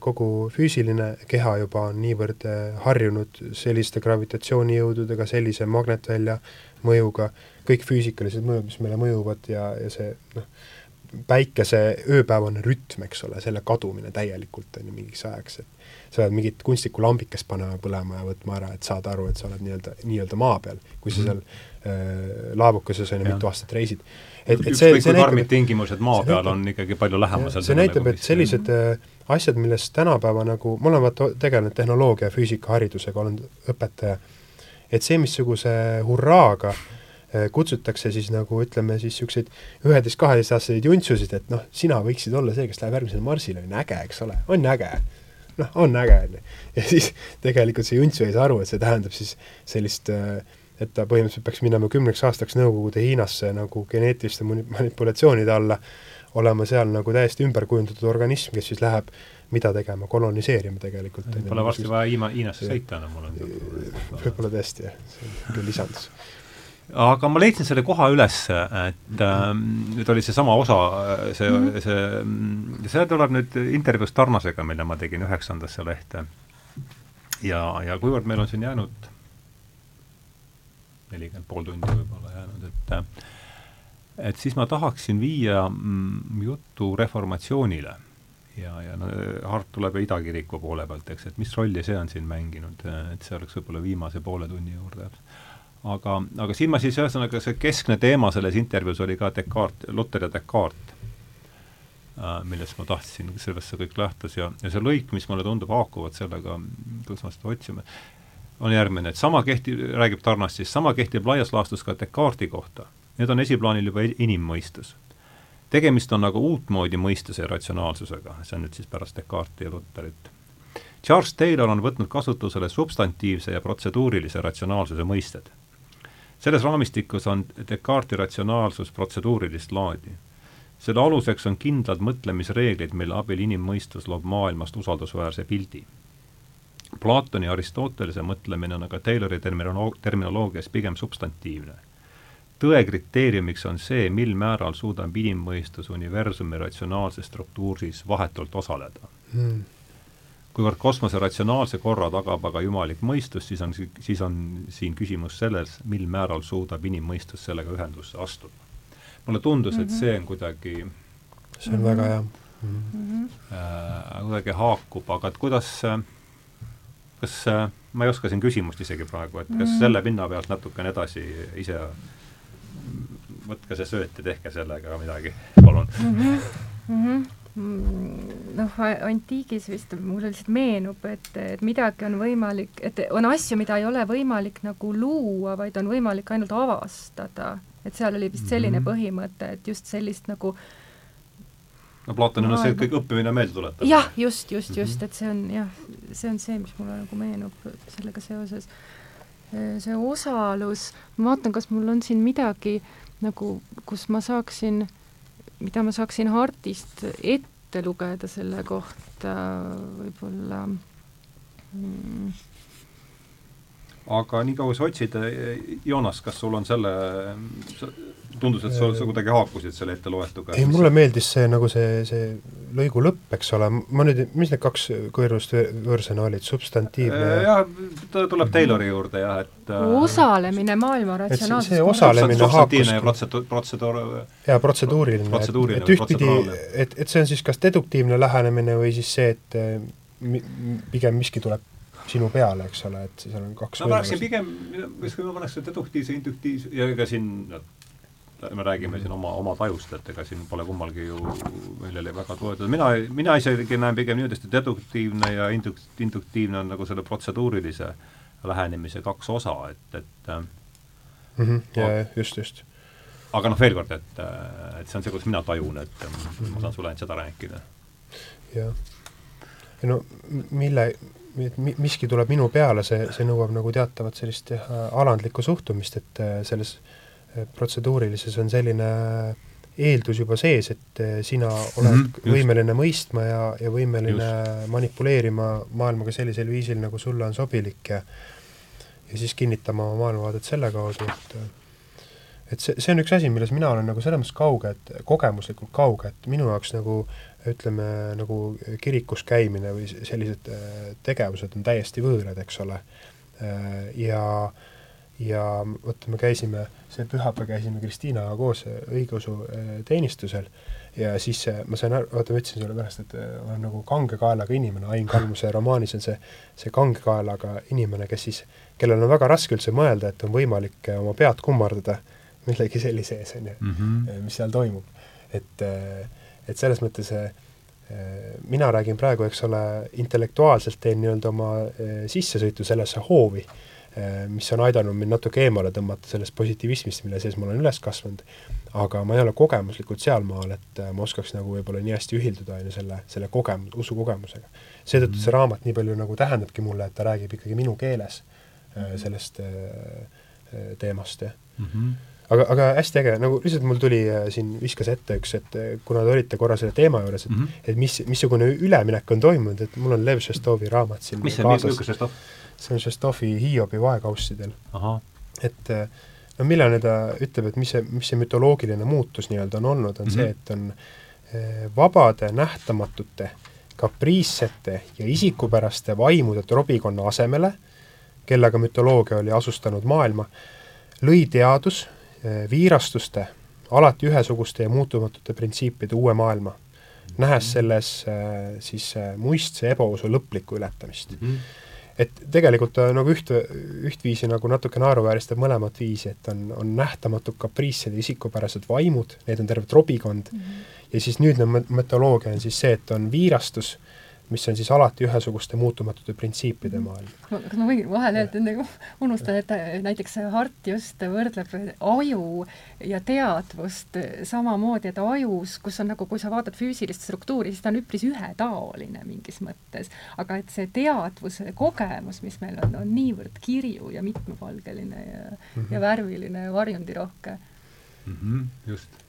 kogu füüsiline keha juba on niivõrd harjunud selliste gravitatsioonijõududega, sellise magnetvälja mõjuga, kõik füüsikalised mõjud, mis meile mõjuvad ja, ja see noh, päikese ööpäevane rütm, eks ole, selle kadumine täielikult on ju mingiks ajaks, et sa pead mingit kunstlikku lambikest panema põlema ja võtma ära, et saada aru, et sa oled nii-öelda, nii-öelda maa peal, kui sa mhm. seal äh, laavukeses on ju mitu aastat reisid. et, et see, see näitab, karmid tingimused maa peal näitab, on ikkagi palju lähemal see näitab, et sellised äh, asjad, millest tänapäeva nagu, ma olen vaata tegelenud tehnoloogia ja füüsikaharidusega, olen õpetaja, et see, missuguse hurraaga Äh, kutsutakse siis nagu ütleme siis niisuguseid üheteist-kaheteistaastaseid juntsusid, et noh, sina võiksid olla see, kes läheb järgmisele marsile, on äge, eks ole, on äge. noh, on äge, on ju. ja siis tegelikult see juntsu ei saa aru, et see tähendab siis sellist äh, et ta põhimõtteliselt peaks minema kümneks aastaks Nõukogude Hiinasse nagu geneetiliste manipulatsioonide alla, olema seal nagu täiesti ümberkujundatud organism, kes siis läheb mida tegema, koloniseerima tegelikult. Pole varsti vaja Hiina, Hiinasse sõita enam, mul on võib-olla tõesti, jah, see on küll lisandus aga ma leidsin selle koha üles, et äh, nüüd oli seesama osa, see mm, -hmm. see, see tuleb nüüd intervjuust Tarnasega, mille ma tegin üheksandasse lehte. ja, ja kuivõrd meil on siin jäänud nelikümmend pool tundi võib-olla jäänud, et et siis ma tahaksin viia mm, jutu reformatsioonile ja, ja no Hart tuleb ju idakiriku poole pealt, eks, et mis rolli see on siin mänginud, et see oleks võib-olla viimase poole tunni juurde aga, aga siin ma siis ühesõnaga, see keskne teema selles intervjuus oli ka Descartes, Luter ja Descartes äh,, millest ma tahtsin, sellest see kõik lähtus ja, ja see lõik, mis mulle tundub haakuvat sellega, kus me seda otsime, on järgmine, et sama kehtib, räägib Tarnast siis, sama kehtib laias laastus ka Descartesi kohta. Need on esiplaanil juba inimmõistus. tegemist on nagu uutmoodi mõistuse ja ratsionaalsusega, see on nüüd siis pärast Descartesi ja Luterit Charles Taylor on võtnud kasutusele substantiivse ja protseduurilise ratsionaalsuse mõisted selles raamistikus on Descartesi ratsionaalsus protseduurilist laadi. selle aluseks on kindlad mõtlemisreeglid, mille abil inimmõistus loob maailmast usaldusväärse pildi. Platoni ja Aristotelese mõtlemine on aga Taylori terminolo-, terminoloogias pigem substantiivne. tõe kriteeriumiks on see, mil määral suudab inimmõistus universumi ratsionaalses struktuuris vahetult osaleda hmm kuivõrd kosmose ratsionaalse korra tagab aga jumalik mõistus, siis on, siis on siin küsimus selles, mil määral suudab inimmõistus sellega ühendusse astuda. mulle tundus et mhm. see on kuidagi see on mm -hmm. väga hea mm. -hmm. Äh, kuidagi haakub, aga et kuidas äh, kas äh,, ma ei oska siin küsimust isegi praegu, et kas mm -hmm. selle pinna pealt natukene edasi ise võtke see sööt ja tehke sellega midagi, palun mm. -hmm. Mm -hmm noh, antiigis vist mulle lihtsalt meenub, et, et midagi on võimalik, et on asju, mida ei ole võimalik nagu luua, vaid on võimalik ainult avastada. et seal oli vist selline Mhm. põhimõte, et just sellist nagu no Platonil on see Maailma- kõik õppimine meelde tuletab. jah, just, just, just, Mhm. et see on jah, see on see, mis mulle nagu meenub sellega seoses. see osalus, ma vaatan, kas mul on siin midagi nagu, kus ma saaksin, mida ma saaksin Hartist ette lugeda selle kohta võib-olla mm, aga niikaua sa otsid, Joonas, kas sul on selle, tundus, et sa, sa kuidagi haakusid selle etteloetuga? ei, mulle meeldis see nagu see, see lõigu lõpp, eks ole, ma nüüd, mis need kaks kõrvust võõrsõna olid, substantiivne ja jah, ta tuleb Taylori juurde jah, et äh, osalemine maailma see- ratsionaalses see korras. osalemine substantiivne ja haakus- protseduur, protseduur, ja protseduuriline, Protseduuriline et, et ühtpidi, et, et see on siis kas deduktiivne lähenemine või siis see, et mi, pigem miski tuleb sinu peale, eks ole, et seal on kaks no ma paneksin pigem, või ma paneks deduktiivse, induktiivse ja ega siin me räägime siin oma, oma tajust, et ega siin pole kummalgi ju millele väga toetada, mina, mina isegi näen pigem niimoodi, et deduktiivne ja induk-, induktiivne on nagu selle protseduurilise lähenemise kaks osa, et, et mm. -hmm, ja just, just. aga noh, veel kord, et, äh, et see on see, kuidas mina tajun, et äh, ma saan sulle ainult seda rääkida. jah. ja no mille, miski tuleb minu peale, see, see nõuab nagu teatavat sellist jah, alandlikku suhtumist, et selles äh, protseduurilises on selline eeldus juba sees, et äh, sina oled mm -hmm, just. võimeline mõistma ja, ja võimeline just. manipuleerima maailmaga sellisel viisil, nagu sulle on sobilik ja ja siis kinnitama oma maailmavaadet selle kaudu, et et see, see on üks asi, milles mina olen nagu selles mõttes kauge, et kogemuslikult kauge, et minu jaoks nagu ütleme, nagu kirikus käimine või sellised äh, tegevused on täiesti võõrad, eks ole. Ja, ja vot me käisime, see pühapäev käisime Kristiinaga koos õigeusu äh, teenistusel ja siis äh, ma sain aru, vaata ma ütlesin sulle pärast, et äh, olen nagu kangekaelaga inimene, Ain Kalmuse romaanis on see, see kangekaelaga inimene, kes siis, kellel on väga raske üldse mõelda, et on võimalik äh, oma pead kummardada millegi sellise ees, on ju -hmm. mis seal toimub. et, et selles mõttes mina räägin praegu, eks ole, intellektuaalselt teen nii-öelda oma sissesõitu sellesse hoovi, mis on aidanud mind natuke eemale tõmmata sellest positiivismist, mille sees ma olen üles kasvanud, aga ma ei ole kogemuslikult sealmaal, et ma oskaks nagu võib-olla nii hästi ühilduda, on ju, selle, selle kogemus, usukogemusega. seetõttu see raamat nii palju nagu tähendabki mulle, et ta räägib ikkagi minu keeles sellest teemast, jah mm. -hmm aga, aga hästi äge, nagu lihtsalt mul tuli siin, viskas ette üks, et kuna te olite korra selle teema juures, et mm, -hmm. et mis, missugune üleminek on toimunud, et mul on Lev Šestovi raamat siin mis see, milline Šestov? See on Šestovi Hiobi vaekaussidel. et äh, no millal ta ütleb, et mis see, mis see mütoloogiline muutus nii-öelda on olnud, on mm -hmm. see, et on äh, vabade, nähtamatute, kapriissete ja isikupäraste vaimude trobikonna asemele, kellega mütoloogia oli asustanud maailma, lõi teadus viirastuste, alati ühesuguste ja muutumatute printsiipide uue maailma, nähes selles äh, siis muistse ebausu lõplikku ületamist mm. -hmm. Et tegelikult nagu üht, ühtviisi nagu natuke naeruvääristab mõlemat viisi, et on, on nähtamatud kapriissed ja isikupärased vaimud, neid on terve trobikond mm, -hmm. ja siis nüüdne metoloogia on siis see, et on viirastus, mis on siis alati ühesuguste muutumatute printsiipide maailm. kas ma võin vahele öelda, nagu unustan, et näiteks Hart just võrdleb aju ja teadvust samamoodi, et ajus, kus on nagu, kui sa vaatad füüsilist struktuuri, siis ta on üpris ühetaoline mingis mõttes, aga et see teadvuse kogemus, mis meil on, on niivõrd kirju ja mitmepalgeline ja mm, -hmm. ja värviline ja varjundirohke mm. -hmm, just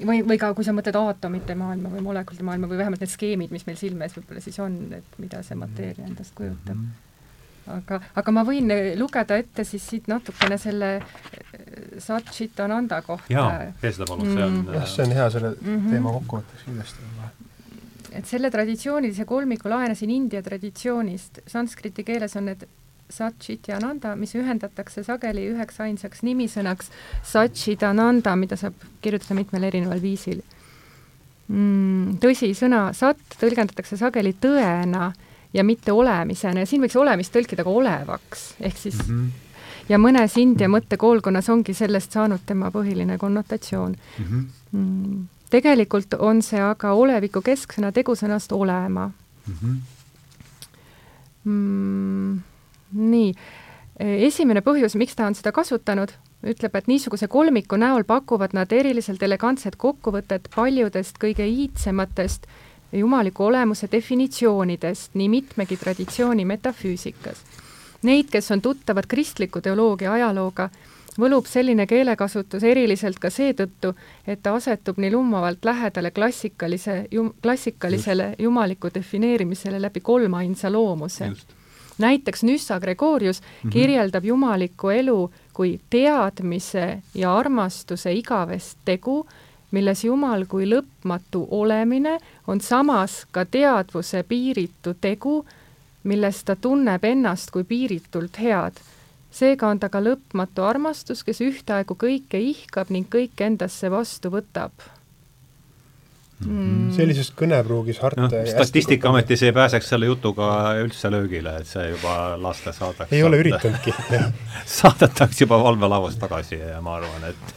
või, või ka kui sa mõtled aatomite maailma või molekulide maailma või vähemalt need skeemid, mis meil silme ees võib-olla siis on, et mida see mateeria endast kujutab mm. -hmm. aga, aga ma võin lugeda ette siis siit natukene selle Satchitananda kohta. jaa, tee seda palun, see on jah, see on hea selle mm -hmm. teema kokkuvõtteks kindlasti. et selle traditsioonilise kolmiku laenasin India traditsioonist, sanskriti keeles on need Satchitananda, mis ühendatakse sageli üheks ainsaks nimisõnaks Satchitananda, mida saab kirjutada mitmel erineval viisil mm,. tõsi, sõna sat tõlgendatakse sageli tõena ja mitte olemisena ja siin võiks olemist tõlkida ka olevaks, ehk siis mm -hmm. ja mõnes India mõttekoolkonnas ongi sellest saanud tema põhiline konnotatsioon mm. -hmm. Mm, tegelikult on see aga oleviku kesksõna tegusõnast olema mm. -hmm. Mm, nii, esimene põhjus, miks ta on seda kasutanud, ütleb, et niisuguse kolmiku näol pakuvad nad eriliselt elegantset kokkuvõtet paljudest kõige iidsematest jumaliku olemuse definitsioonidest nii mitmegi traditsiooni metafüüsikas. Neid, kes on tuttavad kristliku teoloogia ajalooga, võlub selline keelekasutus eriliselt ka seetõttu, et ta asetub nii lummavalt lähedale klassikalise jum,, klassikalisele Just. jumaliku defineerimisele läbi kolmainsa loomuse. Näiteks Nyssa Gregorius mm -hmm. kirjeldab jumalikku elu kui teadmise ja armastuse igavest tegu, milles Jumal kui lõpmatu olemine on samas ka teadvuse piiritu tegu, milles ta tunneb ennast kui piiritult head seega on ta ka lõpmatu armastus, kes ühtaegu kõike ihkab ning kõike endasse vastu võtab mm.. sellisest kõnepruugis Hart no, Statistikaametis ei pääseks selle jutuga üldse löögile, et see juba laste saadaks. ei ole üritanudki saadetakse juba valvelavast tagasi ja ma arvan, et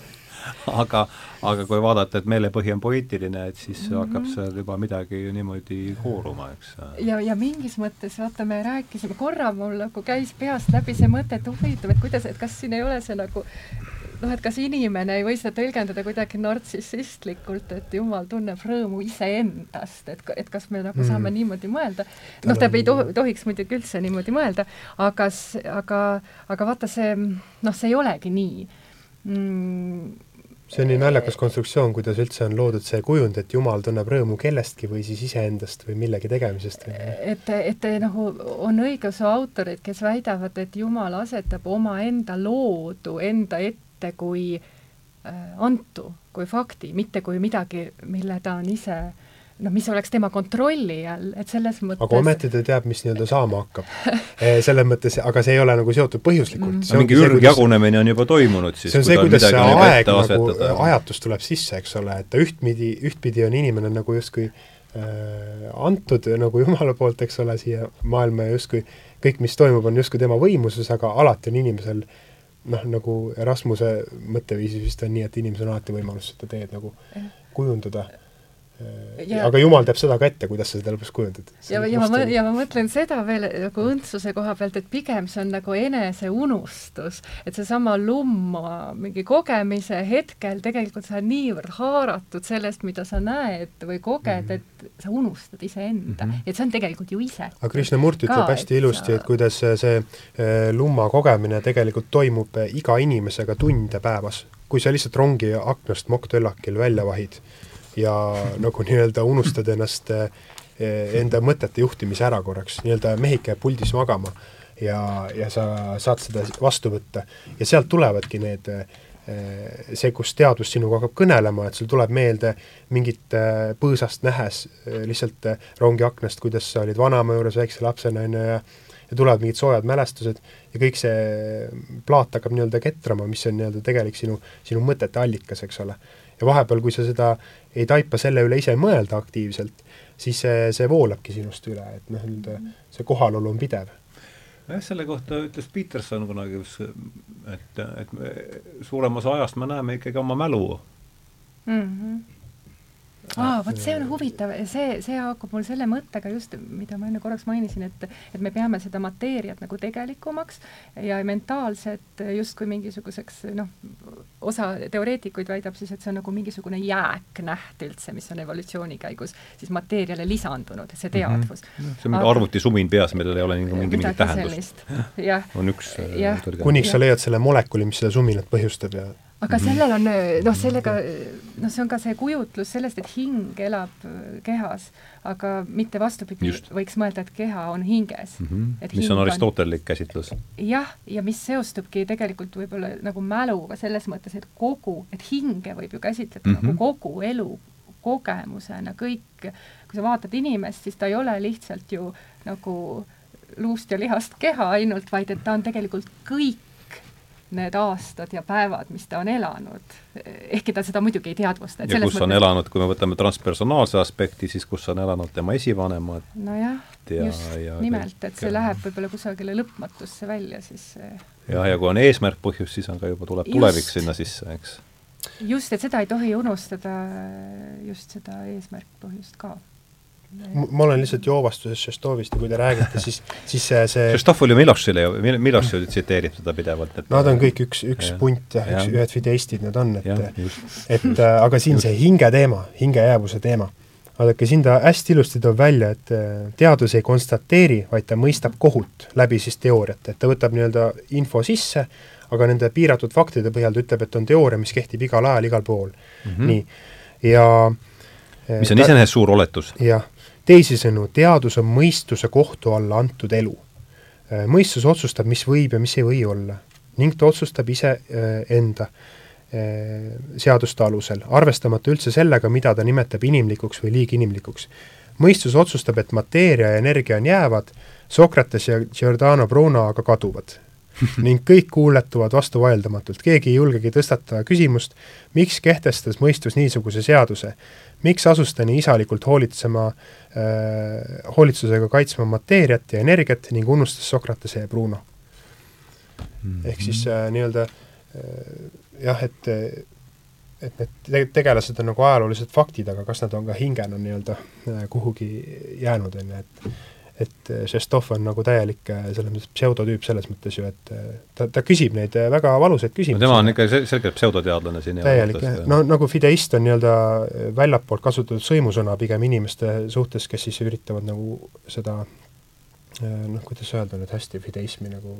aga, aga kui vaadata, et meelepõhi on poeetiline, et siis mm -hmm. hakkab seal juba midagi niimoodi kooruma, eks. ja, ja mingis mõttes, vaata, me rääkisime, korra mul nagu käis peast läbi see mõte, et huvitav, et kuidas, et kas siin ei ole see nagu noh, et kas inimene ei või seda tõlgendada kuidagi nartsissistlikult, et jumal tunneb rõõmu iseendast, et, et kas me nagu mm. saame niimoodi mõelda. noh, ta ei toh-, tohiks muidugi üldse niimoodi mõelda, aga, aga, aga vaata see, noh, see ei olegi nii mm see on nii naljakas konstruktsioon, kuidas üldse on loodud see kujund, et Jumal tunneb rõõmu kellestki või siis iseendast või millegi tegemisest et, et nagu on õigeusu autorid, kes väidavad, et Jumal asetab omaenda loodu enda ette kui äh, antu, kui fakti, mitte kui midagi, mille ta on ise äh, noh, mis oleks tema kontrolli all, et selles mõttes aga ometi ta teab, mis nii-öelda saama hakkab. Selles mõttes, aga see ei ole nagu seotud põhjuslikult. Mm.. mingi ürgjagunemine on juba toimunud siis see on see, kuidas see aeg nagu, ajatus tuleb sisse, eks ole, et ta ühtpidi, ühtpidi on inimene nagu justkui äh, antud nagu Jumala poolt, eks ole, siia maailma ja justkui kõik, mis toimub, on justkui tema võimuses, aga alati on inimesel noh, nagu Erasmuse mõtteviisis vist on nii, et inimesel on alati võimalus seda teed nagu kujundada Ja, aga Jumal teab seda ka ette, kuidas sa seda lõpuks kujundad. ja, ja ma, ja ma mõtlen seda veel nagu õndsuse koha pealt, et pigem see on nagu eneseunustus, et seesama lumma mingi kogemise hetkel tegelikult sa niivõrd haaratud sellest, mida sa näed või koged mm, -hmm. et sa unustad iseenda mm. -hmm. et see on tegelikult ju ise. aga Krishnamurti ütleb hästi ilusti, et kuidas see eh, lumma kogemine tegelikult toimub eh, iga inimesega tunde päevas. kui sa lihtsalt rongi aknast mokktöllakil välja vahid ja nagu nii-öelda unustad ennast eh, enda mõtete juhtimise ära korraks, nii-öelda mehike jääb puldis magama ja, ja sa saad seda vastu võtta. ja sealt tulevadki need, eh, see, kus teadvus sinuga hakkab kõnelema, et sul tuleb meelde mingit eh, põõsast nähes lihtsalt rongi aknast, kuidas sa olid vanaema juures väikse lapsena, on ju, ja ja tulevad mingid soojad mälestused ja kõik see plaat hakkab nii-öelda ketrama, mis on nii-öelda tegelik sinu, sinu mõtete allikas, eks ole ja vahepeal, kui sa seda ei taipa selle üle ise mõelda aktiivselt, siis see, see voolabki sinust üle, et noh, nii-öelda see kohalolu on pidev. jah, selle kohta ütles Peterson kunagi, et, et suurem osa ajast me näeme ikkagi oma mälu mm. -hmm aa, vot see on huvitav, see, see haakub mul selle mõttega just, mida ma enne korraks mainisin, et et me peame seda mateeriat nagu tegelikumaks ja mentaalset justkui mingisuguseks noh, osa teoreetikuid väidab siis, et see on nagu mingisugune jääknäht üldse, mis on evolutsiooni käigus siis mateeriale lisandunud, see mhm. teadvus mm. -hmm. see on mingi arvutisumin peas, millel ei ole nagu mingi, mingit tähendust. on üks kuniks sa leiad selle molekuli, mis seda suminat põhjustab ja aga mhm. sellel on noh, sellega noh, see on ka see kujutlus sellest, et hing elab äh, kehas, aga mitte vastupidi, võiks mõelda, et keha on hinges mm. -hmm. mis on aristotellik käsitlus. jah, ja mis seostubki tegelikult võib-olla nagu mäluga selles mõttes, et kogu, et hinge võib ju käsitleda mm -hmm. nagu kogu elu kogemusena, kõik, kui sa vaatad inimest, siis ta ei ole lihtsalt ju nagu luust ja lihast keha ainult, vaid et ta on tegelikult kõik need aastad ja päevad, mis ta on elanud, ehkki ta seda muidugi ei teadvusta. ja kus mõttes... on elanud, kui me võtame transpersonaalse aspekti, siis kus on elanud tema esivanemad. nojah, just, nimelt, et see läheb võib-olla kusagile lõpmatusse välja siis jah, ja kui on eesmärk põhjus, siis on ka juba, tuleb tulevik sinna sisse, eks. just, et seda ei tohi unustada, just seda eesmärk põhjust ka ma olen lihtsalt joovastuses Šestovist ja kui te räägite, siis, siis see, see Šestov oli Milošile ju, Miloš ju tsiteerib teda pidevalt, et Nad on kõik üks, üks ja. punt jah, üks, ühed fideistid nad on, et et äh, aga siin see hinge teema, hingejäävuse teema, vaadake, siin ta hästi ilusti toob välja, et äh, teadus ei konstateeri, vaid ta mõistab kohut läbi siis teooriate, et ta võtab nii-öelda info sisse, aga nende piiratud faktide põhjal ta ütleb, et on teooria, mis kehtib igal ajal, igal pool mm. -hmm. nii, ja mis on iseenesest suur oletus. jah teisisõnu, teadus on mõistuse kohtu alla antud elu. Äh, mõistus otsustab, mis võib ja mis ei või olla ning ta otsustab ise äh, enda äh, seaduste alusel, arvestamata üldse sellega, mida ta nimetab inimlikuks või liiginimlikuks. mõistus otsustab, et mateeria ja energia on jäävad, Sokrates ja Giordano Bruno aga kaduvad ning kõik kuuletuvad vastuvaidlematult, keegi ei julgegi tõstatada küsimust, miks kehtestas mõistus niisuguse seaduse, miks asus ta nii isalikult hoolitsema äh,, hoolitsusega kaitsma mateeriat ja energiat ning unustas Sokratese ja Bruno mm. -hmm. ehk siis äh, nii-öelda äh, jah, et et need te tegelased on nagu ajaloolised faktid, aga kas nad on ka hingena nii-öelda äh, kuhugi jäänud, on ju, et et Šestov on nagu täielik äh, selles mõttes pseudotüüp selles mõttes ju, et äh, ta, ta küsib neid väga valusaid küsimusi. tema on ikka selgelt pseudoteadlane siin. täielik jah, no nagu fideist on nii-öelda väljapoolt kasutatud sõimusõna pigem inimeste suhtes, kes siis üritavad nagu seda noh, kuidas öelda nüüd hästi fideismi nagu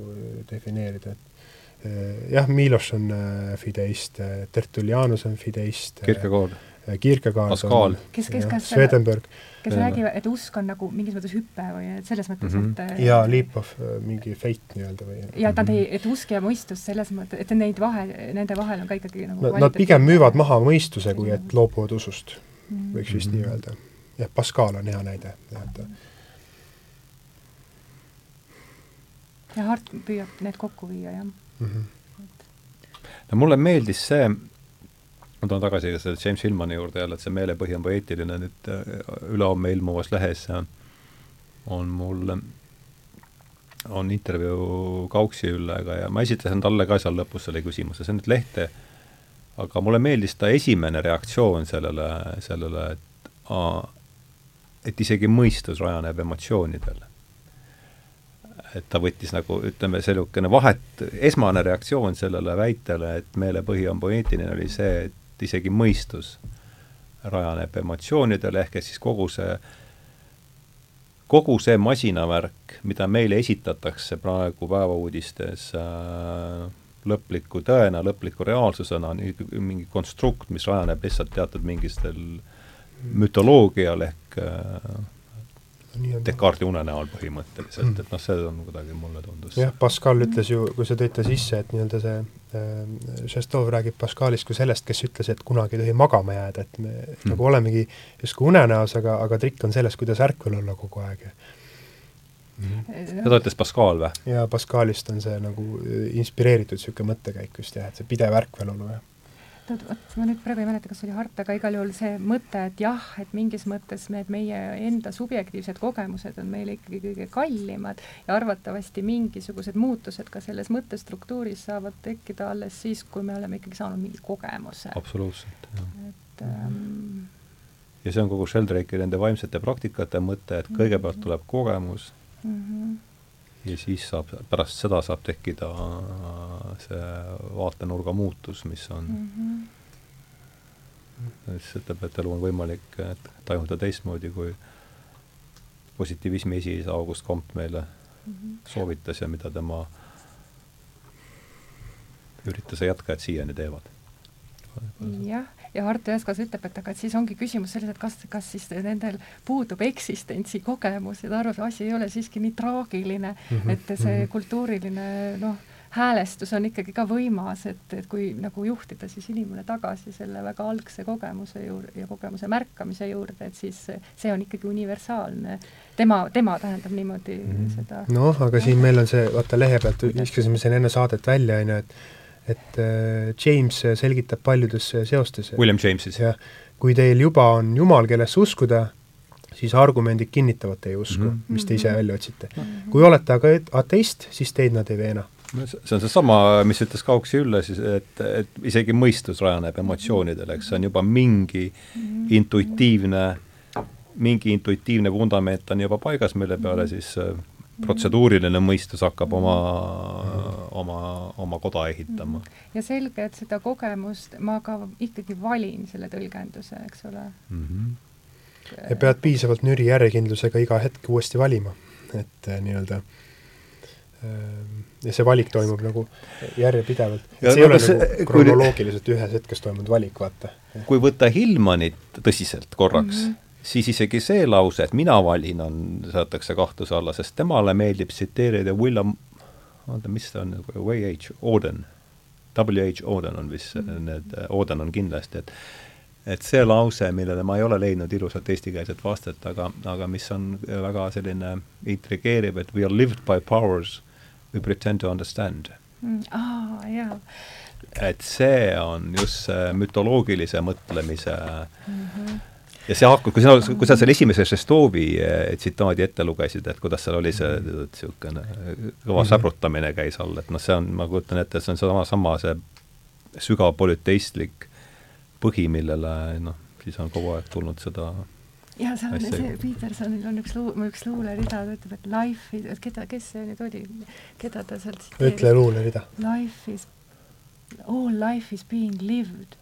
defineerida, et jah, Miloš on fideist, Tertullianus on fideist, Kierkegaard, Kierkegaard Pascal, kes, kes, kas Swedenborg kes räägivad, et usk on nagu mingis mõttes hüpe või et selles mõttes mm, -hmm. et jaa, leap of äh, mingi fate nii-öelda või ja et nad ei, et usk ja mõistus selles mõttes, et neid vahe, nende vahel on ka ikkagi nagu no, Nad pigem müüvad maha mõistuse, kui et loobuvad usust mm, -hmm. võiks vist nii öelda. jah, Pascal on hea näide, et ja Hart püüab need kokku viia, jah mm. -hmm. no mulle meeldis see, ma tulen tagasi selle James Hillmani juurde jälle, et see meelepõhi on poeetiline, nüüd äh, ülehomme ilmuvas lehes on mul, on intervjuu Kauksi Üllega ja ma esitasin talle ka seal lõpus selle küsimuse, see on nüüd lehte, aga mulle meeldis ta esimene reaktsioon sellele, sellele, et aa, et isegi mõistus rajaneb emotsioonidel. et ta võttis nagu, ütleme, niisugune vahet, esmane reaktsioon sellele väitele, et meelepõhi on poeetiline, oli see, et et isegi mõistus rajaneb emotsioonidel, ehk et siis kogu see, kogu see masinavärk, mida meile esitatakse praegu päevauudistes äh, lõpliku tõena, lõpliku reaalsusena, on mingi konstrukt, mis rajaneb lihtsalt teatud mingistel mütoloogial ehk äh, Descartesi unenäol põhimõtteliselt, mm. et noh, see on kuidagi, mulle tundus. jah, Pascal ütles ju, kui sa tõid ta sisse, et nii-öelda see äh, Šestov räägib Pascalist kui sellest, kes ütles, et kunagi ei tohi magama jääda, et me mm. nagu olemegi justkui unenäos, aga, aga trikk on selles, kuidas ärkvel olla kogu aeg ja mm. seda ütles Pascal või? jaa, Pascalist on see nagu inspireeritud niisugune mõttekäik just jah, et see pidev ärkvelolu, jah vot, ma nüüd praegu ei mäleta, kas oli Hart, aga igal juhul see mõte, et jah, et mingis mõttes need meie enda subjektiivsed kogemused on meile ikkagi kõige kallimad ja arvatavasti mingisugused muutused ka selles mõttestruktuuris saavad tekkida alles siis, kui me oleme ikkagi saanud mingi kogemuse. absoluutselt, jah. et ähm, ja see on kogu Sheldrake'i nende vaimsete praktikate mõte, et kõigepealt tuleb kogemus mm, -hmm ja siis saab, pärast seda saab tekkida see vaatenurga muutus, mis on mm -hmm. siis ütleb, et elu on võimalik tajuda teistmoodi, kui positiivismi esiisa August Comte meile mm -hmm. soovitas ja mida tema ürituse jätkajad siiani teevad. jah ja Arto Jõeskas ütleb, et aga et siis ongi küsimus selles, et kas, kas siis nendel puudub eksistentsi kogemus ja ta arvab, asi ei ole siiski nii traagiline mm, -hmm. et see mhm. kultuuriline noh, häälestus on ikkagi ka võimas, et, et kui nagu juhtida siis inimene tagasi selle väga algse kogemuse juurde ja kogemuse märkamise juurde, et siis see on ikkagi universaalne. tema, tema tähendab niimoodi mm -hmm. seda. noh, aga siin meil on see, vaata lehe pealt viskasime siin enne saadet välja, on ju, et et äh, James selgitab paljudes seostes. William James siis? jah, kui teil juba on Jumal, kellesse uskuda, siis argumendid kinnitavad teie usku mm, -hmm. mis te ise välja otsite mm. -hmm. kui olete aga ateist, siis teid nad ei veena. see on seesama, mis ütles Kauksi Ülle siis, et, et isegi mõistus rajaneb emotsioonidel, eks see on juba mingi mm -hmm. intuitiivne mingi intuitiivne vundament on juba paigas, mille peale mhm. siis äh, protseduuriline mõistus hakkab oma, oma, oma koda ehitama. ja selge, et seda kogemust ma ka ikkagi valin selle tõlgenduse, eks ole mm. -hmm. ja pead piisavalt nüri järjekindlusega iga hetk uuesti valima, et äh, nii-öelda äh, ja see valik toimub nagu järjepidevalt. see ei ole nagu kronoloogiliselt ühes hetkes toimunud valik, vaata. kui võtta Hillmanit tõsiselt korraks mm, -hmm siis isegi see lause, et mina valin, on, seatakse kahtluse alla, sest temale meeldib tsiteerida William, oota, mis ta on, W.H. Auden, W.H. Auden on vist mm. need, Auden on kindlasti, et et see lause, millele ma ei ole leidnud ilusat eestikeelset vastet, aga, aga mis on väga selline intrigeeriv, et we are lived by powers we pretend to understand mm,. aa, jaa. et see on just see mütoloogilise mõtlemise mm -hmm ja see hakkab, kui sa, kui sa selle esimese Šestovi eh, tsitaadi ette lugesid, et kuidas seal oli see niisugune kõva mhm. säbrutamine käis all, et noh, see on, ma kujutan ette, see on sama, sama see sügav polüteistlik põhi, millele noh, siis on kogu aeg tulnud seda ja see on see, Petersonil on üks luu-, üks luulerida, ta ütleb, et life is, et keda, kes see nüüd oli, keda ta seal ütle luulerida. Life is, all life is being lived,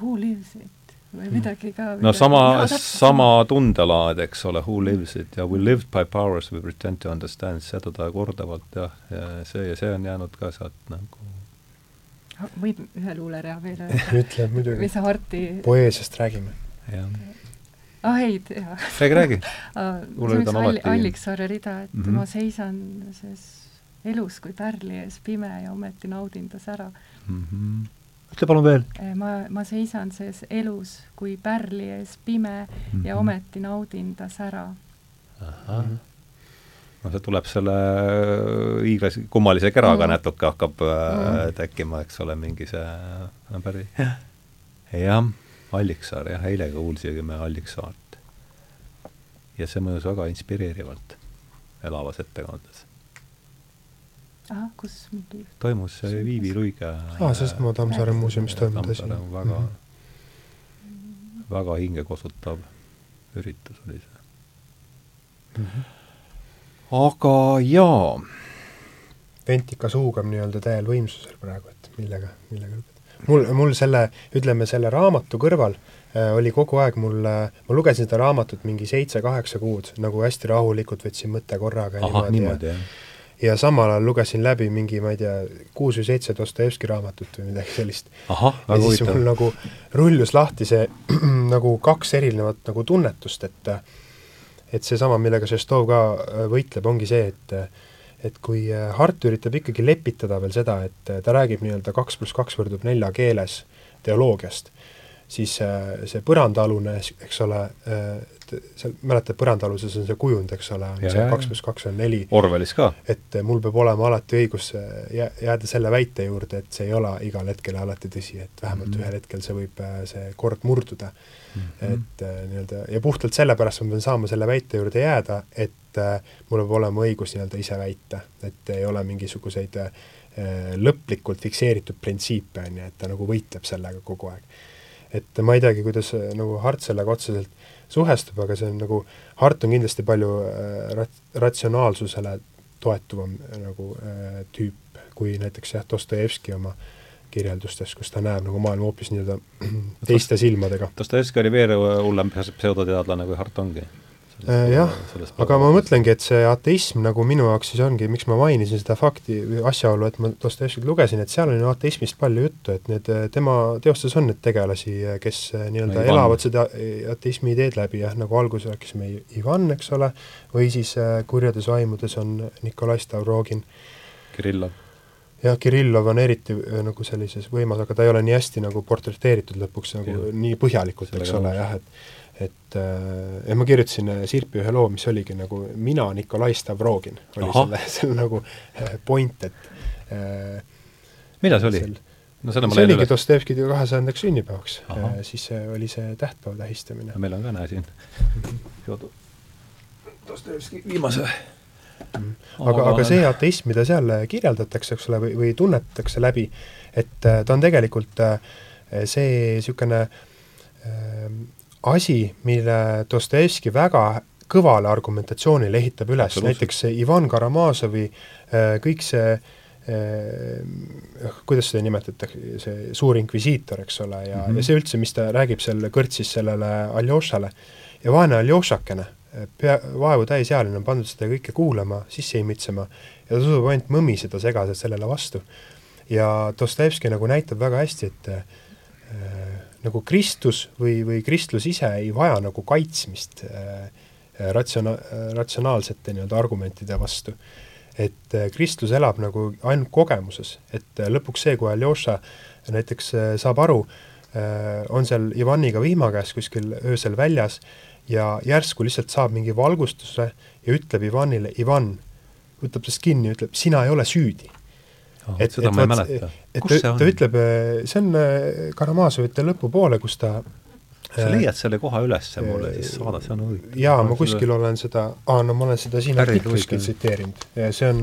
who lives it? Või midagi ka. no sama, sama tundelaad, eks ole, who lives it ja we lived by powers we pretend to understand, seda ta kordavalt jah, ja see, see on jäänud ka sealt nagu võib ühe luulerea veel öelda? ütle muidugi. mis sa Harti poeesiast räägime. jah. ah ei, jaa. räägi, räägi luulerid on alati Alliksaare rida, et mm -hmm. ma seisan ses elus kui pärli ees pime ja ometi naudin ta sära mm. -hmm ütle palun veel. Eh, ma, ma seisan ses elus kui pärli ees pime mm -hmm. ja mhm. ometi naudin ta sära. ahah no see tuleb selle hiiglase kummalise keraga mm. natuke hakkab mm. tekkima, eks ole, mingi see päris jah, Alliksaar jah, eile kuulsime Alliksaart. ja see mõjus väga inspireerivalt elavas ettekandes ahah, kus mingi toimus see Viivi Luige aa, sest ma Tammsaare muuseumis toimunud asi. väga mm, -hmm. väga hingekosutav üritus oli see mm. -hmm. aga jaa. Ventika suugab nii-öelda täiel võimsusel praegu, et millega, millega mul, mul selle, ütleme selle raamatu kõrval äh, oli kogu aeg mul äh,, ma lugesin seda raamatut mingi seitse-kaheksa kuud, nagu hästi rahulikult võtsin mõtte korraga. ahah, niimoodi, jah ja samal ajal lugesin läbi mingi, ma ei tea, kuus või seitse Dostojevski raamatut või midagi sellist. ja siis mul nagu rullus lahti see nagu kaks erinevat nagu tunnetust, et et seesama, millega Šestov ka äh, võitleb, ongi see, et et kui äh, Hart üritab ikkagi lepitada veel seda, et ta räägib nii-öelda kaks pluss kaks võrdub nelja keeles teoloogiast, siis äh, see põrandaalune, eks ole, seal, mäletad, põrandaaluses on see kujund, eks ole, on ja, see kaks pluss kaks on neli. Orwellis ka. et mul peab olema alati õigus jää, jääda selle väite juurde, et see ei ole igal hetkel alati tõsi, et vähemalt mm -hmm. ühel hetkel see võib, äh, see kord murduda mm. -hmm. et äh, nii-öelda, ja puhtalt sellepärast ma pean saama selle väite juurde jääda, et äh, mul peab olema õigus nii-öelda ise väita, et ei ole mingisuguseid äh, lõplikult fikseeritud printsiipe, on ju, et ta nagu võitleb sellega kogu aeg. et ma ei teagi, kuidas nagu Hart sellega otseselt suhestub, aga see on nagu, Hart on kindlasti palju äh, rat-, ratsionaalsusele toetuvam äh, nagu äh, tüüp kui näiteks jah, Dostojevski oma kirjeldustes, kus ta näeb nagu maailma hoopis nii-öelda teiste silmadega. Dostojevski oli veel hullem pseudoteadlane kui Hart ongi jah, aga ma mõtlengi, et see ateism nagu minu jaoks siis ongi, miks ma mainisin seda fakti või asjaolu, et ma Dostojevskit lugesin, et seal on ju ateismist palju juttu, et need, tema teostes on neid tegelasi, kes nii-öelda elavad seda ateismi ideed läbi, jah, nagu alguses rääkisime Ivan, eks ole, või siis äh, Kurjades vaimudes on Nikolai Stavrogin. Kirillov. jah, Kirillov on eriti äh, nagu sellises võimas, aga ta ei ole nii hästi nagu portreteeritud lõpuks nagu ja. nii põhjalikult, eks ole, jah, et et äh, ja ma kirjutasin äh, Sirpi ühe loo, mis oligi nagu mina, Nikolai Stavrogin, oli Aha. selle, selle nagu äh, point, et millal see oli? no selle ma see oligi Dostojevski kahesajandaks sünnipäevaks, siis oli see tähtpäeva tähistamine. meil on ka, näe siin, Dostojevski viimase mm. aga, aga see ateism, mida seal kirjeldatakse, eks ole, või, või tunnetatakse läbi, et ta on tegelikult see niisugune asi, mille Dostojevski väga kõvale argumentatsioonile ehitab üles, näiteks see Ivan Karamazovi äh, kõik see äh, kuidas seda nimetatakse, see suur inkvisiitor, eks ole, ja mm, -hmm. ja see üldse, mis ta räägib seal kõrtsis sellele Aljošale, ja vaene Aljošakene, pea, vaevu täisealine on pandud seda kõike kuulama, sisse imitsema ja ta suudab ainult mõmiseda segaselt sellele vastu. ja Dostojevski nagu näitab väga hästi, et äh, nagu Kristus või, või kristlus ise ei vaja nagu kaitsmist äh, ratsiona-, ratsionaalsete nii-öelda argumentide vastu. et äh, kristlus elab nagu ainult kogemuses, et äh, lõpuks see, kui Aljoša näiteks äh, saab aru, on seal Ivaniga vihma käes kuskil öösel väljas ja järsku lihtsalt saab mingi valgustuse ja ütleb Ivanile, Ivan, võtab tast kinni ütleb, sina ei ole süüdi. Et, seda et, ma ei mäleta. et ta, ta ütleb, see on Karamazovite lõpupoole, kus ta sa äh, leiad selle koha üles mulle, siis saada, see on huvitav. jaa, ma kuskil olen seda, aa, no ma olen seda siin artikliski tsiteerinud see on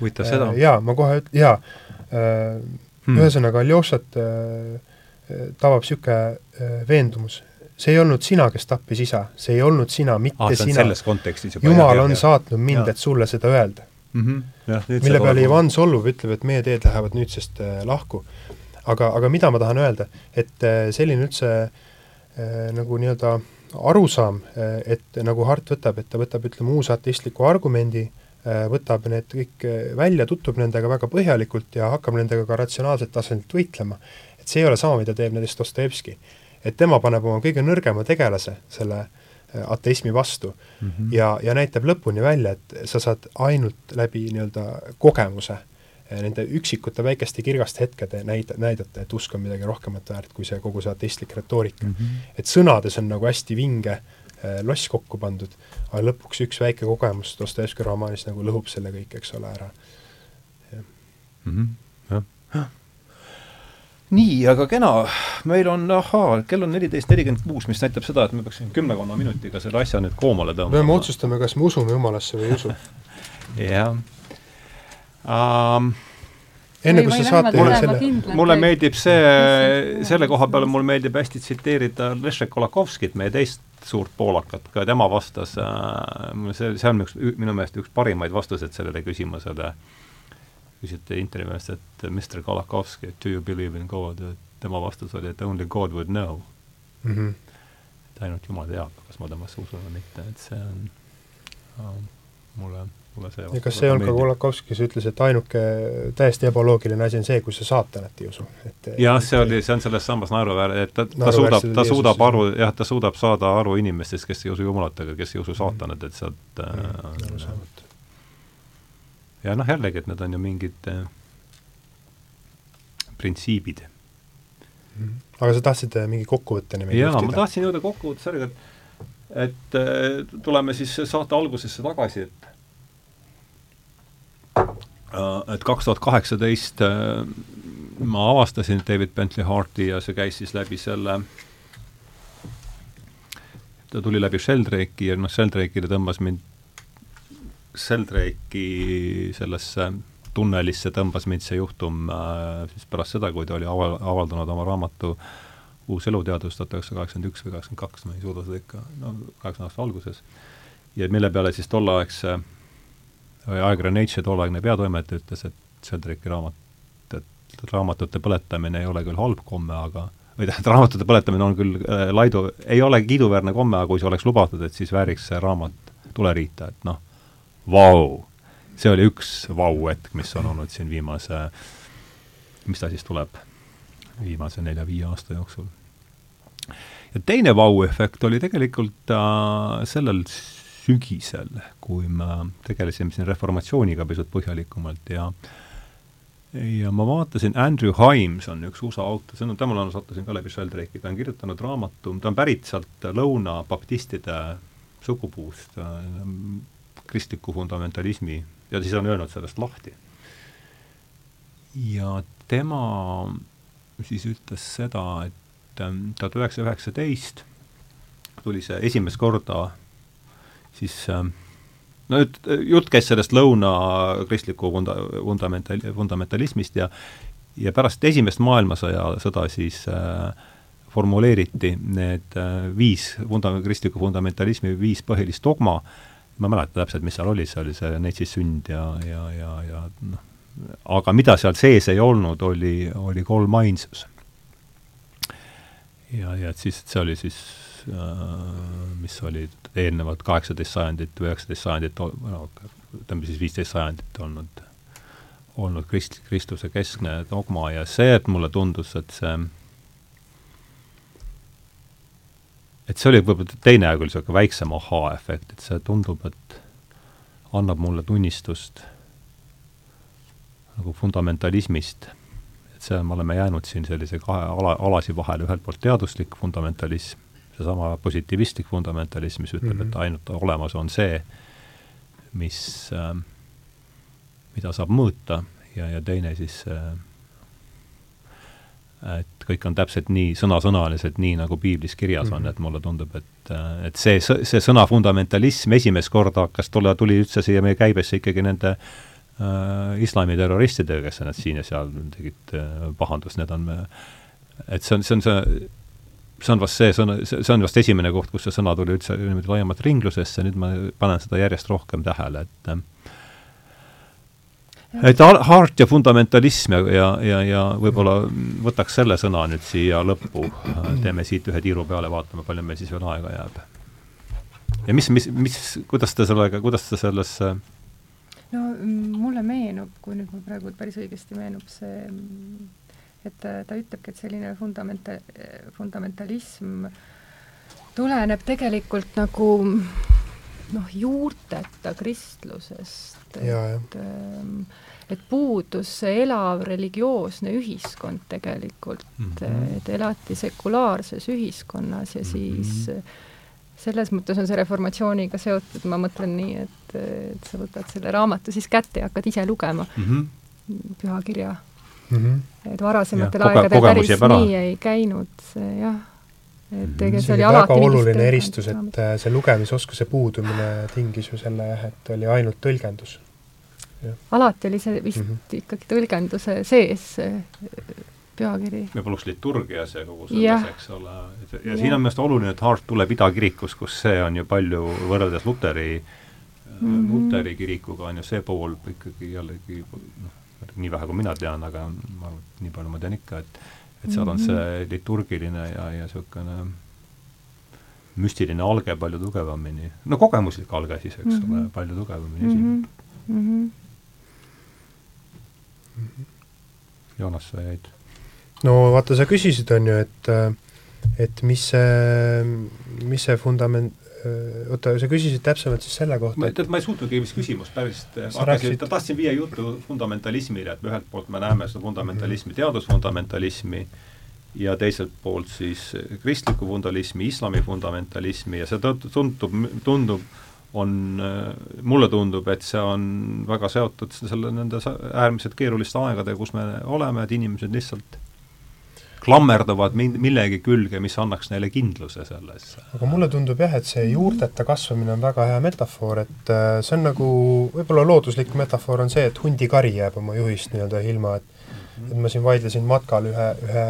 huvitav seda äh,? jaa, ma kohe, jaa äh,, hmm. ühesõnaga Aljošat äh, tabab niisugune äh, veendumus, see ei olnud sina, kes tappis isa, see ei olnud sina, mitte ah, sina. selles kontekstis juba. jumal on saatnud mind, et sulle seda öelda mm. -hmm. Ja, mille peale Ivan Sollov ütleb, et meie teed lähevad nüüdsest äh, lahku. aga, aga mida ma tahan öelda, et äh, selline üldse äh, Äh, nagu nii-öelda arusaam, äh, et nagu Hart võtab, et ta võtab, ütleme, uusatistliku argumendi, äh, võtab need kõik välja, tutvub nendega väga põhjalikult ja hakkab nendega ka ratsionaalselt tasandilt võitlema. et see ei ole sama, mida teeb näiteks Dostojevski. et tema paneb oma kõige nõrgema tegelase selle ateismi vastu mm -hmm. ja, ja näitab lõpuni välja, et sa saad ainult läbi nii-öelda kogemuse nende üksikute väikeste kirgaste hetkede näida, näidata, et usk on midagi rohkemat väärt kui see kogu see ateistlik retoorika mm. -hmm. et sõnades on nagu hästi vinge äh, loss kokku pandud, aga lõpuks üks väike kogemus Dostojevski romaanis nagu lõhub selle kõik, eks ole, ära. jah mm -hmm.. jah, jah nii, aga kena, meil on, ahaa, kell on neliteist nelikümmend kuus, mis näitab seda, et me peaksime kümnekonna minutiga selle asja nüüd koomale tõmbama. peame otsustama, kas me usume Jumalasse või ei usu. jah um, enne kui sa saate mulle, selle, mulle meeldib see, selle koha peale mulle meeldib hästi tsiteerida Leszek Kolakovskit, meie teist suurt poolakat, ka tema vastas äh,, see, see on üks, minu meelest üks parimaid vastuseid sellele küsimusele, küsiti intervjuus, et Mr Kolakovski, do you believe in God, tema vastus oli, et only God would know mm. -hmm. et ainult Jumal teab, kas ma temasse usun või mitte, et see on äh, mulle mulle see ja kas see ei olnud ka Kolakovskis ütles, et ainuke täiesti ebaloogiline asi on see, kui sa saatanat ei usu, et jah, see oli, see on selles sambas naeruväärne, et ta, ta suudab, ta suudab aru, jah, ta suudab saada aru inimestest, kes ei usu Jumalat, aga kes ei usu saatanat, et sealt mm, äh, ja noh, jällegi, et need on ju mingid äh, printsiibid. Mm.. aga sa tahtsid äh, mingi kokkuvõtteni meid jaa, ma tahtsin jõuda kokkuvõttes sellega, et et äh, tuleme siis saate algusesse tagasi, et Äh, et kaks tuhat kaheksateist äh, ma avastasin David Bentley Harti ja see käis siis läbi selle, ta tuli läbi Sheldrake'i ja noh, Sheldrake'ile tõmbas mind, Sheldrake'i sellesse tunnelisse tõmbas mind see juhtum äh, siis pärast seda, kui ta oli aval-, avaldanud oma raamatu Uus eluteadus tuhat üheksasada kaheksakümmend üks või kaheksakümmend kaks, ma ei suuda seda ikka, no kaheksakümne aasta alguses, ja mille peale siis tolleaegse ajakirja Nature tolleaegne peatoimetaja ütles, et Sheldricki raamat, et raamatute põletamine ei ole küll halb komme, aga või tähendab, raamatute põletamine on küll äh, laidu, ei ole kiiduväärne komme, aga kui see oleks lubatud, et siis vääriks see raamat tuleriita, et noh, vau! see oli üks vau-hetk, mis on olnud siin viimase, mis ta siis tuleb, viimase nelja-viie aasta jooksul. ja teine vau-efekt oli tegelikult äh, sellel sügisel, kui me tegelesime siin reformatsiooniga pisut põhjalikumalt ja ja ma vaatasin, Andrew Himes on üks USA autor, see on, temale sattusin ka läbi Sheldrake'i, ta on kirjutanud raamatu, ta on pärit sealt lõunabaptistide sugupuust äh,, kristliku fundamentalismi, ja siis on öelnud sellest lahti. ja tema siis ütles seda, et ähm, tuhat üheksasada üheksateist tuli see esimest korda siis äh, no nüüd jutt käis sellest lõuna kristliku funda-, fundamental-, fundamentalismist ja ja pärast Esimest maailmasõja sõda siis äh, formuleeriti need äh, viis funda-, kristliku fundamentalismi viis põhilist dogma, ma ei mäleta täpselt, mis seal oli, see oli see neitsi sünd ja, ja, ja, ja noh, aga mida seal sees ei olnud, oli, oli kolmainsus. ja, ja et siis, see oli siis äh, mis olid eelnevad kaheksateist sajandit või üheksateist sajandit, no ütleme siis viisteist sajandit olnud, olnud krist-, Kristuse keskne dogma ja see, et mulle tundus, et see et see oli võib-olla teine küll niisugune väiksem ahaa-efekt, et see tundub, et annab mulle tunnistust nagu fundamentalismist. et see, me oleme jäänud siin sellise kahe ala, alasi vahele, ühelt poolt teaduslik fundamentalism, seesama positiivistlik fundamentalism, mis ütleb mm, -hmm. et ainult olemas on see, mis äh,, mida saab mõõta ja, ja teine siis äh, et kõik on täpselt nii sõnasõnaliselt, nii nagu piiblis kirjas on mm, -hmm. et mulle tundub, et, et see, see sõna fundamentalism esimest korda hakkas tulla, tuli üldse siia meie käibesse ikkagi nende äh, islamiterroristidega, kes nad siin ja seal tegid äh, pahandust, need on, et see on, see on see, see on vast see sõna, see on vast esimene koht, kus see sõna tuli üldse niimoodi laiemalt ringlusesse, nüüd ma panen seda järjest rohkem tähele, et äh, et heart ja fundamentalism ja, ja, ja, ja võib-olla võtaks selle sõna nüüd siia lõppu, teeme siit ühe tiiru peale, vaatame, palju meil siis veel aega jääb. ja mis, mis, mis, kuidas te sellega, kuidas te sellesse no mulle meenub, kui nüüd mul praegu päris õigesti meenub see, et ta ütlebki, et selline fundamenta-, fundamentalism tuleneb tegelikult nagu noh, juurteta kristlusest, et ähm, et puudus see elav religioosne ühiskond tegelikult mm, -hmm. et elati sekulaarses ühiskonnas ja siis mm -hmm. selles mõttes on see reformatsiooniga seotud, ma mõtlen nii, et, et sa võtad selle raamatu siis kätte ja hakkad ise lugema mm -hmm. pühakirja mm. -hmm. et varasematel ja, aegadel päris nii ei käinud, jah et ega see oli väga oluline eristus, et äh, see lugemisoskuse puudumine tingis ju selle jah, et oli ainult tõlgendus. alati oli see vist mm -hmm. ikkagi tõlgenduse sees, pühakiri. ja pluss liturgias ja kogu selles, eks ole, ja, ja siin on minu arust oluline, et Hart tuleb idakirikus, kus see on ju palju, võrreldes Luteri mm, -hmm. Luteri kirikuga on ju see pool ikkagi jällegi noh, nii vähe kui mina tean, aga ma arvan, et nii palju ma tean ikka, et et seal on see mhm. liturgiline ja, ja niisugune müstiline alge palju tugevamini, no kogemuslik alge siis, eks mm -hmm. ole, mhm. palju tugevamini esineb mm. -hmm. Joonas, sa jäid? no vaata, sa küsisid, on ju, et et mis see, mis see fundament, oota, sa küsisid täpsemalt siis selle kohta tead, ma ei suutnudki vist küsimust päris hakkasin, tahtsin viia juttu fundamentalismile, et ühelt poolt me näeme seda fundamentalismi, teadusfundamentalismi ja teiselt poolt siis kristlikku fundamentalismi, islami fundamentalismi ja see tundub, tundub, on, mulle tundub, et see on väga seotud selle, nende äärmiselt keeruliste aegadega, kus me oleme, et inimesed lihtsalt klammerduvad millegi külge, mis annaks neile kindluse selles. aga mulle tundub jah, et see juurteta kasvamine on väga hea metafoor, et äh, see on nagu, võib-olla looduslik metafoor on see, et hundikari jääb oma juhist nii-öelda ilma, et et ma siin vaidlesin matkal ühe, ühe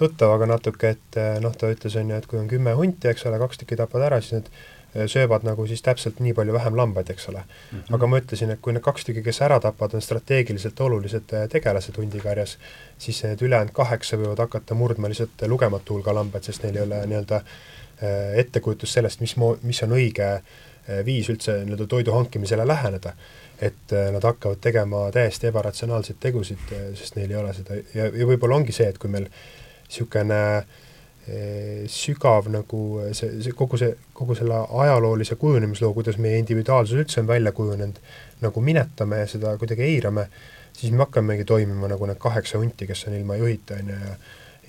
tuttavaga natuke, et äh, noh, ta ütles, on ju, et kui on kümme hunti, eks ole, kaks tükki tapad ära, siis need Äh, söövad nagu siis täpselt nii palju vähem lambaid, eks ole mm. -hmm. aga ma ütlesin, et kui need kaks tükki, kes ära tapavad, on strateegiliselt olulised tegelased hundikarjas, siis need ülejäänud kaheksa võivad hakata murdma lihtsalt lugematu hulga lambaid, sest neil ei ole nii-öelda äh, ettekujutust sellest, mis mo-, mis on õige viis üldse nii-öelda toidu hankimisele läheneda. et nad hakkavad tegema täiesti ebaratsionaalseid tegusid, sest neil ei ole seda ja, ja võib-olla ongi see, et kui meil niisugune äh, sügav nagu see, see kogu see, kogu selle ajaloolise kujunemisloo, kuidas meie individuaalsus üldse on välja kujunenud, nagu minetame ja seda kuidagi eirame, siis me hakkamegi toimima nagu need kaheksa hunti, kes on ilma juhita, on ju, ja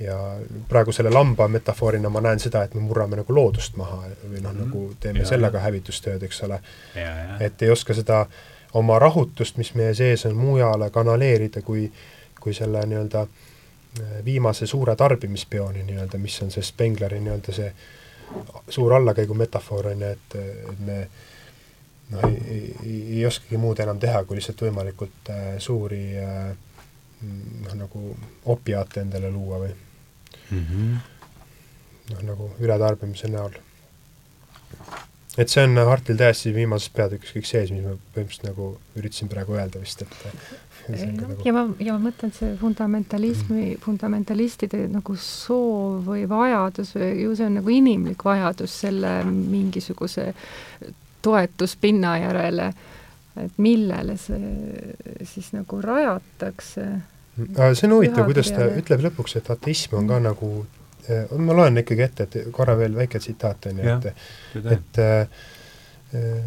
ja praegu selle lamba metafoorina ma näen seda, et me murrame nagu loodust maha või noh, nagu mhm. teeme ja, sellega ja. hävitustööd, eks ole. et ei oska seda oma rahutust, mis meie sees on, mujale kanaleerida, kui, kui selle nii-öelda äh, viimase suure tarbimispeoni nii-öelda, mis on see Spengleri nii-öelda see suur allakäigu metafoor, on ju, et, et me noh, ei, ei, ei oskagi muud enam teha, kui lihtsalt võimalikult äh, suuri äh, noh, nagu opiaate endale luua või mm. -hmm. noh, nagu ületarbimise näol. et see on Hartil täiesti viimases peatükis kõik sees, mis ma põhimõtteliselt nagu üritasin praegu öelda vist, et Nagu... ja ma, ja ma mõtlen, see fundamentalismi mm., fundamentalistide nagu soov või vajadus või ju see on nagu inimlik vajadus selle mingisuguse toetuspinna järele, et millele see siis nagu rajatakse. see on huvitav, kuidas ta ütleb lõpuks, et ateism on ka nagu, eh, ma loen ikkagi ette, et korra veel väike tsitaat on ju, et, et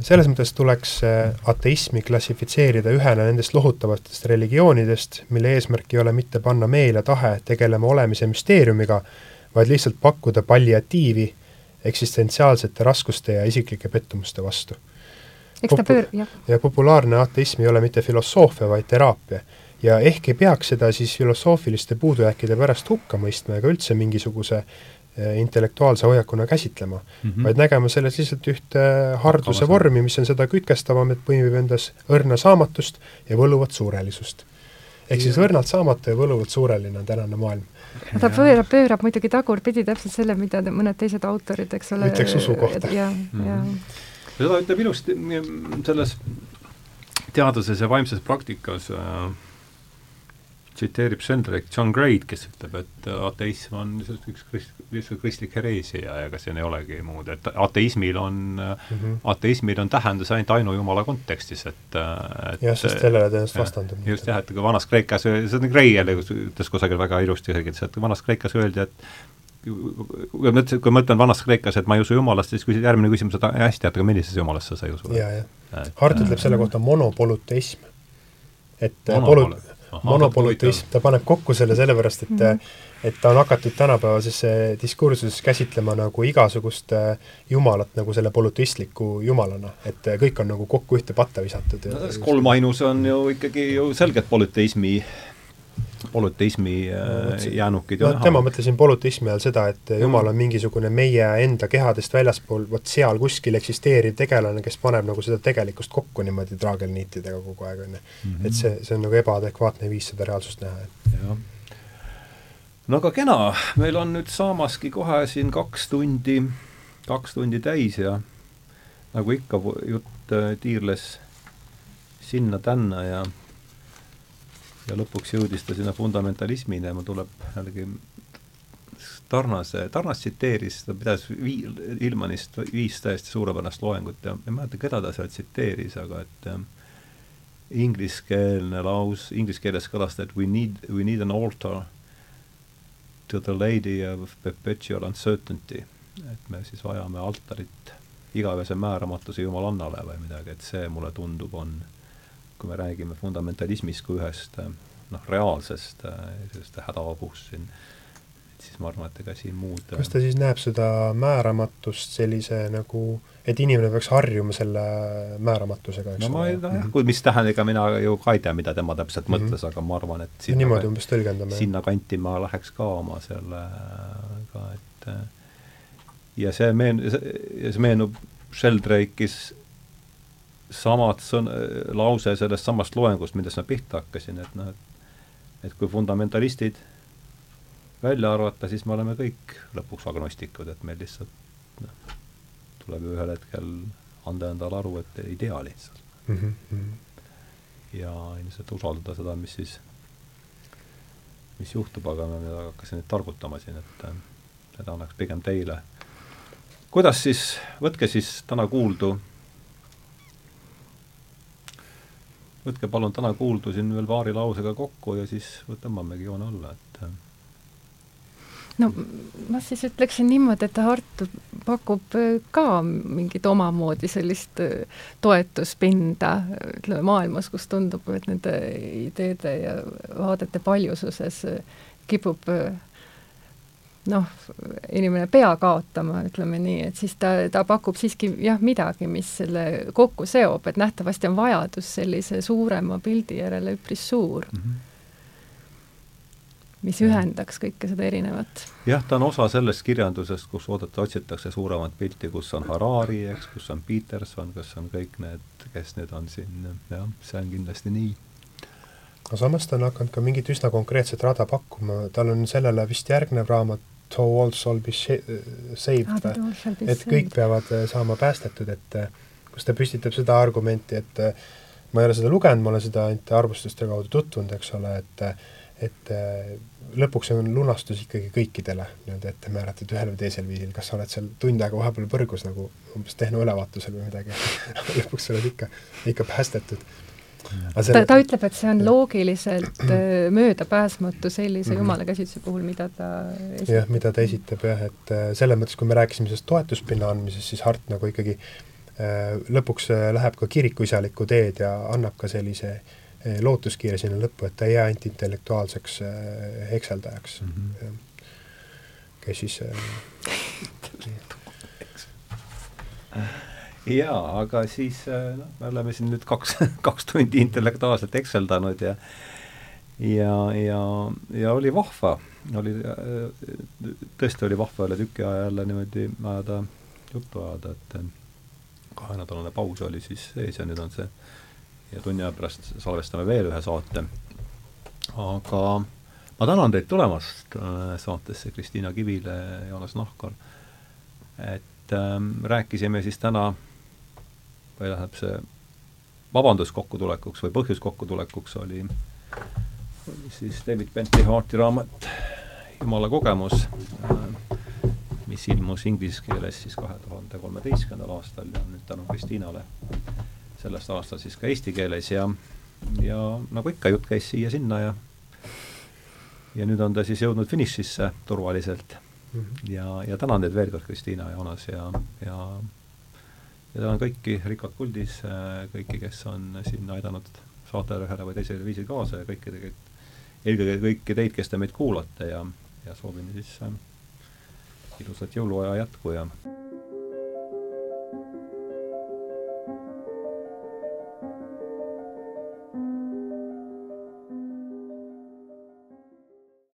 selles mõttes tuleks äh, ateismi klassifitseerida ühena nendest lohutavatest religioonidest, mille eesmärk ei ole mitte panna meel ja tahe tegelema olemise müsteeriumiga, vaid lihtsalt pakkuda palliatiivi eksistentsiaalsete raskuste ja isiklike pettumuste vastu. eks ta pöör-, jah. ja populaarne ateism ei ole mitte filosoofia, vaid teraapia. ja ehk ei peaks seda siis filosoofiliste puudujääkide pärast hukka mõistma ega üldse mingisuguse Eh, intellektuaalse hoiakuna käsitlema mm, -hmm. vaid nägema selles lihtsalt ühte harduse vormi, mis on seda kütkestavam, et põimib endas õrna saamatust ja võluvat suurelisust. ehk siis õrnalt saamatu ja võluvalt suureline on tänane maailm. Ta pöörab, pöörab muidugi tagurpidi täpselt selle, mida mõned teised autorid, eks ole ütleks usu kohta. ja, ja mhm. seda ütleb ilusti selles teaduses ja vaimses praktikas äh, tsiteerib Sheldrake John Gray'd, kes ütleb, et ateism on lihtsalt üks krist-, lihtsalt kristlik hereesia ja ega siin ei olegi muud, et ateismil on mm, -hmm. ateismil on tähendus ainult ainujumala kontekstis, et, et jah, sest sellele tõenäoliselt vastandub. just jah, et kui vanas Kreekas, see on Gray jälle ütles kusagil väga ilusti selgelt, et vanas Kreekas öeldi, et kui ma ütlesin, kui ma ütlen vanas Kreekas, et ma ei usu jumalasse, siis küsid järgmine küsimus, et hästi, et aga millisesse jumalasse sa ei usu? ja, jah. Hart ütleb selle kohta monopolüteism. et Monopol. polu-, monopolüteism, ta paneb kokku selle sellepärast, et mm -hmm. et ta on hakatud tänapäevases diskursuses käsitlema nagu igasugust äh, jumalat nagu selle polüteistliku jumalana, et äh, kõik on nagu kokku ühte patta visatud. no selles kolmainus on ju ikkagi ju selgelt polüteismi polüteismi äh, jäänukid no, tema mõtles siin polüteismi all seda, et. Jumal on mingisugune meie enda kehadest väljaspool, vot seal kuskil eksisteeriv tegelane, kes paneb nagu seda tegelikkust kokku niimoodi traagelniitidega kogu aeg, on ju. Mhm. et see, see on nagu ebaadekvaatne viis seda reaalsust näha, no aga kena, meil on nüüd saamaski kohe siin kaks tundi, kaks tundi täis ja nagu ikka, jutt äh, tiirles sinna-tänna ja ja lõpuks jõudis ta sinna fundamentalismini ja mul tuleb jällegi Tarnase, Tarnas tsiteeris, ta pidas vii-, Ilmanist viis täiesti suurepärast loengut ja ma ei mäleta, keda ta seal tsiteeris, aga et äh, ingliskeelne laus, inglise keeles kõlas ta, et we need, we need an altar to the lady of perpetual uncertainty. et me siis vajame altarit igavese määramatuse jumalannale või midagi, et see mulle tundub, on kui me räägime fundamentalismist kui ühest noh, reaalsest äh, sellisest hädaapust siin, et siis ma arvan, et ega siin muud kas ta siis näeb seda määramatust sellise nagu, et inimene peaks harjuma selle määramatusega, eks no ma ei tea jah, kui mis tähendab, ega mina ju ka ei tea, mida tema täpselt mm -hmm. mõtles, aga ma arvan, et sinna, niimoodi umbes tõlgendame. sinna kanti ma läheks ka oma sellega, et ja see meen-, see meenub Sheldrake'is samad sõn-, lause sellest samast loengust, millest ma pihta hakkasin, et noh, et et kui fundamentalistid välja arvata, siis me oleme kõik lõpuks agnostikud, et meil lihtsalt noh, tuleb ju ühel hetkel anda endale aru, et ei tea lihtsalt mm. -hmm. ja ilmselt usaldada seda, mis siis, mis juhtub, aga ma hakkasin nüüd targutama siin, et seda annaks pigem teile. kuidas siis, võtke siis täna kuuldu võtke palun täna kuuldu siin veel paari lausega kokku ja siis tõmbamegi joone alla, et äh. no ma siis ütleksin niimoodi, et Tartu pakub äh, ka mingit omamoodi sellist äh, toetuspinda, ütleme maailmas, kus tundub, et nende ideede ja vaadete paljususes kipub noh, inimene pea kaotama, ütleme nii, et siis ta, ta pakub siiski jah, midagi, mis selle kokku seob, et nähtavasti on vajadus sellise suurema pildi järele üpris suur mm. -hmm mis ühendaks kõike seda erinevat. jah, ta on osa sellest kirjandusest, kus oodata, otsitakse suuremat pilti, kus on Harari, eks, kus on Peterson, kus on kõik need, kes nüüd on siin, jah, see on kindlasti nii aga samas ta on hakanud ka mingit üsna konkreetset rada pakkuma, tal on sellele vist järgnev raamat to all shall be saved või? et kõik peavad äh, saama päästetud, et äh, kus ta püstitab seda argumenti, et äh, ma ei ole seda lugenud, ma olen seda ainult arvustuste kaudu tutvunud, eks ole, et et lõpuks on lunastus ikkagi kõikidele nii-öelda ette määratud ühel või teisel viisil, kas sa oled seal tund aega vahepeal põrgus nagu umbes tehnoülevaatusel või midagi lõpuks sa oled ikka, ikka päästetud. Ta, ta ütleb, et see on loogiliselt äh, möödapääsmatu sellise mm -hmm. jumala käsitluse puhul, mida ta esitab. jah, mida ta esitab jah, et äh, selles mõttes, kui me rääkisime sellest toetuspinna andmisest, siis Hart nagu ikkagi äh, lõpuks läheb ka kirikuisaliku teed ja annab ka sellise lootuskiire sinna lõppu, et ta ei jää ainult intellektuaalseks hekseldajaks mm, -hmm. kes siis jaa, aga siis noh, me oleme siin nüüd kaks, kaks tundi intellektuaalselt ekseldanud ja ja, ja, ja oli vahva, oli, tõesti oli vahva üle tüki aja jälle niimoodi ajada, juttu ajada, et kahenädalane paus oli siis ees ja nüüd on see ja tunni aja pärast salvestame veel ühe saate. aga ma tänan teid tulemast äh, saatesse, Kristiina Kivile, Joonas Nahkar. et ähm, rääkisime siis täna või tähendab, see vabandus kokkutulekuks või põhjus kokkutulekuks oli, oli siis David Bentley Harti raamat Jumala kogemus, mis ilmus inglise keeles siis kahe tuhande kolmeteistkümnendal aastal ja nüüd tänu Kristiinale sellest aastast siis ka eesti keeles ja ja nagu ikka, jutt käis siia-sinna ja ja nüüd on ta siis jõudnud finišisse turvaliselt mm. -hmm. ja, ja tänan teid veel kord, Kristiina ja Joonas ja, ja ja tänan kõiki Rikot puldis, äh, kõiki, kes on siin aidanud saatele ühele või teisele viisil kaasa ja kõiki tegelikult, eelkõige kõiki teid, kes te meid kuulate ja, ja soovin siis äh, ilusat jõuluaja jätku ja